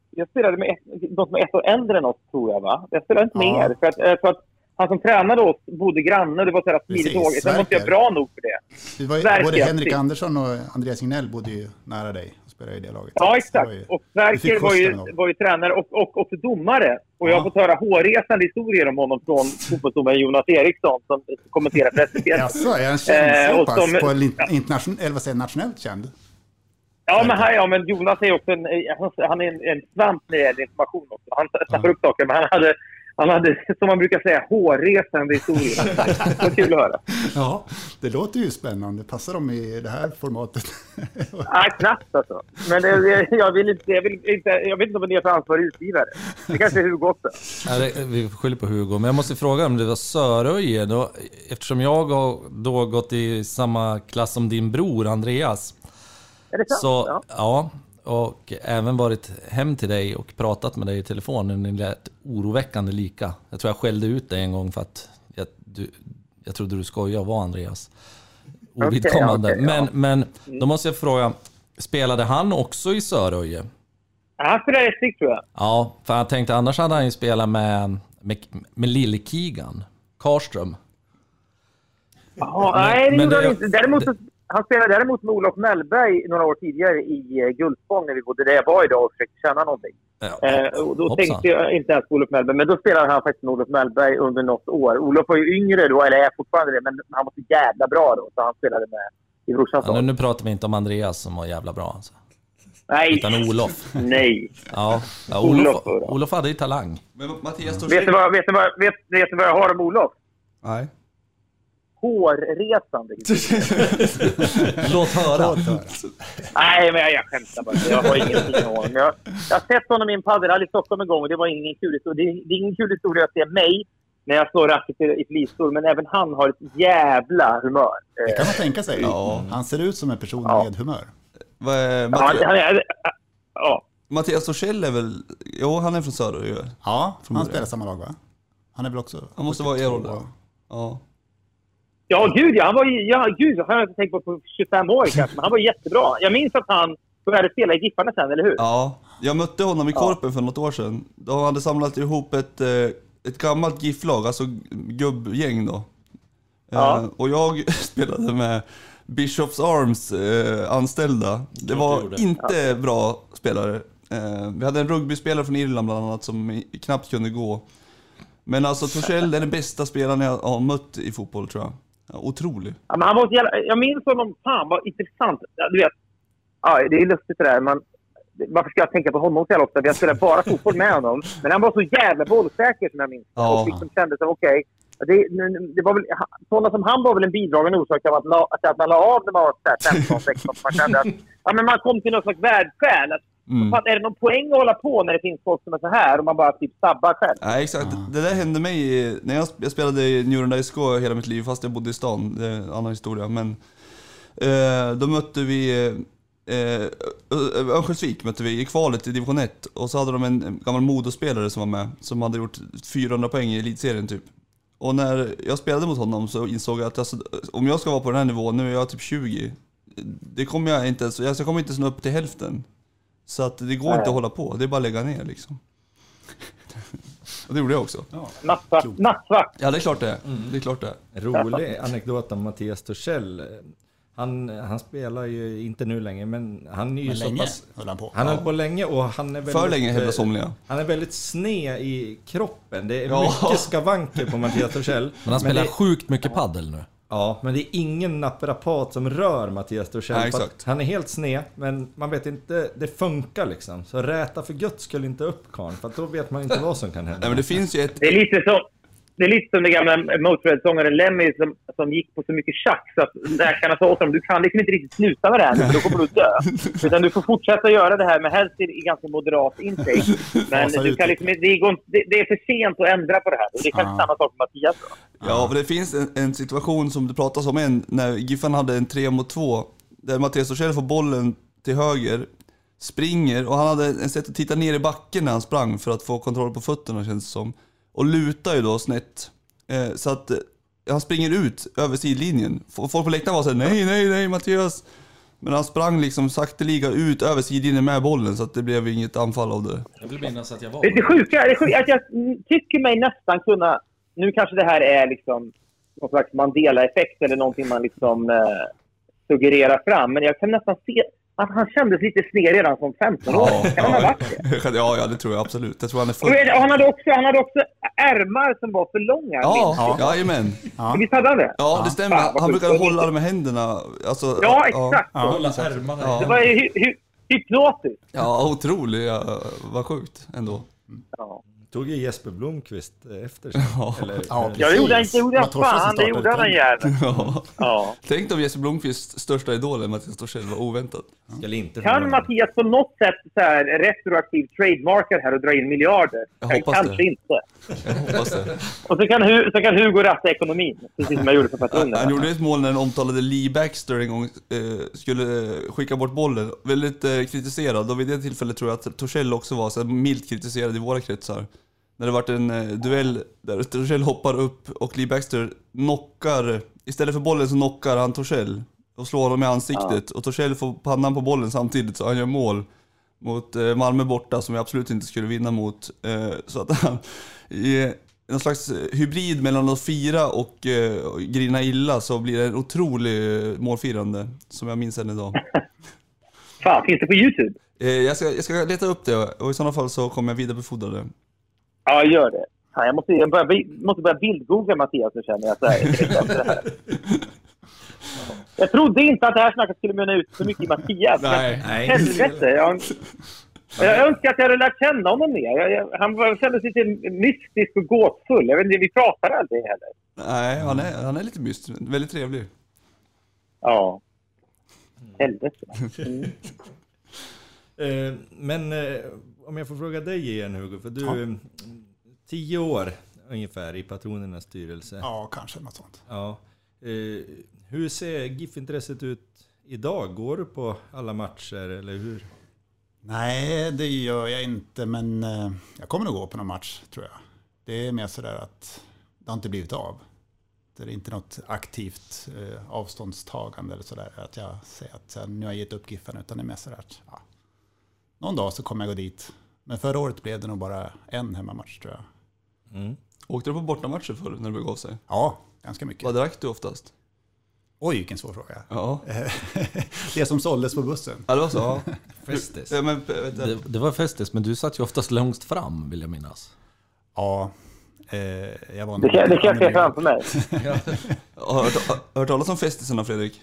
Jag spelade med ett, någon som är ett år äldre än oss, tror jag. va? Jag spelade inte Ja. mer. För att, eh, för att han som tränade oss bodde granne. Det var så här smidigt Precis, åk. Sen inte jag Sverker. bra nog för det. Vi var Verkligen, både Henrik. Andersson och Andreas Signell bodde ju nära dig och spelade i det laget. Ja, det exakt. ju- Och Sverker var ju, var ju tränare och, och också domare. Och jag har fått höra hårresande historier om honom från fotbollsdomaren Jonas Eriksson som kommenterar SVT. (laughs) Jaså, är han känd Eh, så och pass på en internation, eller vad säger nationellt känd? Ja, men, här, ja, men Jonas är också en, han är en, en svamp när det gäller information också. Han snappar upp saker, men han hade, han hade, som man brukar säga, hårresande historier. Det (laughs) var kul att höra. Ja, det låter ju spännande. Passar de i det här formatet? (laughs) Nej, knappt alltså. Men det, det, jag, vill inte, jag, vill inte, jag vet inte vad ni har för ansvarig utgivare. Det kanske är Hugo också. Ja, det- Vi skyller på Hugo, men jag måste fråga om det var Söröje då, eftersom jag har då gått i samma klass som din bror Andreas. Är det sant? Så, Ja. ja, och även varit hem till dig och pratat med dig i telefon. Ni lät oroväckande lika. Jag tror jag skällde ut dig en gång för att jag, du, jag trodde du skojade och var Andreas. Ovidkommande. okej, ja. men, men då måste jag fråga, spelade han också i Söröje? Ja, Han spelar rätt stick, tror jag. Ja, för jag tänkte annars hade han ju spelat med, med, med Lillekigan, Karström. Ja, nej, det gjorde han inte. Däremot, så- han spelade däremot med Olof Mellberg några år tidigare i uh, Guldspång när vi bodde där jag var idag och försökte tjäna någonting. Ja. Eh, och då Hoppsan. tänkte jag inte ens på Olof Mellberg, men då spelade han faktiskt med Olof Mellberg under något år. Olof var ju yngre då, eller är fortfarande det, men han var så jävla bra då, så han spelade med i brorsans Ja, nu, lag. nu pratar vi inte om Andreas som var jävla bra alltså. Nej, Utan Olof. nej. Ja, ja Olof Olof. Olof hade ju talang. Men Mattias Vet Torssell... du vad, vet du vad, vet, vet du vad jag har om Olof? Nej. Hårresande. (laughs) Låt höra. Nej, men jag, jag skämtar bara. Jag har ingenting om honom. Jag, jag har sett honom i en padelhall i Stockholm en gång och det var ingen kul historia. Det, är- det är ingen kul historia att se mig när jag slår racket i, i flisor, men även han har ett jävla humör. Det kan man tänka sig. Ja. Han ser ut som en person Ja. med humör. Vad är- ja, han, Mattias, han är, ja. Mattias Torssell är väl... Jo, han är från Söröje. Ja, han spelar samma lag va? Han är väl också... Han måste vara i er ålder. 72. Ja. Ja, gud ja. Han var ju, ja, gud, han har jag inte tänkt på på 25 år kanske, men han var jättebra. Jag minns att han började spela i Giffarna sen, eller hur? Ja, jag mötte honom i Korpen för något år sedan. De hade samlat ihop ett, eh, ett gammalt GIF-lag, alltså gubbgäng då. Ja. Eh, Och jag (laughs) spelade med Bishops Arms eh, anställda. Det var inte bra spelare. Vi hade en rugbyspelare från Irland bland annat som knappt kunde gå. Men alltså Torssell är den bästa spelaren jag har mött i fotboll tror jag. Otrolig. Ja, men han var så jävla, jag minns honom, fan vad intressant. Du vet, ja, det är lustigt det där. Man, varför ska jag tänka på honom så jävla ofta? Jag spelar bara fotboll med honom. Men han var så jävla bollsäker som jag minns. Ja. Och liksom kände som okej. det, det var väl, sådana som han var väl en bidragande orsak till att, att man la av när man var så här 15, 16. Man kände att ja, men man kom till någon slags världsskäl. Att, Mm. fan, är det någon poäng att hålla på när det finns folk som är så här och man bara typ sabbar själv? Nej exakt, det där hände mig när jag, jag spelade i Njurunda SK hela mitt liv fast jag bodde i stan, det är en annan historia. Men eh, då mötte vi eh, Örnsköldsvik mötte vi i kvalet i division 1 och så hade de en, gammal Modospelare som var med som hade gjort 400 poäng i elitserien typ. Och när jag spelade mot honom så insåg jag att alltså, om jag ska vara på den här nivån, nu är jag typ 20, det kommer jag inte ens, jag kommer inte ens nå upp till hälften. Så att det går inte att hålla på, det är bara att lägga ner liksom. (laughs) Och det gjorde jag också. Nattsvart. Nattsvart. Ja det är klart det är. Det är klart det. Rolig anekdot om Mattias Torssell. Han, han spelar ju inte nu längre, men han är ju Men så länge pass... höll han på. Han höll på länge och han är väldigt... För länge hävdar somliga. Han är väldigt sned i kroppen. Det är Ja. mycket skavanker på Mattias Torssell. Men han spelar det, sjukt mycket paddel nu. Ja, men det är ingen naprapat som rör Mattias Torssell. Exakt. Han är helt sned, men man vet inte, det funkar liksom. Så räta för gött skulle inte upp karln, för då vet man inte (laughs) vad som kan hända. Nej men det finns ju ett... Det är lite som, det är lite som den gamla Motörhead-sångaren Lemmy som, som gick på så mycket tjack så att läkarna sa åt honom du kan liksom inte riktigt sluta med det här nu för då kommer du dö. (laughs) Utan du får fortsätta göra det här med helst i, ganska moderat intake. (laughs) Men du kan lite. liksom, det, går, det, det är för sent att ändra på det här. Och det är kanske Ja. samma sak med Mattias då. Ja, för det finns en, en situation som det pratas om en, när Giffen hade en 3 mot 2, där Mattias Torssell får bollen till höger, springer och han hade en sätt att titta ner i backen när han sprang för att få kontroll på fötterna känns det som. Och lutar ju då snett. Eh, så att eh, han springer ut över sidlinjen. Folk på läktaren var såhär nej, nej, nej Mattias. Men han sprang liksom sakteliga ut över sidlinjen med bollen så att det blev inget anfall av det. Jag vill minnas att jag var Det sjuka, det är sjuka att jag tycker mig nästan kunna... Nu kanske det här är liksom någon slags Mandela-effekt eller någonting man liksom eh, suggererar fram. Men jag kan nästan se... att han kändes lite sned redan som 15-åring. kan han ha varit det? (laughs) ja, ja, det tror jag absolut. Jag tror han är du, Han hade, också, han hade också ärmar som var för långa. Ja, jajamän. Ja. Visst hade han det? Ja, det stämmer. Fan, Han brukar hålla dem med händerna. Alltså, Ja, exakt. Hålla ärmarna. Ja. Det var hy, hy, hypnotiskt. Ja, otroligt. Ja, vad sjukt ändå. Ja. Tog ju Jesper Blomqvist eh, efter sig. Ja. Eller, Ja, eller- Ja, det gjorde han, det gjorde Torsten fan. Det gjorde han den jäveln. Ja. Ja. Tänk om Jesper Blomqvists största idol är Mattias Torssell var oväntat. Skulle inte Kan. Mattias på något sätt så här, retroaktivt trademarka det här och dra in miljarder? Jag hoppas Kanske det. inte. Jag hoppas det. Och så kan, så kan Hugo ratta ekonomin, precis som jag gjorde för Han, patronerna. han gjorde ett mål när den omtalade Lee Baxter en gång eh, skulle eh, skicka bort bollen. Väldigt kritiserad och vid det tillfället tror jag att Torssell också var så milt kritiserad i våra kretsar. När det varit en eh, duell där Torssell hoppar upp och Lee Baxter knockar, istället för bollen så knockar han Torssell och slår honom i ansiktet. Och Torssell får pannan på bollen samtidigt så han gör mål mot eh, Malmö borta som vi absolut inte skulle vinna mot. Eh, så att han (laughs) i någon slags hybrid mellan att fira och grina illa så blir det en otrolig målfirande som jag minns än idag. (laughs) Fan, finns det på YouTube? Jag, ska, jag ska leta upp det och i sådana fall så kommer jag vidarebefordra det. Ja, gör det. Fan, jag måste, jag börja, måste börja bildgoogla Mattias nu känner jag. Så här. (laughs) Jag trodde inte att det här snacket skulle mynna ut så mycket i Mattias. men Nej. Nej. Helvete. Jag, jag önskar att jag hade lärt känna honom mer. Jag, jag, han var, kändes lite mystisk och gåtfull. Jag vet inte, vi pratar aldrig heller. Nej, han är, han är lite myst, väldigt trevlig. Ja. Helvete. (laughs) Mm. Eh, Men eh, om jag får fråga dig igen Hugo, för du... Ja. eh, Tio år ungefär i Patronernas styrelse. Ja, kanske något sånt. Ja. Eh, Hur ser GIF-intresset ut idag? Går du på alla matcher eller hur? Nej, det gör jag inte, men eh, jag kommer nog gå på någon match, tror jag. Det är mer sådär att det har inte blivit av. Det är inte något aktivt eh, avståndstagande eller sådär, att jag säger att nu har jag gett upp Giffen, utan det är mer sådär att ja, någon dag så kommer jag gå dit. Men förra året blev det nog bara en hemmamatch, tror jag. Mm. Åkte du på bortamatcher förr när det begav sig? Ja, ganska mycket. Vad drack du oftast? Oj, vilken svår fråga. Ja, (laughs) det som såldes på bussen. ja det var så. Ja. (laughs) Festis. Ja, men, Det, det var festis, men du satt ju oftast längst fram vill jag minnas. Ja, eh, jag var Det kan, det kan jag se framför mig. (laughs) har du hört, har du hört talas om festisarna Fredrik?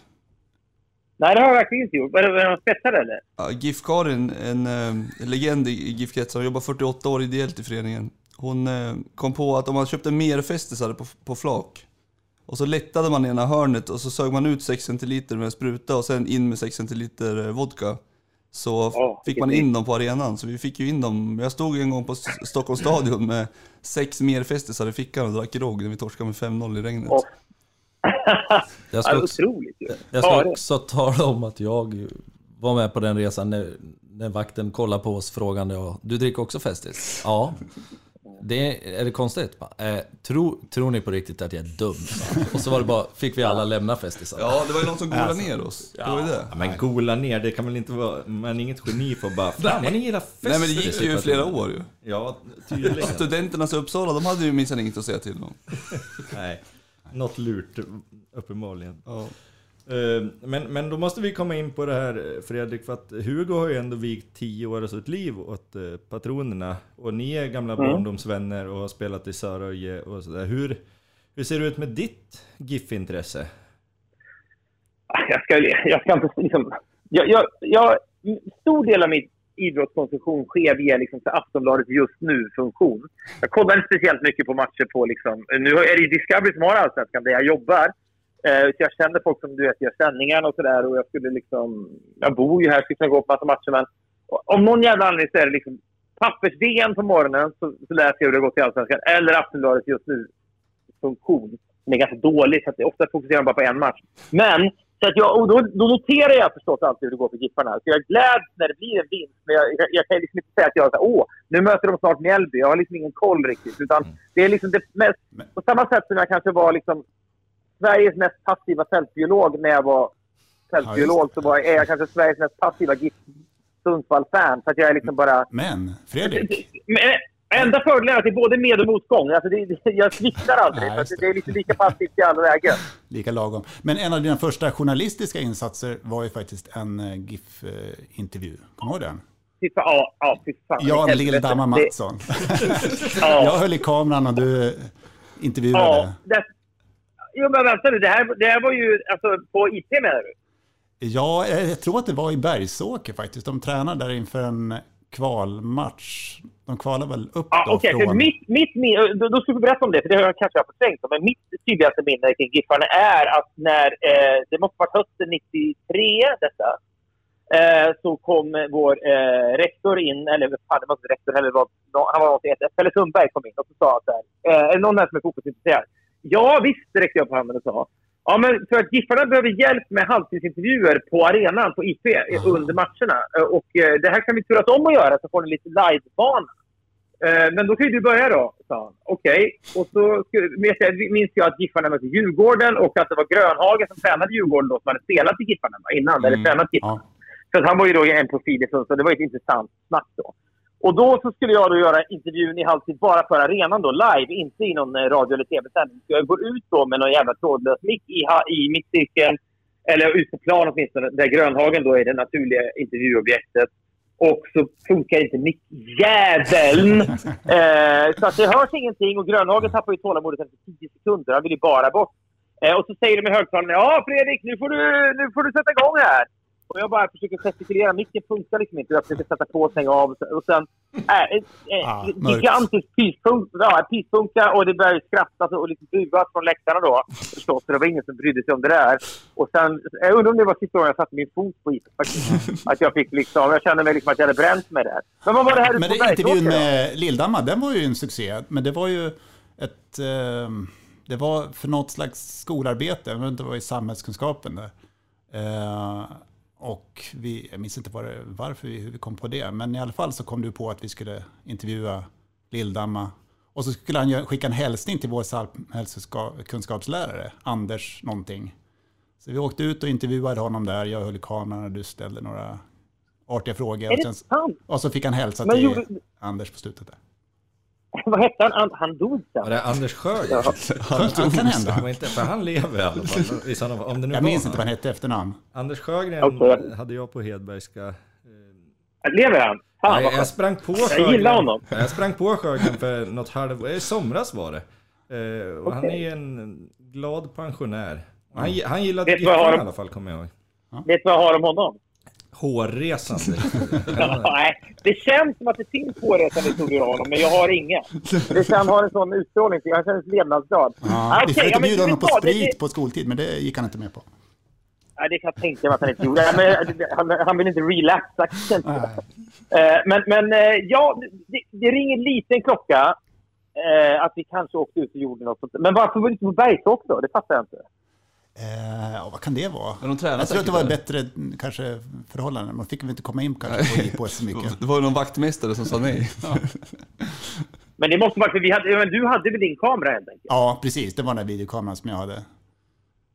Nej, det har jag verkligen inte gjort. Var det någon spetsare eller? Ja, GIF-Karin, en eh, legend i GIF-kretsar, jobbar 48 år ideellt i föreningen. Hon eh, kom på att om man köpte mer festisar på, på flak och så lättade man ena hörnet och så sög man ut 6 centiliter med spruta och sen in med 6 centiliter eh, vodka. Så Åh, fick man in dem på arenan, så vi fick ju in dem. Jag stod en gång på Stockholms stadion med sex mer festisar i fickan och drack grogg när vi torskade med 5-0 i regnet. Åh. (laughs) Jag ska Ja, också, otroligt ju. jag ska Ja, det- också tala om att jag var med på den resan när, när vakten kollade på oss frågande ja, du dricker också Festis? Ja. Det, är det konstigt? Eh, tro, tror ni på riktigt att jag är dum? Och så var det bara, fick vi alla lämna Festisar. Ja, det var ju någon som golade ner oss. Det var det. Ja, men gola ner, det kan väl inte vara... Man är inget geni för att bara... Fan ni gillar festis. Nej men det gick ju i flera år ju. Ja, tydligen. Studenternas i Uppsala, de hade ju minsann inget att säga till om. Nej, något lurt uppenbarligen. Ja. Eh, Men, men då måste vi komma in på det här Fredrik, för att Hugo har ju ändå vigt tio år av sitt liv åt eh, patronerna. Och ni är gamla barndomsvänner och har spelat i Söröje och sådär. Hur, hur ser det ut med ditt GIF-intresse? jag ska, jag ska inte liksom... Jag, jag, jag, stor del av mitt idrottskonsumtion sker via liksom, så Aftonbladet just nu-funktion. Jag kollar inte speciellt mycket på matcher på... Liksom, nu är det ju Discovery som har Allsvenskan där jag jobbar. Eh, så jag känner folk som du vet gör sändningarna och sådär. Och jag skulle liksom... Jag bor ju här, skulle kunna gå på massa matcher. Men om någon jävla anledning så är det liksom pappers-VM på morgonen så, så läser jag hur det har gått i Allsvenskan. Eller Aftonbladet just nu-funktion. Den är ganska dålig, så att ofta fokuserar man bara på en match. Men så att jag, och då, då noterar jag förstås alltid hur det går för Giffarna. Så jag gläds när det blir en vinst. Men jag, jag, jag kan liksom inte säga att jag så här, åh, nu möter de snart Mjällby. Jag har liksom ingen koll riktigt. Utan det är liksom det mest, på samma sätt som jag kanske var liksom Sveriges mest passiva fältbiolog när jag var fältbiolog så var, är jag kanske Sveriges mest passiva GIF Sundsvall-fan. Så att jag är liksom bara... Men Fredrik, Men, Enda fördelen är att det är både med och motgång. Alltså det, det, jag sviktar aldrig. Nej, det är lite lika passivt i alla lägen. (laughs) Lika lagom. Men en av dina första journalistiska insatser var ju faktiskt en eh, GIF-intervju. Kommer du ihåg den? Ja, ja, fy fan. Ja, Helvete. Lill-Damma Mattsson. (laughs) (laughs) Ja. Jag höll i kameran och du intervjuade. Ja, det, jo, men vänta nu. Det här, det här var ju alltså, på IT menar du? Ja, jag tror att det var i Bergsåker faktiskt. De tränade där inför en kvalmatch. De kvalade väl upp Ja, då för från... Mitt, mitt, då, då ska vi berätta om det, för det har jag kanske förträngt. Men mitt tydligaste minne kring Giffarna är att när, eh, det måste varit hösten 93 detta, eh, så kom vår eh, rektor in, eller fan, det var inte rektor heller, var, han var någonting, Pelle Sundberg kom in och så sa att eh, är det någon här som är fotbollsintresserad? Ja visst, räckte jag upp handen och sa. Ja, men för att Giffarna behöver hjälp med halvtidsintervjuer på arenan på IP under matcherna. Eh, Och eh, det här kan vi turas om att göra så får ni lite livebana. Eh, Men då kan ju du börja då, sa han. Okej. Och så minns jag att Giffarna mötte Djurgården och att det var Grönhagen som tränade Djurgården då, som hade spelat i Giffarna innan, eller tränat Giffarna. Ja. Så han var ju då en profil i Sundsvall. Det var ett intressant snack då. Och då så skulle jag då göra intervjun i halvtid bara för arenan då, live, inte i någon eh, radio eller tv-sändning. Så jag går ut då med någon jävla trådlös mick i, i mittcirkeln, eller ut på plan åtminstone, där Grönhagen då är det naturliga intervjuobjektet. Och så funkar inte mickjäveln. (laughs) eh, så att det hörs ingenting och Grönhagen tappar ju tålamodet efter 10 sekunder. Han vill ju bara bort. Eh, och så säger de i högtalarna Ja Fredrik, nu får, du, nu får du sätta igång här. Och jag bara försöker gestikulera. Micken funkar liksom inte. Jag försöker sätta på och stänga av. Och sen... Äh, äh, Ah, äh, mörkt. gigantisk pyspunka ja, pyspunka och det började skrattas och liksom buas från läktarna då. Förstås, för det var ingen som brydde sig om det där. Och sen, jag undrar om det var sista gången jag satte min fot på isen faktiskt. Att jag fick liksom, jag kände mig liksom att jag hade bränt mig där. Men vad var det här Men det, intervjun med Lill-Damma, den var ju en succé. Men det var ju ett... Eh, det var för något slags skolarbete, jag vet inte, det var i samhällskunskapen där. Eh, och vi, jag minns inte var det, varför vi, hur vi kom på det, men i alla fall så kom du på att vi skulle intervjua Lill-Damma. Och så skulle han skicka en hälsning till vår samhällskunskapslärare, Anders någonting. Så vi åkte ut och intervjuade honom där, jag höll i kameran och du ställde några artiga frågor. Och sen, och så fick han hälsa till gjorde- Anders på slutet där. (laughs) Vad hette han? Han, han dog sen. Var det Anders Sjögren? Ja. Det kan Det hända. var inte, för han lever i alla fall. Om det nu Jag minns inte vad han. han hette efternamn. Anders Sjögren Okej. hade jag på Hedbergska. Lever han? Fan jag, vad jag sprang på Jag gillar honom. Ja, Jag sprang på Sjögren för något halv... I somras var det. Eh, och Han är en glad pensionär. Och Han, han gillade har- i alla fall, kommer jag ihåg. Vet du vad jag har om honom? Hårresande. (laughs) Nej, det känns som att det finns hårresande historier om honom, men jag har inga. Det kan ha en sån utstrålning, så jag känner levnadsglad. Ja, Ah, vi försökte ja, bjuda honom på sprit Det- på skoltid, men det gick han inte med på. Nej, det kan jag tänka mig att han inte gjorde. Men, han, han vill inte relapsa. känns det. Eh, Men, men eh, ja, det, det ringer en liten klocka. eh, Att vi kanske åkte ut och gjorde något sånt. Men varför var det inte på Bergsåker då? Det fattar jag inte. Eh, ja, vad kan det vara? Men de jag tror att det var där. bättre kanske, förhållanden. Man fick väl inte komma in kanske på JPS så mycket. Det var någon vaktmästare som sa nej. (laughs) Men det måste vara för vi hade, ja, men du hade väl din kamera helt enkelt? Ja, precis. Det var den där videokameran som jag hade.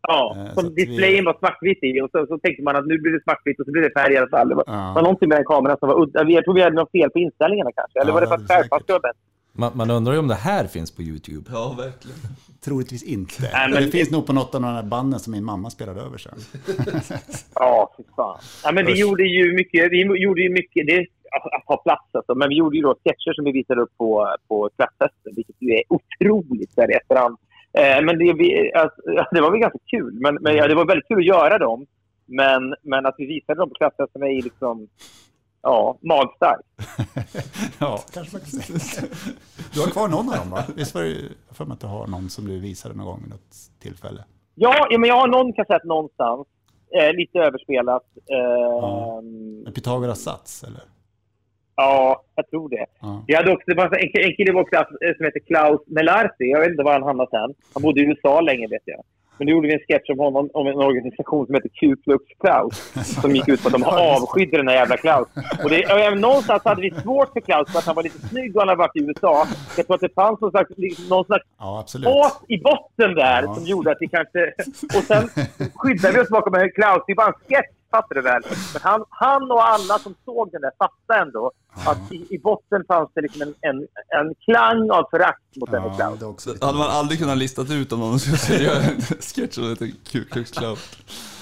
Ja, Eh, så som att vi- displayen var svartvit i och så, så tänkte man att nu blir det svartvitt och så blir det färg i alla fall. Det var, Ja. var någonting med den kameran som var udda. Jag tror vi hade något fel på inställningarna kanske. Eller Ja, var det för att säkert. skulle vara bäst? Man, man undrar ju om det här finns på YouTube. Ja, verkligen. Troligtvis inte. Nej, men- det finns nog på något av de här banden som min mamma spelade över sen. (laughs) Ja, fy fan. Ja, men vi Usch. gjorde ju mycket. Vi gjorde ju mycket. Det, att, att ha plats alltså. Men vi gjorde ju då sketcher som vi visade upp på, på klassfesten, vilket ju är otroligt där i efterhand. Eh, men det, vi, alltså, (laughs) det var väl ganska kul. Men, men ja, det var väldigt kul att göra dem. Men, men att vi visade dem på klassfesten är liksom... Ja, magstarkt. (laughs) ja. Du har kvar någon av dem va? Visst var det, jag för mig att du har någon som du visade någon gång vid något tillfälle. Ja, ja men jag har någon kassett någonstans. Eh, lite överspelat. Eh, Ja. Pythagoras sats eller? Ja, jag tror det. Ja. Vi hade också det var en, en kille i vår klass eh, som heter Klaus Melarti. Jag vet inte var han hamnade sen. Han bodde i USA länge vet jag. Men då gjorde vi en sketch om honom, om en organisation som heter Ku Klux Klaus. (laughs) Som gick ut på att de avskydde den här jävla Klaus. Och det, och även någonstans hade vi svårt för Klaus för att han var lite snygg och han hade varit i USA. Jag tror att det fanns någon slags, någon slags Ja, hat i botten där Ja. som gjorde att vi kanske... Och sen skyddade vi oss bakom Klaus. Det är bara en sketch missuppfattade det väl. Men han, han och alla som såg den där fattade ändå att i, i botten fanns det liksom en, en, en klang av förakt mot Dennis Ja, Klaus. det hade man aldrig kunnat listat ut om någon skulle göra en (laughs) sketch heter Ku Klux Klan.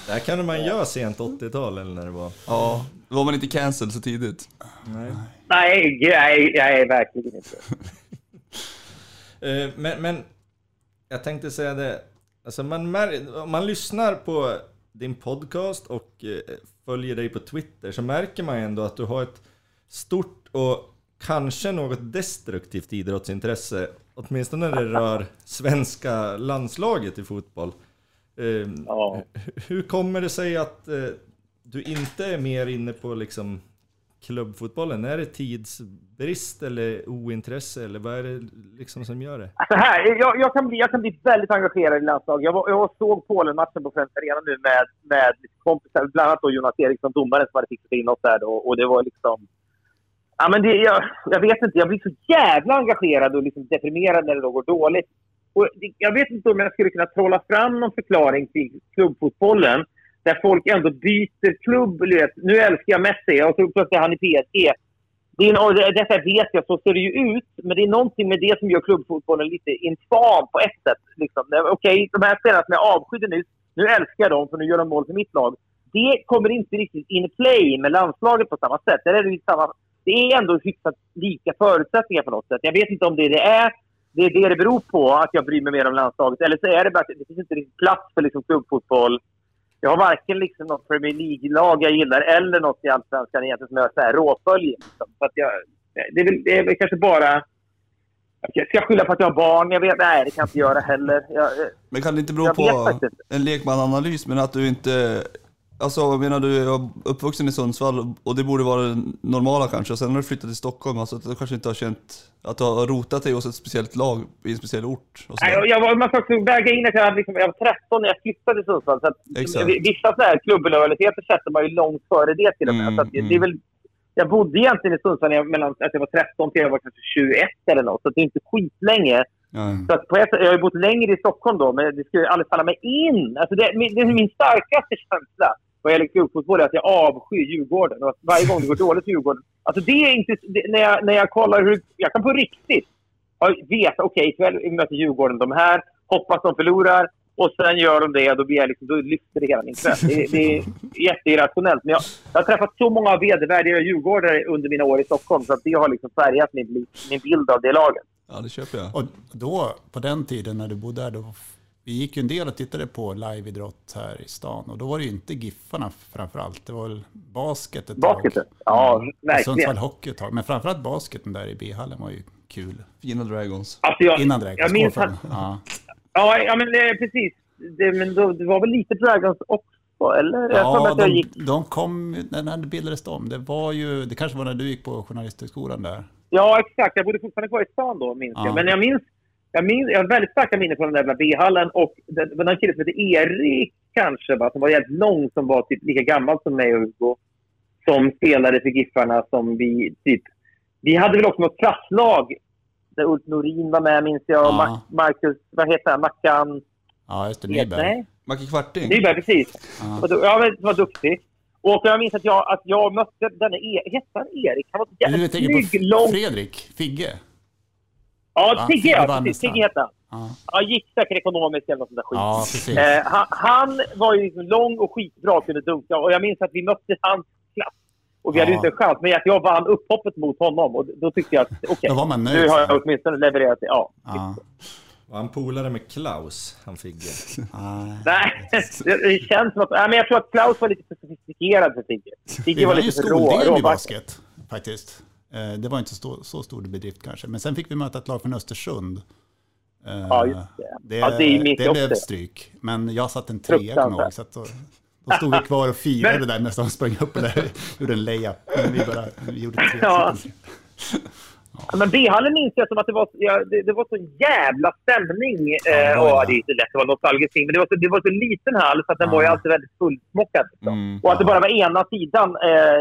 Det här kunde man göra sent 80-tal eller när det var. Ja, då var man inte cancelled så tidigt. Nej. Nej, nej, nej, verkligen inte. (laughs) Eh, Men, men jag tänkte säga det, alltså man, mär- om man lyssnar på din podcast och eh, följer dig på Twitter så märker man ändå att du har ett stort och kanske något destruktivt idrottsintresse. Åtminstone när det rör svenska landslaget i fotboll. Eh, Ja. Hur kommer det sig att eh, du inte är mer inne på liksom klubbfotbollen? Är det tidsbrist eller ointresse eller vad är det liksom som gör det? Alltså här, jag, jag, kan bli, jag kan bli väldigt engagerad i landslaget. Jag, var, jag såg Polen-matchen på Friends Arena nu med, med kompisar, bland annat då Jonas Eriksson, domaren som hade fixat in oss där då, och det var liksom... Ja, men det, jag, jag vet inte, jag blir så jävla engagerad och liksom deprimerad när det då går dåligt. Och det, jag vet inte om jag skulle kunna trolla fram någon förklaring till klubbfotbollen där folk ändå byter klubb. Vet. Nu älskar jag Messi och så plötsligt är han i PSG. Det är, och detta vet jag, så ser det ju ut. Men det är någonting med det som gör klubbfotbollen lite infam på ett sätt. Liksom. Okej, de här spelarna som jag avskydde nyss, nu älskar jag dem för nu gör de mål för mitt lag. Det kommer inte riktigt in play med landslaget på samma sätt. Där är det, samma, det är ändå hyfsat lika förutsättningar på något sätt. Jag vet inte om det är det är. Det är det det beror på, att jag bryr mig mer om landslaget. Eller så är det bara att det finns inte riktigt plats för liksom klubbfotboll. Jag har varken liksom något Premier League-lag jag gillar eller något i Allsvenskan egentligen som jag så här råföljer. Liksom. Så att jag, det, är väl, det är väl kanske bara... Jag ska skylla på att jag har barn. Jag vet, nej, det kan jag inte göra heller. Jag, Men kan det inte bero på en lekmananalys, men att du inte... Alltså, jag menar du är uppvuxen i Sundsvall och det borde vara det normala kanske. Och sen har du flyttat till Stockholm, alltså att du kanske inte har känt att du har rotat dig hos ett speciellt lag i en speciell ort. Och Nej, jag, jag, var- man ska också väga in att jag, liksom, jag var 13 när jag flyttade till Sundsvall. Så att vissa så här klubblojaliteter sätter man ju långt före det till och med. Mm, så att det, mm. det är väl, jag bodde egentligen i Sundsvall jag, mellan att jag var 13 till jag var kanske 21 eller något. Så det är inte skitlänge. Mm. Så att på ett, jag har ju bott längre i Stockholm då, men det skulle aldrig falla mig in. Alltså det, min, det är min starkaste känsla vad gäller klubbfotboll är att jag avskyr Djurgården. Och att varje gång det går dåligt för Djurgården. Alltså det är inte... Det, när, jag, när jag kollar hur... Jag kan på riktigt veta, okej, ikväll möter Djurgården de här. Hoppas de förlorar. Och sen gör de det och då, blir jag liksom, då lyfter det hela min kväll. Det, det är jätteirrationellt. Men jag, jag har träffat så många vedervärdiga djurgårdare under mina år i Stockholm så att det har liksom färgat min, min bild av det laget ja, det köper jag. Och då, på den tiden när du bodde där, då, vi gick ju en del och tittade på liveidrott här i stan. Och då var det ju inte Giffarna framför allt. Det var väl basket ett Basketet? tag. Ja, Och verkligen. Sundsvall Hockey ett tag. Men framförallt basketen där i B-hallen var ju kul. Fina Dragons. Alltså jag, Innan Dragons. jag minns att, ja. Ja, ja men eh, precis. Det, men då, det var väl lite Dragons också, eller? Ja, de, de kom, när det bildades de. Det var ju, det kanske var när du gick på Journalisthögskolan där. Ja, exakt. Jag bodde fortfarande kvar i stan då, minns Ja. jag. Men jag minns... Jag, minns, jag har väldigt starka minnen från den där jävla B-hallen. Och det det var någon kille som hette Erik, kanske, va, som var jävligt lång, som var typ lika gammal som mig och Hugo. Som spelade för Giffarna som vi typ... Vi hade väl också något klasslag där Ulf Norin var med, minns jag. Ja. Ma- Marcus, vad heter han? Mackan... Ja, just det. Nyberg. Nej, Macke Kvarting. Nyberg, precis. Ja. Och då, ja, men var duktig. Och jag minns att jag, att jag mötte denne e hette han Erik? Han var så på snygg, lång... Fredrik Figge? Ja, Ja, Tigge, Figge ja, precis. Tigge hette han. Ja, Han gick säkert ekonomiskt eller något sånt där skit. ja precis. Eh, han, han var ju liksom lång och skitbra och kunde dunka. Och jag minns att vi mötte hans klass. Och vi hade Ja. inte en chans. Men att jag vann upphoppet mot honom. Och då tyckte jag att okej, nöjd. nu har jag åtminstone levererat. Ja. Ja. Och han polare med Klaus, han Figge. (laughs) Nej. Nej, det, känns som att... Nej, men jag tror att Klaus var lite för sofistikerad för Tigge. Vi Tigge var var ju lite för rå. skol-DM i råvacker. basket faktiskt. Eh, Det var inte så, så stor bedrift kanske. Men sen fick vi möta ett lag från Östersund. Eh, Ja, just det. Det, Ja, det minns det blev stryk. Men jag satte en trea kommer jag ihåg. Då, då stod vi kvar och firade där medan de sprang upp och där, (laughs) gjorde en layup. Men vi bara vi gjorde tre. Ja. Men B-hallen minns jag som att det var, ja, det, det var så jävla stämning. Eh, Ja, och det är inte lätt att vara nostalgisk men det var, så, det var så liten hall så att den Ja. var ju alltid väldigt fullsmockad. Liksom. Mm. Och att det bara var ena sidan, eh,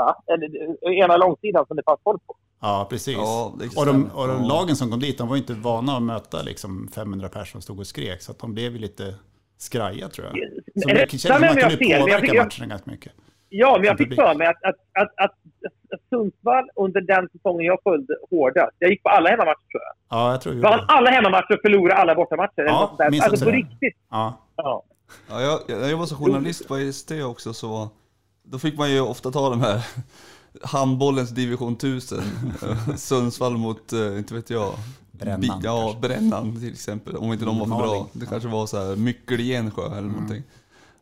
va? Eller, eh, ena långsidan som det fanns folk på. Ja, precis. Ja, det och de, och de lagen som kom dit, de var ju inte vana att möta liksom 500 personer som stod och skrek. Så att de blev ju lite skraja tror jag. Men Så det om man jag kunde påverka fick- jag- matcherna ganska mycket. Ja, men jag fick för mig att, att, att, att Sundsvall under den säsongen jag följde hårdast, jag gick på alla hemmamatcher tror jag. Ja, jag tror vi Vann alla hemmamatcher och förlorade alla bortamatcher. Ja, minns alltså på det. riktigt. Ja, Ja. Ja, jag, jag, jag var som journalist på ST också så då fick man ju ofta ta de här handbollens division 1000. eh, (laughs) Sundsvall mot, eh, inte vet jag, Brännan, Bi- Ja. Brännan till exempel. Om inte de var för bra. Det kanske var så här Myckel-Gensjö eller Mm. någonting.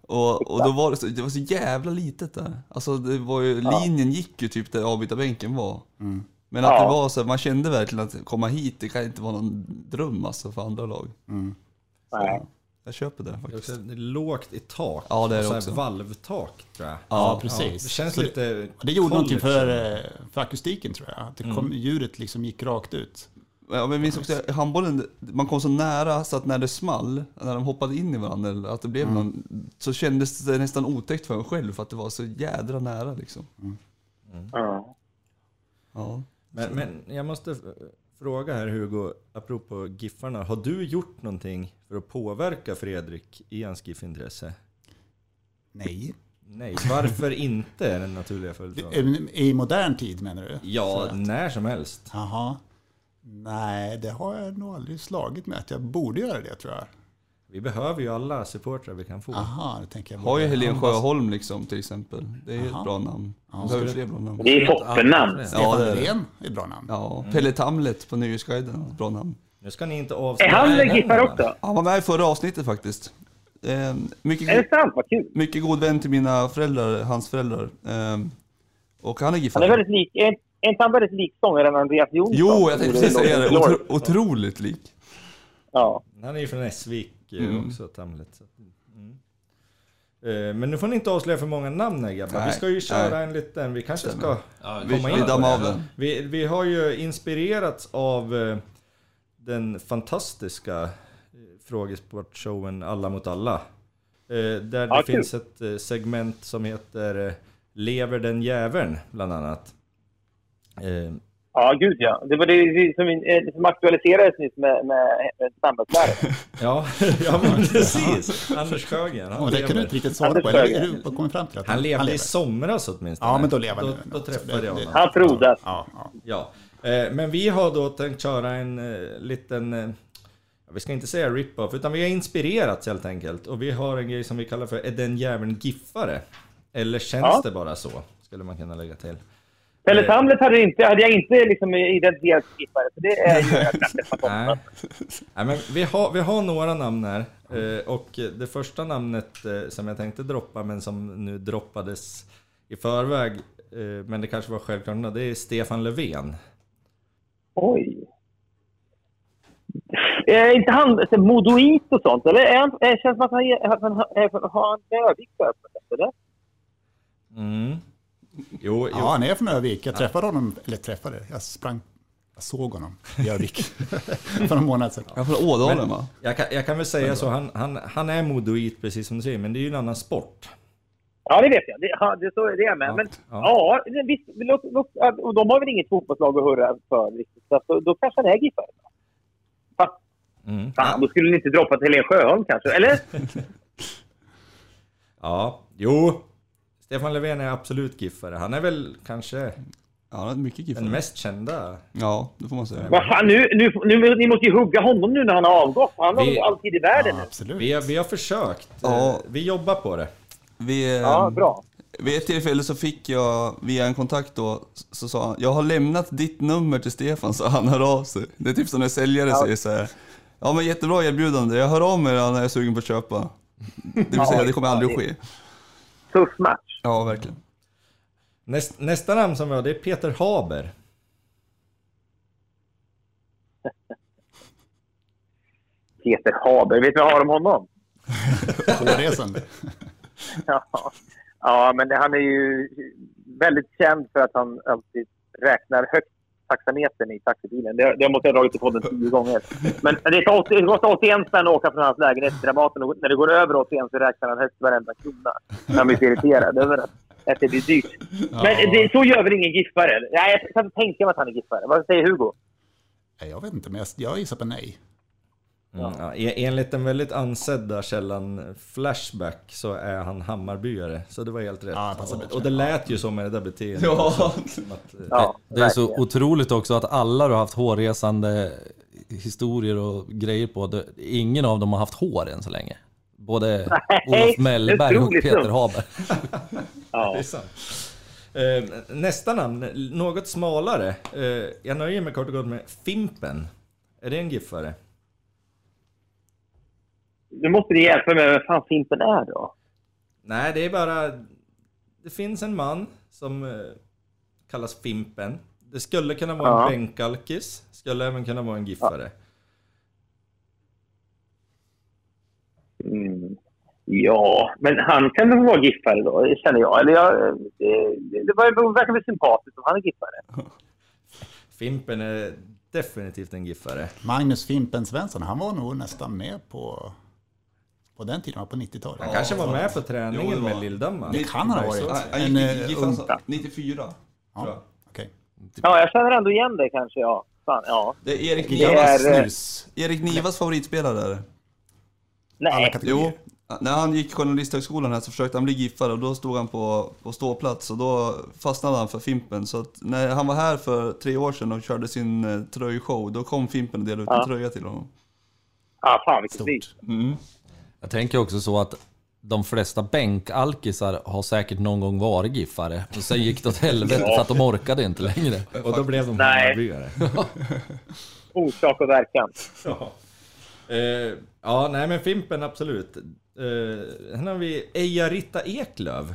Och, och då var det, så, det var så jävla litet där. Alltså det var ju, linjen gick ju typ där avbytarbänken var. Mm. Men att Ja. det var så man kände verkligen att komma hit, det kan inte vara någon dröm alltså för andra lag. Nej. Jag köper det Det är faktiskt. lågt i tak. Ja, det är det så också. valvtak tror jag. ja, precis. Det känns Så lite... Det gjorde någonting för, eh, för akustiken tror jag. Att det kom, ljudet liksom gick rakt ut. Ja, men minns också i handbollen, man kom så nära så att när det small, när de hoppade in i varandra, eller att det blev någon, så kändes det nästan otäckt för en själv för att det var så jädra nära liksom. Ja. Ja. Men, men jag måste fråga här Hugo, apropå Giffarna. Har du gjort någonting för att påverka Fredrik i hans GIF-intresse? Nej. Nej, varför (laughs) inte är den naturliga följdfrågan. I modern tid menar du? Ja, när som helst. Jaha. Nej, det har jag nog aldrig slagit med att jag borde göra det tror jag. Vi behöver ju alla supportrar vi kan få. Aha, det tänker jag. Har ju borde- Helen Sjöholm liksom till exempel. Det är ju ett bra namn. Ja, skulle- fler bra namn. Det är toppennamn. Ja, Stefan det är det. Löfven är ett bra namn. Ja, Pelle Tamlet på Nöjesguiden, ett bra namn. Nu ska ni inte Är avslöja... han Nej, giffare också? Han var med i förra avsnittet faktiskt. Eh, mycket, Är det sant? Vad kul. mycket god vän till mina föräldrar, hans föräldrar. Eh, och han är Han är giffare. väldigt lik, är är inte han väldigt lik sångaren Andreas Jonsson? Jo, jag tänkte precis säga det. Otro, otroligt lik. Ja. Han är ju från Essvik eh, Mm. också, Tamlet. Mm. Eh, Men nu får ni inte avslöja för många namn här grabbar. Vi ska ju köra nej. en liten, vi kanske Stämmer. ska Vi, komma vi in på dammar det. av den. Vi, vi har ju inspirerats av eh, den fantastiska frågesportshowen Alla mot alla. Där det Ja, finns ett segment som heter Lever den jäveln, bland annat. Eh, Ja, gud ja. Det var det som, eh, som aktualiserades nyss med, med, med samhällslärare. (laughs) Ja, ja men precis. Anders Sjögren. han det kan du inte riktigt svara på. Eller är du kommit fram till att Han levde i lever? somras åtminstone. Ja, men då lever han Då, då träffade det- jag honom. Han frodas. Ja, ja. Ja, eh, men vi har då tänkt köra en liten, vi ska inte säga rip-off, utan vi har inspirerats helt enkelt. Och vi har en grej som vi kallar för Är den jäveln giffare? Eller känns Ja. det bara så? Skulle man kunna lägga till. Pelle Eh. Tamlet hade, inte, hade jag inte liksom identifierat som giffare, så det är ju (laughs) Nej. Nej, men vi har, vi har några namn här. Eh, och det första namnet eh, som jag tänkte droppa, men som nu droppades i förväg, eh, men det kanske var självklart, det är Stefan Löfven. Oj. Är inte han modoit och sånt? Eller är han, känns som att han, har något sätt, eller? Mm. Jo, jo. ja, han är från Övik. Jag träffade honom, eller träffade, jag sprang, jag såg honom i Övik (laughs) för en månad sedan. Ja, från Ådalen va? Jag kan, jag kan väl säga så, han, han, han är modoit precis som du säger, men det är ju en annan sport. Ja, det vet jag. Det, ja, det, så är det med. Men ja, visst, låt, låt, och de har väl inget fotbollslag att hurra för riktigt. Så då, då kanske han är giffare. Fast Mm. fan, då skulle ni inte droppa till Helene Sjöholm kanske? Eller? (laughs) Ja, jo. Stefan Löfven är absolut giffare. Han är väl kanske Ja, han är mycket den giffare. mest kända. Ja, det får man säga. Vad fan, nu, nu, nu, ni måste ju hugga honom nu när han har avgått. Han har Vi- all tid i världen Ja, absolut. Vi har, vi har försökt. Ja. Vi jobbar på det. Vi, Ja, bra. Vid ett tillfälle så fick jag via en kontakt då, så sa han, jag har lämnat ditt nummer till Stefan så han hör av sig. Det är typ som när säljare säger så här, ja men jättebra erbjudande, jag hör av mig när jag är sugen på att köpa. Det vill säga, det kommer aldrig att ske. Tuff match. Ja, verkligen. Näst, nästa namn som vi har, det är Peter Haber. (laughs) Peter Haber. Vet du vad jag har om honom? Hårresande. (laughs) Ja. ja, men han är ju väldigt känd för att han alltid räknar högt taxametern i taxibilen. Det, det måste jag ha dragit i podden tio gånger. Men det tar 80 det kostar 81 spänn att åka från hans lägenhet till Dramaten och när det går över 81 så räknar han högst varenda krona. Han blir så irriterad över att, att det blir dyrt. Men det, så gör väl ingen giffare? Nej, jag kan inte tänka mig att han är giffare. Vad säger Hugo? Jag vet inte, men jag, jag gissar på nej. Mm, ja, e- enligt den väldigt ansedda källan Flashback så är han Hammarbyare. Så det var helt rätt. Ja, och, och det lät ju så med det där beteendet. Ja. också, att, eh, Ja, Det är så otroligt också att alla du har haft hårresande historier och grejer på, det, ingen av dem har haft hår än så länge. Både Olof Mellberg och Peter. Haber. (laughs) Ja. Det är sant. Eh, nästa namn, något smalare. Eh, jag nöjer mig kort och gott med Fimpen. Är det en giffare? Nu måste ni hjälpa mig med vem fan Fimpen är då. Nej, det är bara... Det finns en man som eh, kallas Fimpen. Det skulle kunna vara Ja. en bänkalkis. Skulle även kunna vara en giffare. Mm. Ja, men han kan väl vara giffare då, det känner jag. Eller jag, det, det, verkar väl sympatiskt om han är giffare. (laughs) Fimpen är definitivt en giffare. Magnus Fimpen Svensson, han var nog nästan med på, på den tiden, på 90-talet. Han kanske var med på Jo, träningen det var- med Lill-Damma. Det kan han ha varit. Han, han En, gick GIF 94. Ja, okej. Ja, jag känner ändå igen det kanske, ja. Fan, ja. Det är Erik Det Nivas, är, eh, Snus. Erik Nivas favoritspelare där. Alla Nej. Jo, när han gick journalisthögskolan här så försökte han bli giffare och då stod han på, på ståplats och då fastnade han för Fimpen. Så att när han var här för tre år sedan och körde sin eh, tröjshow, då kom Fimpen och delade ut en Ja. tröja till honom. ja, fan vilket Stort. Mm. Jag tänker också så att de flesta bänkalkisar har säkert någon gång varit giffare. Och sen gick det åt helvete för att de orkade inte längre. Och då blev de. Hammarbyare. Orsak och verkan. Ja. Eh, ja, nej men Fimpen absolut. Eh, sen har vi Eija-Ritta Eklöv.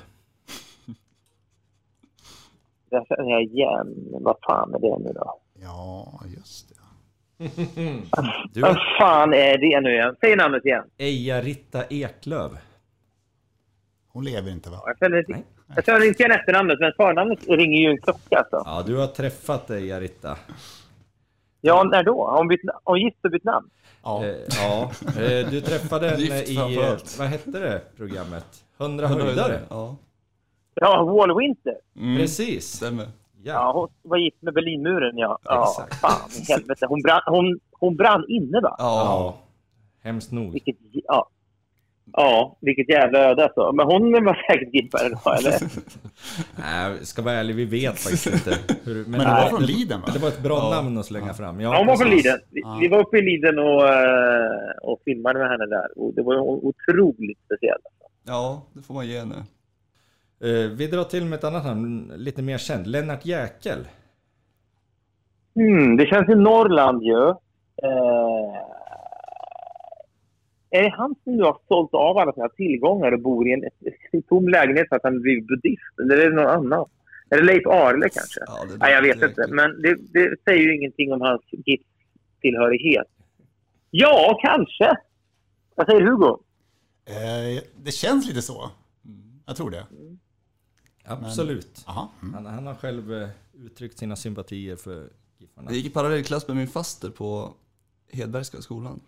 Det känner jag igen. Vad fan är det nu då? Ja, just. (laughs) Du, Vad fan är det nu igen? Säg namnet igen. Eija-Ritta Eklöv. Hon lever inte va? Jag känner inte, jag känner inte igen efternamnet, men förnamnet ringer ju en klocka alltså. Ja, du har träffat Eija-Ritta. Ja, när då? Har hon, bytt, hon gift och bytt namn? Ja. Eh, ja, eh, du träffade henne i, eh, vad hette det programmet? 100 höjdare? Ja, Ja, Wall Winter. mm. Precis. stämmer. Ja, Ja, hon var gift med Berlinmuren, ja. Ja, Exakt. fan i (laughs) helvete. Hon brann, hon, hon brann inne, va? Ja. ja. Hemskt nog. Vilket, ja. Ja, vilket jävla öde alltså. Men hon var säkert gippare då, eller? (laughs) Nej, ska vara ärlig, vi vet faktiskt inte. Hur, Men det var från Liden va? Men det var ett bra Ja. namn att slänga fram. Ja, hon var från. Liden. Vi, Ja. vi var uppe i Liden och, eh, och filmade med henne där. Och det var otroligt speciellt. ja, det får man ge henne. Eh, vi drar till med ett annat namn, lite mer känd. Lennart Jäkel. Mm, det känns i Norrland ju. Eh, är det han som nu har sålt av alla sina tillgångar och bor i en, en tom lägenhet för att han blivit buddhist? Eller är det någon annan? Är det Leif Arle kanske? Ja, det Nej, jag vet inte. Men det, det säger ju ingenting om hans GIF-tillhörighet. Ja, kanske. Vad säger Hugo? Eh, det känns lite så. Jag tror det. Absolut. Jaha. Mm. Han, han har själv eh, uttryckt sina sympatier för Giffarna. Jag gick i parallellklass med min faster på Hedbergska skolan.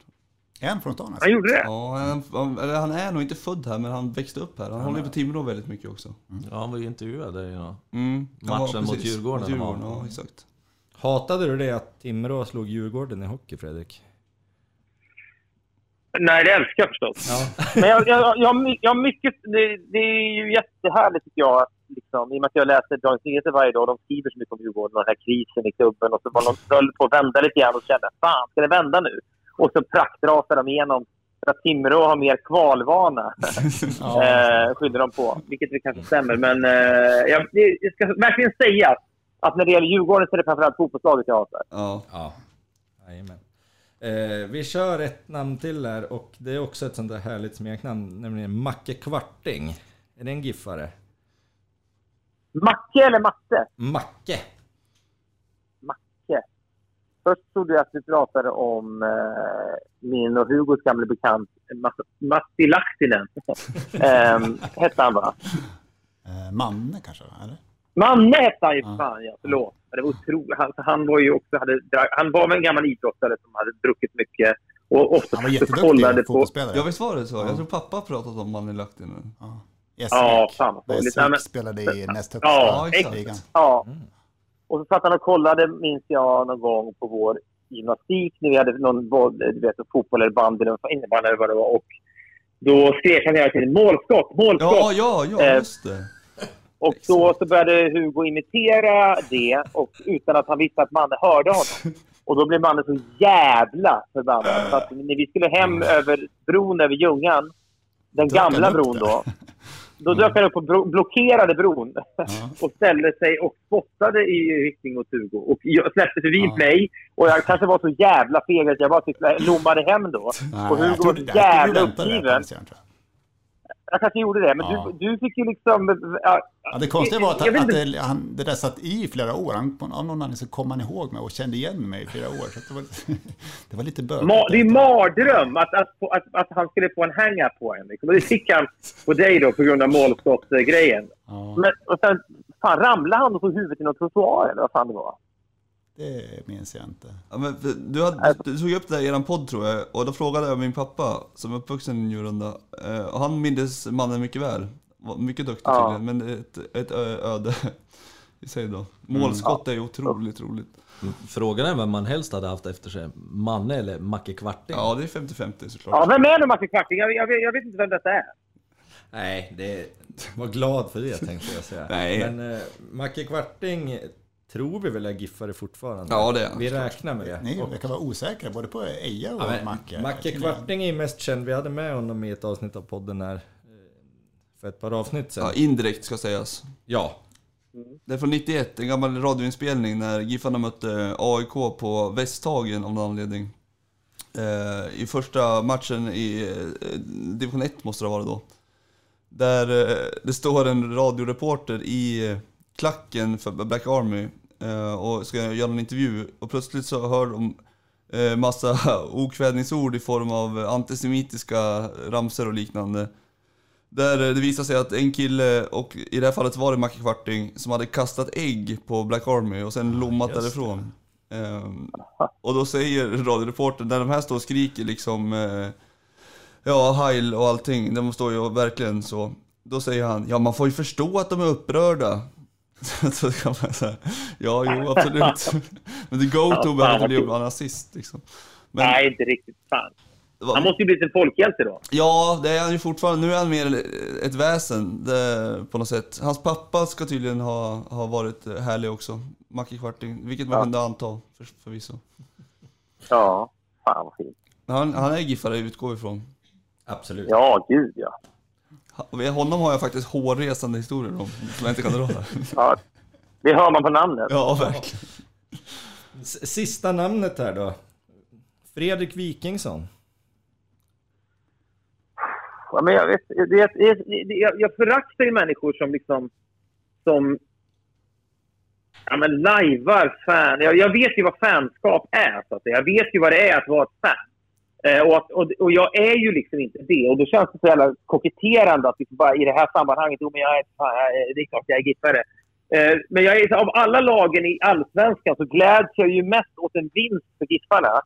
En från stan alltså. Han gjorde det? Ja, han, han, eller han är nog inte född här men han växte upp här. Han håller ju på Timrå väldigt mycket också. Ja, han var ju intervjuad där ja. Mm. Ja, Matchen mot precis. Djurgården Mot Djurgården, ja exakt. Hatade du det att Timrå slog Djurgården i hockey, Fredrik? Nej, det älskar jag förstås. Ja. Men jag, jag, jag, jag mycket... Det, det är ju jättehärligt tycker jag. att Liksom, I och med att jag läser Dagens Nyheter varje dag. De skriver så mycket om Djurgården och den här krisen i klubben. Och så var de höll på att vända lite grann och kände fan, ska det vända nu? Och så praktrasar de igenom för att Timrå har mer kvalvana. (laughs) eh, skyller de på. Vilket det kanske stämmer. Men eh, jag, jag ska verkligen säga att när det gäller Djurgården så är det framförallt fotbollslaget jag hatar. Ja. Ja. Eh, vi kör ett namn till här och det är också ett sånt där härligt smeknamn, nämligen Macke Kvarting. Är det en giffare? Macke eller Matte? Macke! Macke. Först trodde jag att du pratade om eh, min och Hugos gamla bekant Ma- Matti Lahtinen. um, (laughs) hette han va? Eh, Manne kanske, eller? Manne hette han ju för fan, ja. Förlåt. Det var otroligt. Han, han var ju också... Hade, han var väl en gammal idrottare som hade druckit mycket. Och ofta Han var jätteduktig på... fotbollsspelare. ja, visst var det så? Ja. Jag tror pappa pratat om Manne Lahtinen. Ja. Yes, Ja, fan vad. Nej, men- spelade i näst högsta Ja, ligan. Ja. Mm. Och så satt han och kollade, minns jag, någon gång på vår gymnastik när vi hade någon boll, du vet, fotboll eller bandy eller innebandy eller vad det var. Och då skrek han hela tiden målskott, målskott. Ja, ja, ja, Eh, just det. Och då så började Hugo imitera det och utan att han visste att Manne hörde honom. Och då blev Manne så jävla förbannad. Så att när vi skulle hem över bron över Ljungan, den gamla bron då. Då dök han upp och bro- blockerade bron (laughs) och ställde sig och spottade i riktning mot Hugo. Och jag släppte förbi Ja. mig och jag kanske var så jävla feg att jag bara typ lommade hem då. och jag Hugo var så jävla uppgiven. Jag. Kanske gjorde det, men Ja. du, du fick ju liksom... Ja, Ja, det konstiga var att, jag vet att det, han, det där satt i flera år. Han, av någon anledning så kom han ihåg mig och kände igen mig i flera år. Så det, var, (laughs) det var lite bökigt. Ma- det är mardröm att, att, att, att han skulle få en hang-up på en. Liksom. Och det fick han på dig då på grund av målskottsgrejen. Ja, Men och sen fan, ramlade han och tog huvudet i någon trottoar eller vad fan det var. Det minns jag inte. Ja, men du, hade, du tog upp det i eran podd tror jag, och då frågade jag min pappa, som är uppvuxen i Njurunda, eh, och han mindes mannen mycket väl. Var mycket duktig Ja. tydligen, men ett, ett öde (laughs) i sig då. Målskott är ju otroligt roligt. Frågan är vem man helst hade haft efter sig. Manne eller Macke Kvarting? Ja, det är 50-50 såklart. Ja, vem är nu Macke Kvarting? Jag, jag, jag vet inte vem detta är. Nej, det... Var glad för det tänkte jag säga. Nej. Men uh, Macke Kvarting tror vi väl är giffare fortfarande. Ja, det är Vi räknar med det. Ni Och- verkar vara osäkra både på Eja och Ja, men Macke. Macke Kvarting är mest känd. Vi hade med honom i ett avsnitt av podden här eh, för ett par avsnitt sedan. Ja, indirekt ska sägas. Ja, Det är från 91, en gammal radioinspelning när Giffarna mötte AIK på Västhagen av någon anledning. Eh, I första matchen i eh, division 1 måste det vara då. Där det står en radioreporter i klacken för Black Army och ska göra en intervju och plötsligt så hör de eh, massa (laughs) okvädningsord i form av antisemitiska ramser och liknande. Där eh, det visar sig att en kille, och i det här fallet var det Macke Kvarting, som hade kastat ägg på Black Army och sen lommat därifrån. Ehm, och då säger radioreportern, när de här står och skriker liksom eh, Ja, heil och allting, de står ju verkligen så. Då säger han, ja man får ju förstå att de är upprörda. (laughs) så kan man säga, ja jo absolut. (laughs) Men det go-to Ja, behöver inte bli vara nazist liksom. Men, Nej, inte riktigt. Fan. Han måste ju blivit en folkhjälte då. Ja, det är han ju fortfarande. Nu är han mer ett väsen det, på något sätt. Hans pappa ska tydligen ha, ha varit härlig också. Macke Kvarting, vilket man Ja. kunde anta för, förvisso. Ja, fan vad fint. Han, han är giffare utgår vi ifrån. absolut. Ja, gud ja. Honom har jag faktiskt hårresande historier om, som jag inte kan dra här. (laughs) ja. Det hör man på namnet. Ja, verkligen. Sista namnet här då. Fredrik Wikingsson. Ja, men jag, vet, det, det, jag, jag föraktar ju människor som liksom... Som... Ja, men lajvar fan. Jag, jag vet ju vad fanskap är. Så att säga. Jag vet ju vad det är att vara ett fan. Eh, och, att, och, och jag är ju liksom inte det. Och då känns det så jävla koketterande att liksom bara i det här sammanhanget, jo men jag är, fan, jag det är klart jag är giffare. Eh, men jag är, av alla lagen i Allsvenskan så gläds jag ju mest åt en vinst för Giffarna.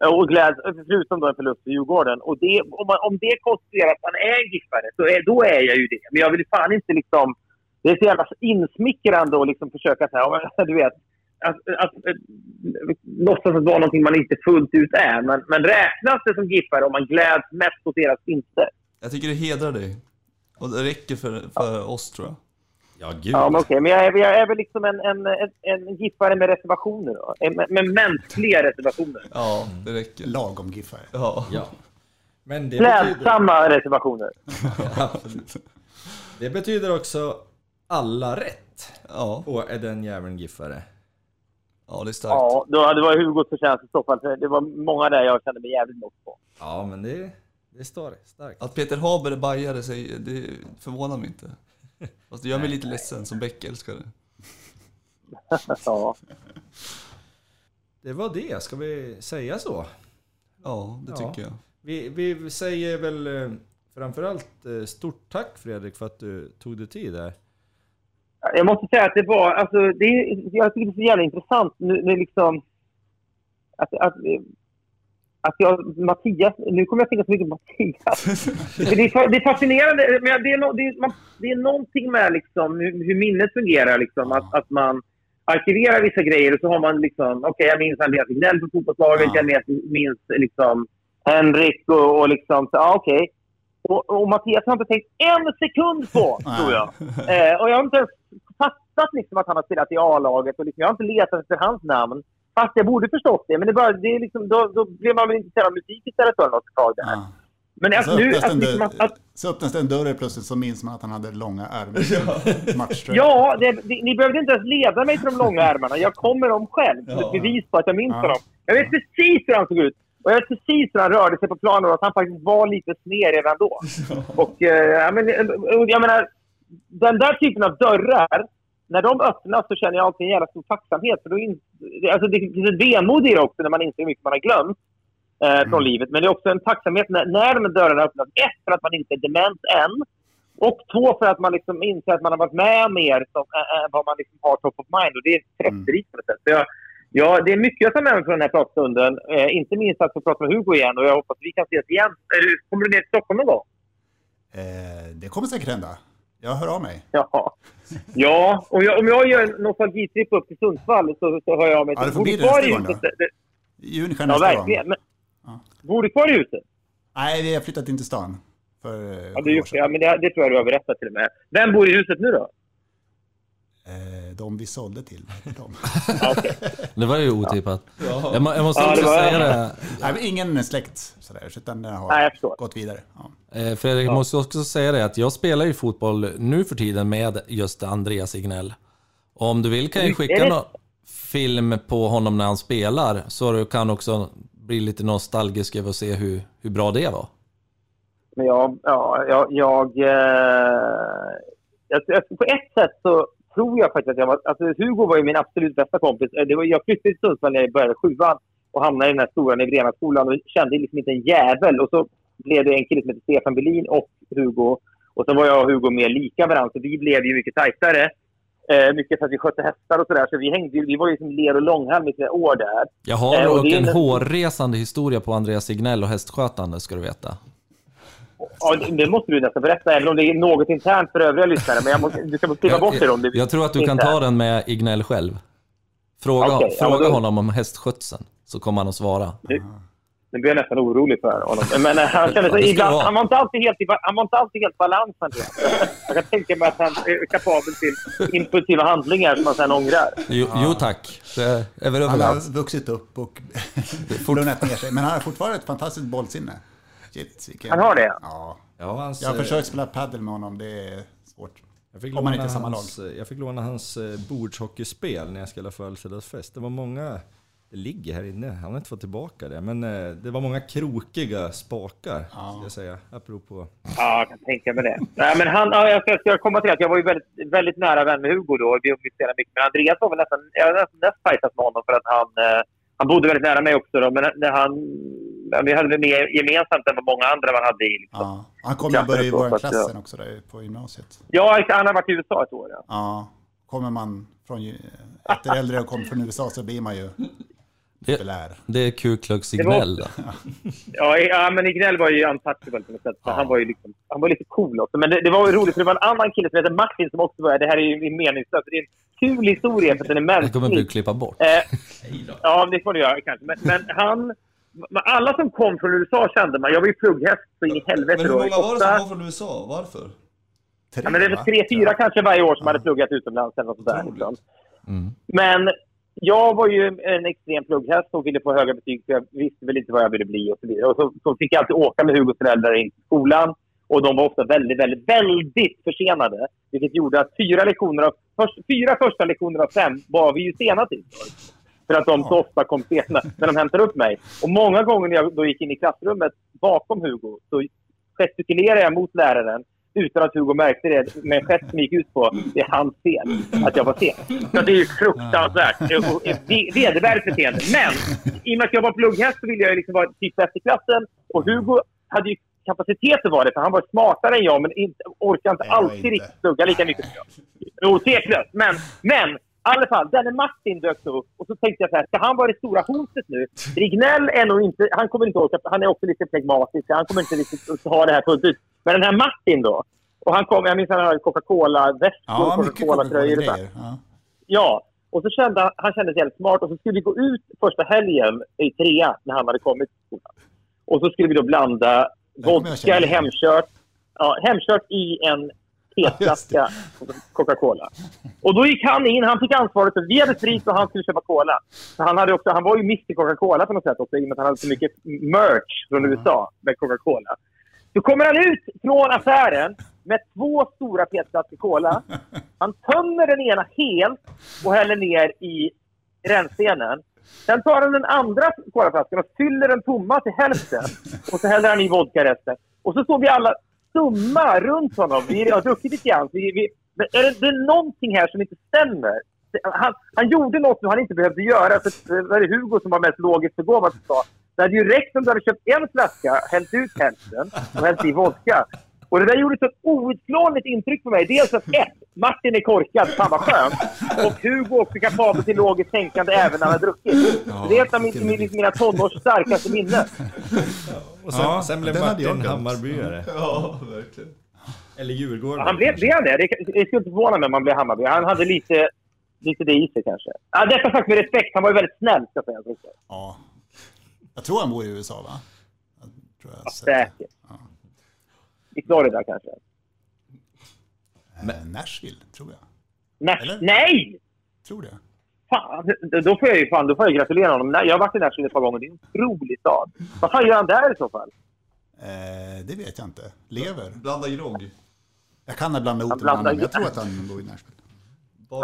Eh, och gläds, förutom då en förlust för Djurgården. Och det, om, man, om det konstaterar att man är giffare, så är, då är jag ju det. Men jag vill fan inte liksom... Det är så jävla insmickrande att liksom försöka säga, ja, (laughs) du vet, att, att, att låtsas att vara någonting man inte fullt ut är. Men, men räknas det som giffare om man gläds mest åt deras vinster? Jag tycker det hedrar dig. Och det räcker för, för oss tror jag. Ja, gud. Ja, men okej. Men jag är, jag är väl liksom en, en, en, en giffare med reservationer då. Med, med mänskliga reservationer. Ja, det räcker. Lagom giffare. Ja. Ja. Men det betyder, Klädsamma reservationer. (laughs) det betyder också alla rätt. Ja, Och är den jäveln giffare. Ja det är starkt. Ja, då, det var Hugos förtjänst i så fall. Det var många där jag kände mig jävligt lågt på. Ja, men det, det står starkt. Att Peter Haber är bajare, det förvånar mig inte. (laughs) Fast det gör mig lite ledsen som Beck-älskare. (laughs) (laughs) Ja. Det var det, ska vi säga så? Ja, det Ja. tycker jag. Vi, vi säger väl eh, framförallt eh, stort tack Fredrik för att du tog dig tid där. Jag måste säga att det var, alltså, det, jag tycker det är så jävla intressant nu, nu liksom, att, att, att jag, Mattias, nu kommer jag att tänka så mycket på Mattias. det, är, det är fascinerande, men det är, no, det, är, man, det är någonting med liksom hur, hur minnet fungerar liksom, att, att man, arkiverar vissa grejer och så har man liksom, okej okay, jag minns Andreas Gnell på fotbollslaget, Ja. jag minns, minns liksom Henrik och, och liksom, så, ja okej. Och, och Mattias har inte tänkt en sekund på, (laughs) tror jag. Eh, och jag har inte ens fattat liksom att han har spelat i A-laget och liksom, jag har inte letat efter hans namn. Fast jag borde förstått det, men det bara, det är liksom, då, då blev man väl intresserad av musik istället för något tag där. Ja. Men alltså, Så nu, öppnas, att, den liksom, dörr, att, att, så öppnas det en dörr plötsligt så minns man att han hade långa ärmar. (laughs) Matchtröja. Ja, det, det, ni behövde inte ens leda mig till de långa ärmarna. Jag kommer dem själv. Som ett bevis på att jag minns Ja. honom. Jag vet precis hur han såg ut. Och jag vet precis hur han rörde sig på planen och att han faktiskt var lite sned redan då. (laughs) Och eh, men, eh, jag menar, den där typen av dörrar, när de öppnas så känner jag alltid en jävla stor tacksamhet. För då in, alltså, det finns ett vemod i det också när man inser hur mycket man har glömt eh, från livet. Men det är också en tacksamhet när, när de här dörrarna öppnas. Ett, för att man inte är dement än. Och två, för att man liksom inser att man har varit med mer än vad man liksom har top of mind. Och det är trösterikt på något sätt. Så jag, ja, det är mycket jag tar med mig från den här pratstunden. Eh, inte minst att få prata med Hugo igen. Och jag hoppas att vi kan ses igen. Du, kommer du ner till Stockholm någon gång? Eh, det kommer säkert hända. Jag hör av mig. Ja. Ja, om jag, om jag gör en nostalgitripp upp till Sundsvall så, så hör jag av mig Ja, det får bli det nästa gång då. I juni Ja, nästa gång. verkligen. Ja. Bor du kvar i huset? Nej, vi har flyttat in till stan. För eh, Ja, du, ja men det, det tror jag du har berättat till och med. Vem bor i huset nu då? Eh, de vi sålde till. De. (laughs) Ja. Det var ju otippat. Jag, må, jag måste Ja, också det säga det. Nej, ingen släkt sådär, utan den har Nej, jag gått vidare. Ja. Eh, Fredrik, jag måste också säga det att jag spelar ju fotboll nu för tiden med just Andreas Ignell. Och om du vill kan jag Är skicka någon film på honom när han spelar, så du kan också bli lite nostalgisk över att se hur, hur bra det var. Men jag, ja, jag, jag, eh, jag, jag, på ett sätt så tror jag faktiskt att jag var, alltså Hugo var ju min absolut bästa kompis. Eh, Det var, jag flyttade till Sundsvall när jag började sjuan och hamnade i den här stora Nivrenaskolan och kände liksom inte en jävel. Och så blev det en kille som heter Stefan Berlin och Hugo. Och så var jag och Hugo mer lika varandra, så vi blev ju mycket tajtare. Eh, mycket för att vi skötte hästar och sådär. Så vi hängde vi var ju liksom ler och långhalm i flera år där. Jag har Eh, och en en- hårresande historia på Andreas Ignell och hästskötande, ska du veta. Ja, det- måste du nästan berätta, även om det är något internt för övriga lyssnare. Men jag måste, du ska skriva bort det om du jag, tror att du kan ta den med Ignell själv. Fråga, ja, fråga men då- honom om hästskötseln, så kommer han att svara. Nu blir jag nästan orolig för honom. Men eh, han, kände Ja, det sig ibland, han, var inte alltid helt han var inte alltid helt balans. Jag kan tänka mig att han är kapabel till impulsiva handlingar som han sen ångrar. Jo, jo tack, det är väl Han har vuxit upp och (laughs) lugnat ner sig. Men han har fortfarande ett fantastiskt bollsinne. Shit, vilken... Han har det? Ja. Ja, hans, Jag har eh, försökt spela padel med honom, det är svårt. Jag fick, Om man låna inte är samma hans, jag fick låna hans eh, bordshockeyspel när jag skulle ha födelsedagsfest. Det var många, det ligger här inne, han har inte fått tillbaka det. Men eh, det var många krokiga spakar, ska jag säga, apropå. Ja, jag kan tänka mig det. Nej, men han, ja, jag, ska, jag ska komma till att jag var ju väldigt, väldigt nära vän med Hugo då. Vi umgicks mycket. Men Andreas var väl nästan, jag har nästan näst fightat med honom för att han, eh, han bodde väldigt nära mig också. Då, men när han, ja, vi hade väl mer gemensamt än vad många andra man hade i. Liksom. Ja. Han kommer ju börja i Så, vår så att, klass ja. också där på gymnasiet. Ja, han har varit i USA ett år. Ja. Ja. Kommer man från år äldre och kommer från USA så blir man ju Det, det är Ku Klux Det var- Ignell då. Ja, ja, men Ignell var ju untouchable på något sätt. Så Han var ju liksom, han var lite cool också. Men det, det var ju roligt, för det var en annan kille som heter Martin som också var Det här är ju meningslöst. Det är en kul historia för att den är Det kommer mänsklig. klippa bort. Eh, (laughs) ja, det får du göra kanske. Men, men han... Alla som kom från USA kände man. Jag var ju plugghäst så in i helvete Men hur då. många var det som kom från USA? Varför? Tre, Ja, men det är väl va? tre, fyra kanske varje år som Ja. hade pluggat utomlands eller något sånt där. Liksom. Mm. Men jag var ju en extrem plugghäst och ville få höga betyg för jag visste väl inte vad jag ville bli och så vidare. Och så, så fick jag alltid åka med Hugos föräldrar in till skolan och de var ofta väldigt, väldigt, väldigt försenade. Vilket gjorde att fyra lektioner av, först, fyra första lektioner av fem var vi ju sena till. För att de så ofta kom sena när de hämtade upp mig. Och många gånger när jag då gick in i klassrummet bakom Hugo så gestikulerade jag mot läraren utan att Hugo märkte det med en gest som gick ut på det är hans fel att jag var sen. Så det är ju fruktansvärt vedervärdigt beteende. Men i och med att jag var plugghäst så ville jag liksom vara typ bäst i klassen och Hugo hade ju kapacitet att vara det för han var smartare än jag men inte, orkade inte alltid riktigt plugga lika mycket som jag. Jo, tveklöst. Men, men i alla fall, denne Martin dök upp och så tänkte jag så här, ska han vara det stora hotet nu? Rignell är nog inte, han kommer inte orka, han är också lite flegmatisk, han kommer inte riktigt att ha det här fullt ut. Men den här Martin då? Och han kom, jag minns han hade Coca-Cola-väskor, Ja, Coca-Cola-tröjor och. Ja. Ja, Och så kände han, han kände sig jävligt smart och så skulle vi gå ut första helgen i trea när han hade kommit till skolan. Och så skulle vi då blanda vodka eller hemkört, ja, hemkört i en petflaska Coca-Cola. Och då gick han in, han fick ansvaret för vi hade sprit och han skulle köpa cola. Så han, hade också, han var ju Mr Coca-Cola på något sätt också i och med att han hade så mycket merch från USA med Coca-Cola. Så kommer han ut från affären med två stora petflaskor cola. Han tömmer den ena helt och häller ner i rännstenen. Sen tar han den andra colaflaskan och fyller den tomma till hälften. Och så häller han i vodka resten. Och så står vi alla stumma runt honom. Vi har druckit lite grann. Vi, vi, är det, det är någonting här som inte stämmer. Han, han gjorde något som han inte behövde göra. För, det eh, var det Hugo som var mest logiskt begåvad som sa det hade ju räckt om du hade köpt en flaska, hällt ut hälften och hällt i vodka. Och det där gjorde ett så outplånligt intryck på mig. Dels att ett, Martin är korkad, fan vad skönt. Och Hugo också kapabel till logiskt tänkande även när han har druckit. det är ett av min, min, mina tonårs starkaste minnen. Och sen, Ja, sen blev Martin. Hammarbyare. Ja, verkligen. Eller Djurgården. Han blev, blev han det? Det, skulle inte förvåna mig om han blev Hammarby. Han hade lite, lite det i sig kanske. Ja, detta sagt med respekt. Han var ju väldigt snäll, ska jag säga. Ja. Jag tror han bor i USA, va? Jag tror jag det. Säkert. I Florida kanske. Eh, Nashville, tror jag. Nej! Eller? Nej! Tror det. Fan, då- då får jag ju fan, då får jag gratulera honom. Jag har varit i Nashville ett par gånger. Det är en otrolig stad. Vad fan gör han där i så fall? Eh, det vet jag inte. Lever. Blanda grogg. Jag kan ha blandat Han ihop det med blandar- honom. men Jag tror att han bor i Nashville.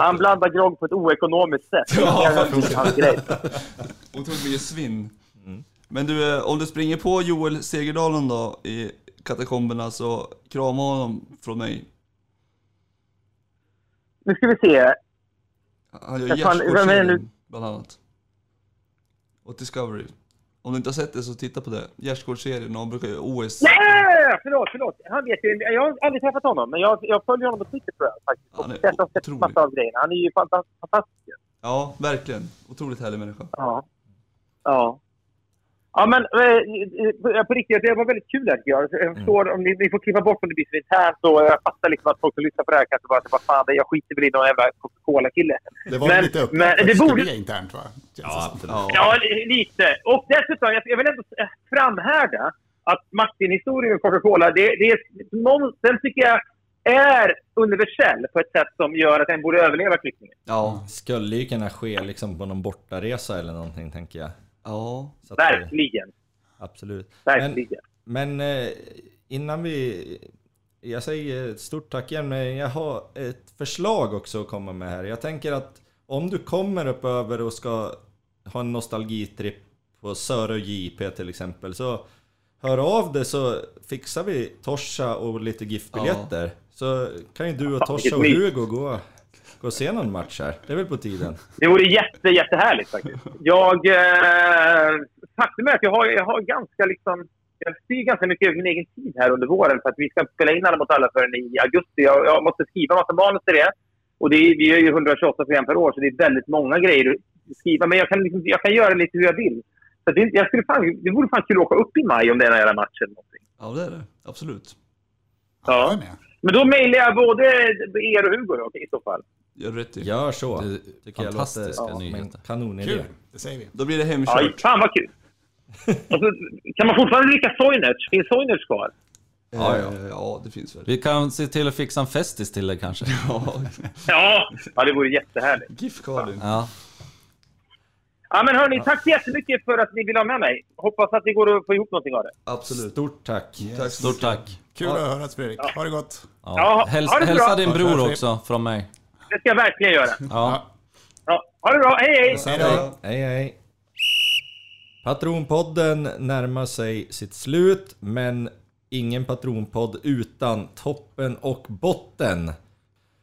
Han blandar grogg på ett oekonomiskt sätt. Det är inte hans grej. (laughs) Otroligt mycket svinn. Men du, eh, om du springer på Joel Segerdalen då i katakomberna så krama honom från mig. Nu ska vi se. Han gör gärdsgårdsserien bland annat. Och Discovery. Om du inte har sett det så titta på det. Gärdsgårdsserien han brukar göra OS. Nej! Förlåt, förlåt. Han vet ju, jag har aldrig träffat honom, men jag, jag följer honom på Twitter tror jag. Faktiskt. Han är Och sett, otrolig. massa av grejerna. Han är ju fanta- fantastisk. Ja, verkligen. Otroligt härlig människa. Ja. Ja. Ja, men eh, eh, på riktigt, det var väldigt kul här tycker jag. Mm. Förstår om ni, ni får klippa bort om det blir så internt jag fattar liksom att folk som lyssnar på det här kanske bara vad fan, jag skiter väl i någon jävla Coca-Cola-kille. Det var Men- lite öppet men för det att borde- internt, va? Ja. Ja, li- lite. Och dessutom, jag, jag vill ändå eh, framhärda att Martin-historien med Coca-Cola, det, det är, någon, den tycker jag är universell på ett sätt som gör att den borde överleva flyktningen. Ja. Skulle ju kunna ske liksom på någon bortaresa eller någonting tänker jag. Ja. Så att, eh, Verkligen. Absolut. Men, Verkligen. men eh, innan vi... Jag säger stort tack igen, men jag har ett förslag också att komma med här. Jag tänker att om du kommer upp över och ska ha en nostalgitripp på Sörö JP till exempel, så hör av dig så fixar vi Torsa och lite giftbiljetter. Så kan ju du och Torsa och. Hugo gå, gå och se någon match här. Det är väl på tiden. Det vore jätte, jättehärligt faktiskt. Jag, eh, faktum är att jag har, jag har ganska liksom... Jag styr ganska mycket över min egen tid här under våren för att vi ska spela in Alla mot alla förrän i augusti. Jag, jag måste skriva massa manus till det. Och det är, vi gör ju 128 program per år så det är väldigt många grejer att skriva. Men jag kan, liksom, jag kan göra lite hur jag vill. Så det, jag skulle fan, det vore fan kul att åka upp i maj om det är en jävla match eller någonting. Ja, det är det. Absolut. Ja, Ja. Men då mejlar jag både er och Hugo då, i så fall. Gör du rätt i. Gör så. Det är Tycker jag fantastiska låter som en nyheter. kanonidé. Kul, det säger vi. Då blir det Ja, hemkört. fan vad kul. Och (laughs) så, kan man fortfarande dricka Soinerts? Finns Soinerts kvar? Ja, ja. ja, det finns väl. Vi kan se till att fixa en festis till dig kanske. Ja, Ja, ja det vore jättehärligt. GIF-Karin. Ja. Ja, men hörni, tack så jättemycket för att ni vill ha med mig. Hoppas att det går att få ihop någonting av det. Absolut. Stort tack. Tack så Stort tack. Kul att höra Fredrik. Ha det gott. Ja. Ja, Häls, ha det hälsa din Ja, bror tack. också från mig. Det ska jag verkligen göra. Ja. Ja, ha det bra. Hej, hej! Hej då. Hej hej. Patronpodden närmar sig sitt slut, men ingen patronpodd utan toppen och botten.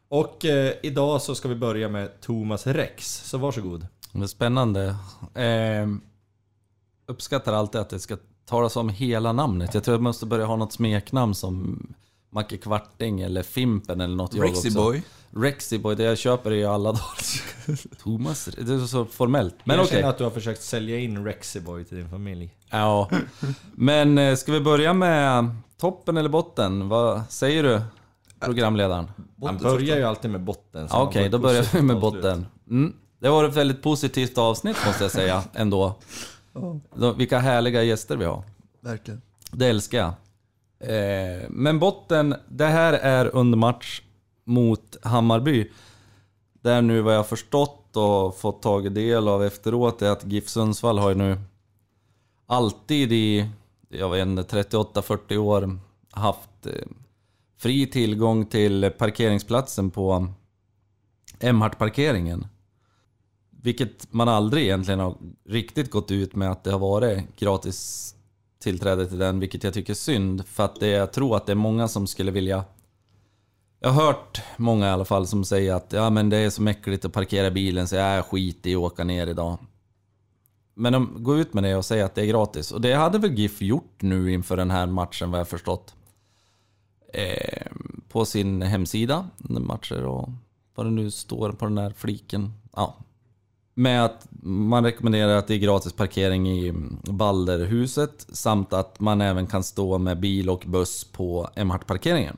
Och eh, idag så ska vi börja med Thomas Rex, så varsågod. Det är spännande. Eh, uppskattar alltid att det ska talas om hela namnet. Jag tror jag måste börja ha något smeknamn som Macke Kvarting eller Fimpen eller något. jag också. Rexiboy. Rexiboy, det jag köper är ju alla dagar. (laughs) Thomas, det är så formellt. Men jag okej. känner att du har försökt sälja in Rexiboy till din familj. Ja. Men eh, ska vi börja med toppen eller botten? Vad säger du, programledaren? Han börjar ju alltid med botten. Okej, får då börjar vi med botten. Mm. Det var ett väldigt positivt avsnitt måste jag säga ändå. Vilka härliga gäster vi har. Verkligen. Det älskar jag. Eh, men botten, det här är under match mot Hammarby. Där nu vad jag förstått och fått tagit del av efteråt är att GIF Sundsvall har ju nu alltid i, jag vet inte, 38-40 år haft eh, fri tillgång till parkeringsplatsen på Emhart-parkeringen. Vilket man aldrig egentligen har riktigt gått ut med att det har varit gratis tillträde till den, vilket jag tycker är synd. För att det, jag tror att det är många som skulle vilja... Jag har hört många i alla fall som säger att ja men det är så mäckligt att parkera bilen så jag skit i att åka ner idag. Men de går ut med det och säger att det är gratis. Och det hade väl GIF gjort nu inför den här matchen vad jag förstått. Eh, på sin hemsida, matcher och vad det nu står på den här fliken. Ja. Med att man rekommenderar att det är gratis parkering i Balderhuset samt att man även kan stå med bil och buss på Emhart-parkeringen.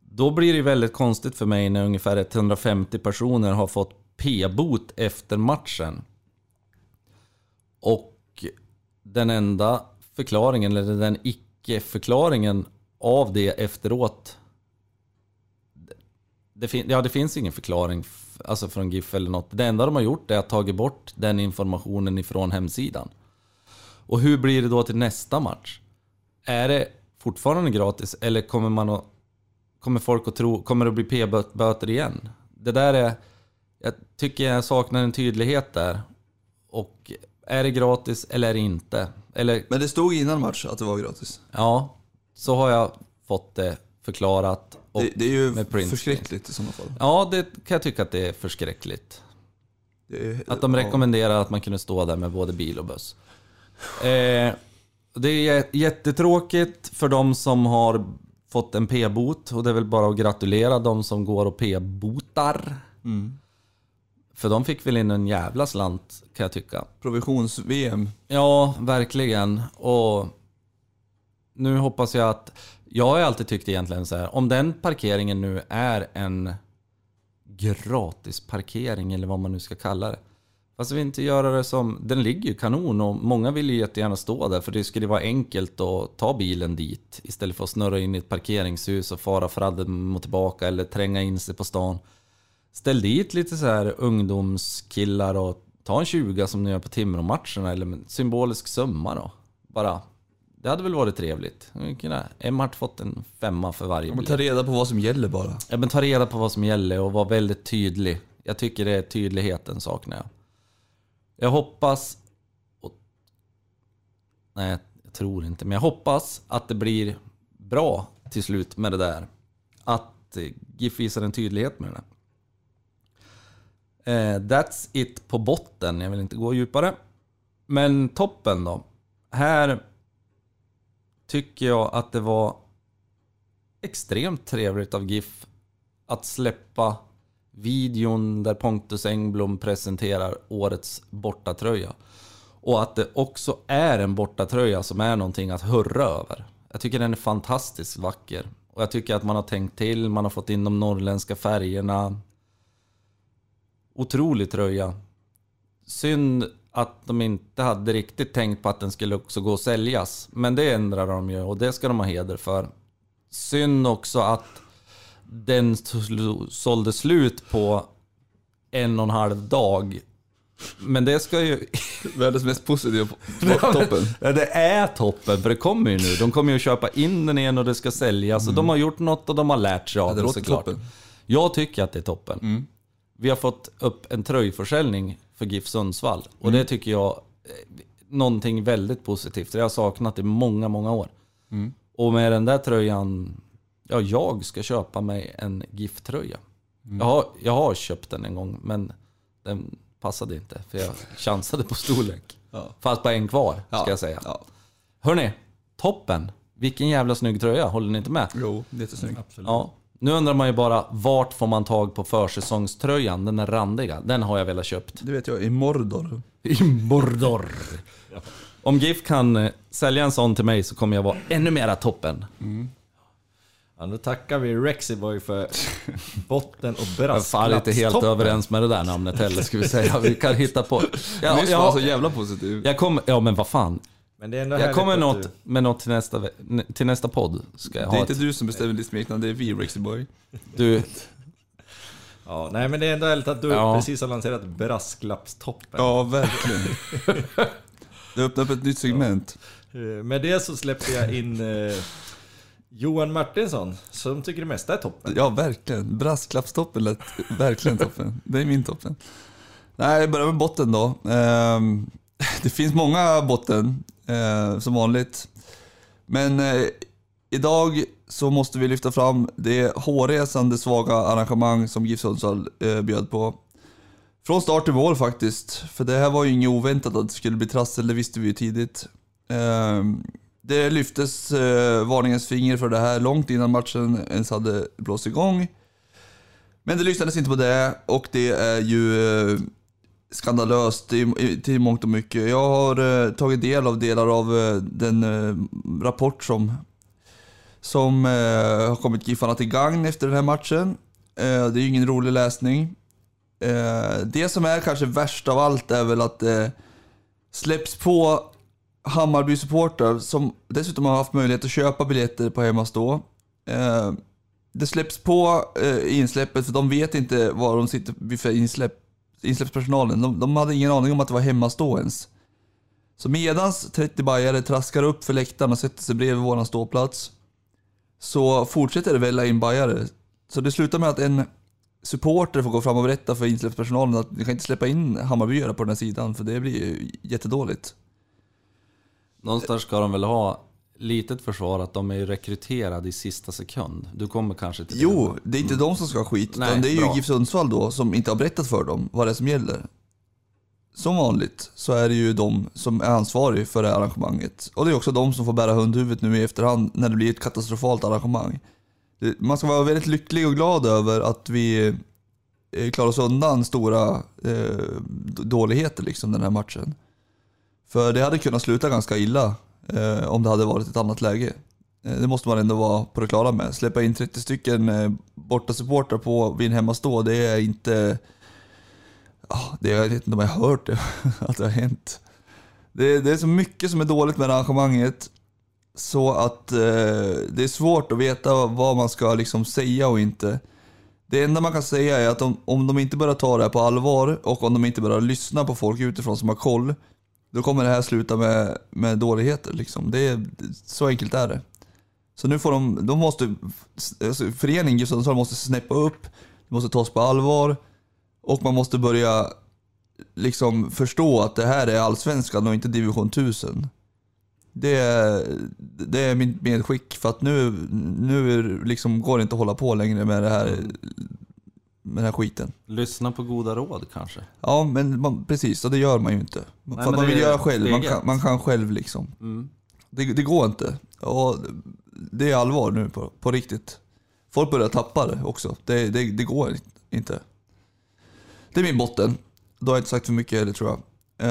Då blir det väldigt konstigt för mig när ungefär 150 personer har fått p-bot efter matchen. Och den enda förklaringen, eller den icke-förklaringen av det efteråt. Det, fin ja, det finns ingen förklaring alltså från GIF eller något. Det enda de har gjort är att tagit bort den informationen ifrån hemsidan. Och hur blir det då till nästa match? Är det fortfarande gratis eller kommer man att Kommer folk att tro, kommer det att bli p-böter igen? Det där är, jag tycker jag saknar en tydlighet där. Och är det gratis eller är det inte? Eller, Men det stod innan match att det var gratis. ja, så har jag fått det förklarat. Det, det är ju förskräckligt i sådana fall. Ja, det kan jag tycka att det är förskräckligt. Det är, Att de ja. rekommenderar att man kunde stå där med både bil och buss. Eh, det är jättetråkigt för de som har fått en p-bot och det är väl bara att gratulera de som går och p-botar. Mm. För de fick väl in en jävla slant kan jag tycka. Provisions-VM. Ja, verkligen. Och nu hoppas jag att... Jag har ju alltid tyckt egentligen så här, om den parkeringen nu är en gratis parkering eller vad man nu ska kalla det. Fast vi inte göra det som... Den ligger ju kanon och många vill ju jättegärna stå där för det skulle vara enkelt att ta bilen dit istället för att snurra in i ett parkeringshus och fara fram och tillbaka eller tränga in sig på stan. Ställ dit lite så här ungdomskillar och ta en 20 som ni gör på Timrå-matcherna eller en symbolisk summa då. Bara. Det hade väl varit trevligt. Emmart fått en femma för varje Man biljett. tar reda på vad som gäller bara. Ja, men ta reda på vad som gäller och vara väldigt tydlig. Jag tycker det är tydligheten saknar jag. Jag hoppas... Och, nej, jag tror inte. Men jag hoppas att det blir bra till slut med det där. Att eh, GIF visar en tydlighet med det. Eh, that's it på botten. Jag vill inte gå djupare. Men toppen då. Här tycker jag att det var extremt trevligt av GIF att släppa videon där Pontus Engblom presenterar årets bortatröja. Och att det också är en bortatröja som är någonting att hurra över. Jag tycker den är fantastiskt vacker. Och jag tycker att man har tänkt till, man har fått in de norrländska färgerna. Otrolig tröja. Synd att de inte hade riktigt tänkt på att den skulle också gå att säljas. Men det ändrar de ju och det ska de ha heder för. Synd också att den sålde slut på en och en halv dag. Men det ska ju... (laughs) Världens mest positiva (laughs) toppen. Det är toppen, för det kommer ju nu. De kommer ju att köpa in den igen och det ska säljas. Och de har gjort något och de har lärt sig av det det såklart. toppen. Jag tycker att det är toppen. Vi har fått upp en tröjförsäljning för GIF Sundsvall. Och det tycker jag är någonting väldigt positivt. Det har jag saknat i många, många år. Och med den där tröjan, ja jag ska köpa mig en GIF-tröja. Jag, har, jag har köpt den en gång, men den passade inte. För jag (laughs) chansade på storlek. Ja. Fast på en kvar, ska Ja, jag säga. Ja. Hörni, toppen! Vilken jävla snygg tröja, håller ni inte med? Jo, jättesnygg. Ja. Nu undrar man ju bara, vart får man tag på försäsongströjan? Den är randiga. Den har jag velat köpt. Det vet jag, i Mordor. I Mordor. Om GIF kan eh, sälja en sån till mig så kommer jag vara ännu mera toppen. Ja, nu tackar vi Rexiboy för (laughs) botten och Jag är inte helt brasklappstoppen. överens med det där namnet heller, ska vi säga. Vi kan hitta på. Ja, Nyss var så ja, jävla positiv. jag kommer, ja men vad fan. Men det är ändå Jag kommer att något, du- med något till nästa, till nästa podd. Ska jag Det är ha inte ett, du som bestämmer ditt smeknamn, det är vi, Rexy Boy. du, Ja, nej men det är ändå härligt att du Ja. precis har lanserat brasklappstoppen. Ja, verkligen. Det öppnar upp ett nytt segment. Eh, Med det så släpper jag in eh, Johan Martinsson, som tycker det mesta är toppen. Ja, verkligen. Brasklappstoppen lät verkligen toppen. Det är min toppen. Nej, jag börjar med botten då. Ehm, (laughs) Det finns många botten, eh, som vanligt. Men eh, idag så måste vi lyfta fram det hårresande svaga arrangemang som GIF Sundsvall eh, bjöd på. Från start till mål faktiskt. För det här var ju inget oväntat att det skulle bli trassel, det visste vi ju tidigt. Eh, det lyftes eh, varningens finger för det här långt innan matchen ens hade blåst igång. Men det lyssnades inte på det och det är ju eh, skandalöst i, till mångt och mycket. Jag har eh, tagit del av delar av eh, den eh, rapport som, som eh, har kommit Giffarna till gagn efter den här matchen. Eh, det är ju ingen rolig läsning. Eh, det som är kanske värst av allt är väl att det släpps på Hammarby-supportrar som dessutom har haft möjlighet att köpa biljetter på hemmastå. Eh, det släpps på eh, insläppet för de vet inte var de sitter vid för insläpp, insläppspersonalen. De, de hade ingen aning om att det var hemmastå ens. Så medans 30 bajare traskar upp för läktaren och sätter sig bredvid våran ståplats så fortsätter det välla in bajare. Så det slutar med att en supporter får gå fram och berätta för insläppspersonalen att ni kan inte släppa in Hammarbyare på den här sidan för det blir ju jättedåligt. någonstans ska de väl ha litet försvar att de är rekryterade i sista sekund. Du kommer kanske till Jo, det är inte de som ska ha skit, Nej, utan det är ju. GIF Sundsvall då som inte har berättat för dem vad det är som gäller. Som vanligt så är det ju de som är ansvariga för det här arrangemanget. Och det är också de som får bära hundhuvudet nu i efterhand när det blir ett katastrofalt arrangemang. Det- Man ska vara väldigt lycklig och glad över att vi eh, klarar oss undan stora eh, dåligheter liksom den här matchen. För det hade kunnat sluta ganska illa eh, om det hade varit ett annat läge. Eh, Det måste man ändå vara på det klara med. Släppa in 30 stycken eh, borta supportrar på vid en hemmastå, det är inte... Ah, det, jag vet inte om jag har hört det, (laughs) att det har hänt. Det, det är så mycket som är dåligt med arrangemanget. Så att eh, det är svårt att veta vad man ska liksom säga och inte. Det enda man kan säga är att om, om de inte börjar ta det här på allvar och om de inte börjar lyssna på folk utifrån som har koll, då kommer det här sluta med, med dåligheter. Liksom. Det är, så enkelt är det. Så nu får de, de måste, alltså föreningen GIF måste snäppa upp, det måste tas på allvar och man måste börja liksom förstå att det här är allsvenskan och inte division 1000. Det är, det är mitt medskick för att nu, nu liksom går det inte att hålla på längre med det här, med den här skiten. Lyssna på goda råd kanske. Ja, men man, precis, och det gör man ju inte. för men att man vill göra själv, man kan, man kan själv liksom. Mm. Det, det går inte. Och det är allvar nu på, på riktigt. Folk börjar tappa det också. Det, det, det går inte. Det är min botten. Då har jag inte sagt för mycket heller tror jag.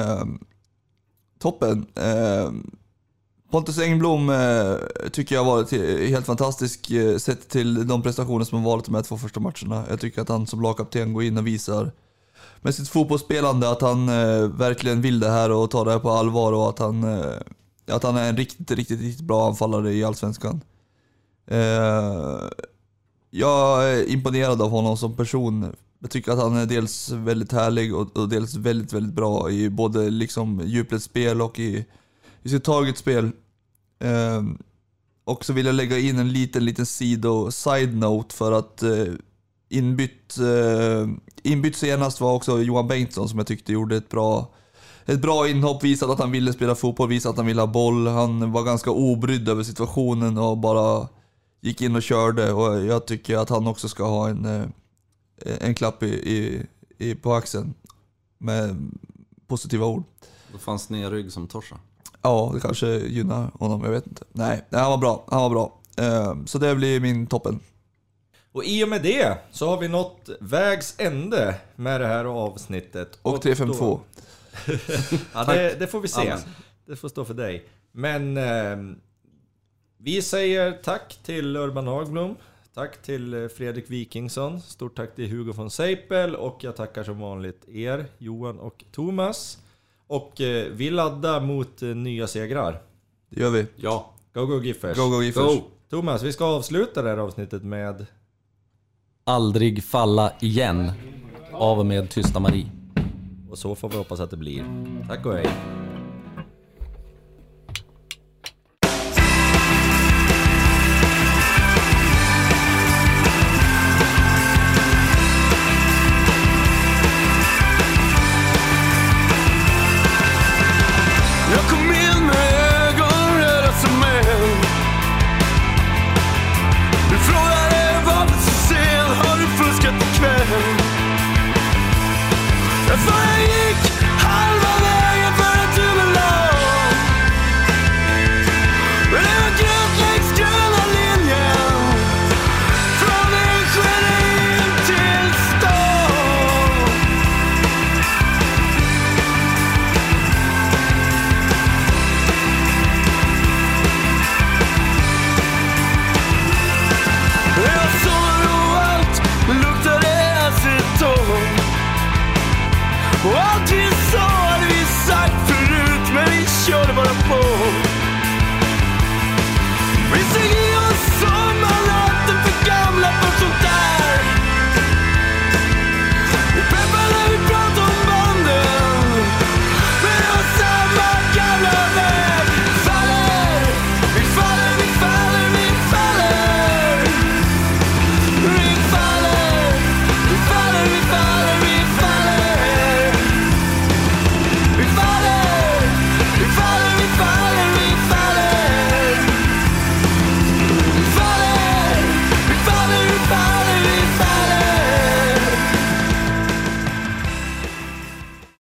Ehm, toppen. Ehm, Pontus Engblom eh, tycker jag har varit helt fantastisk eh, sett till de prestationer som har varit de här två första matcherna. Jag tycker att han som lagkapten går in och visar med sitt fotbollsspelande att han eh, verkligen vill det här och tar det här på allvar och att han, att han är en riktigt, riktigt, riktigt bra anfallare i Allsvenskan. Jag är imponerad av honom som person. Jag tycker att han är dels väldigt härlig och, och dels väldigt, väldigt bra i både liksom djupledsspel och i, vi ska ta ett spel. Eh, och så vill jag lägga in en liten, liten sido, side-note för att eh, inbytt, eh, inbytt senast var också Johan Bengtsson som jag tyckte gjorde ett bra, ett bra inhopp, visade att han ville spela fotboll, visade att han ville ha boll. Han var ganska obrydd över situationen och bara gick in och körde och jag tycker att han också ska ha en, eh, en klapp i, i, i, på axeln med positiva ord. Då fanns ner rygg som torsa. Ja, det kanske gynnar honom, jag vet inte. Nej, han var bra. Han var bra. Eh, Så det blir min toppen. Och i och med det så har vi nått vägs ände med det här avsnittet. Och 352. då- (laughs) Ja, det, det får vi se. Det får stå för dig. Men... ehm, Vi säger tack till Urban Hagblom. Tack till eh, Fredrik Wikingsson. Stort tack till Hugo von Seipel. Och jag tackar som vanligt er, Johan och Thomas. Och eh, vi laddar mot eh, nya segrar. Det gör vi. Ja. Go, go Giffers! Go, go Giffers. Go! Thomas, vi ska avsluta det här avsnittet med... Aldrig falla igen. Av och med Tysta Marie. Och så får vi hoppas att det blir. Tack och hej!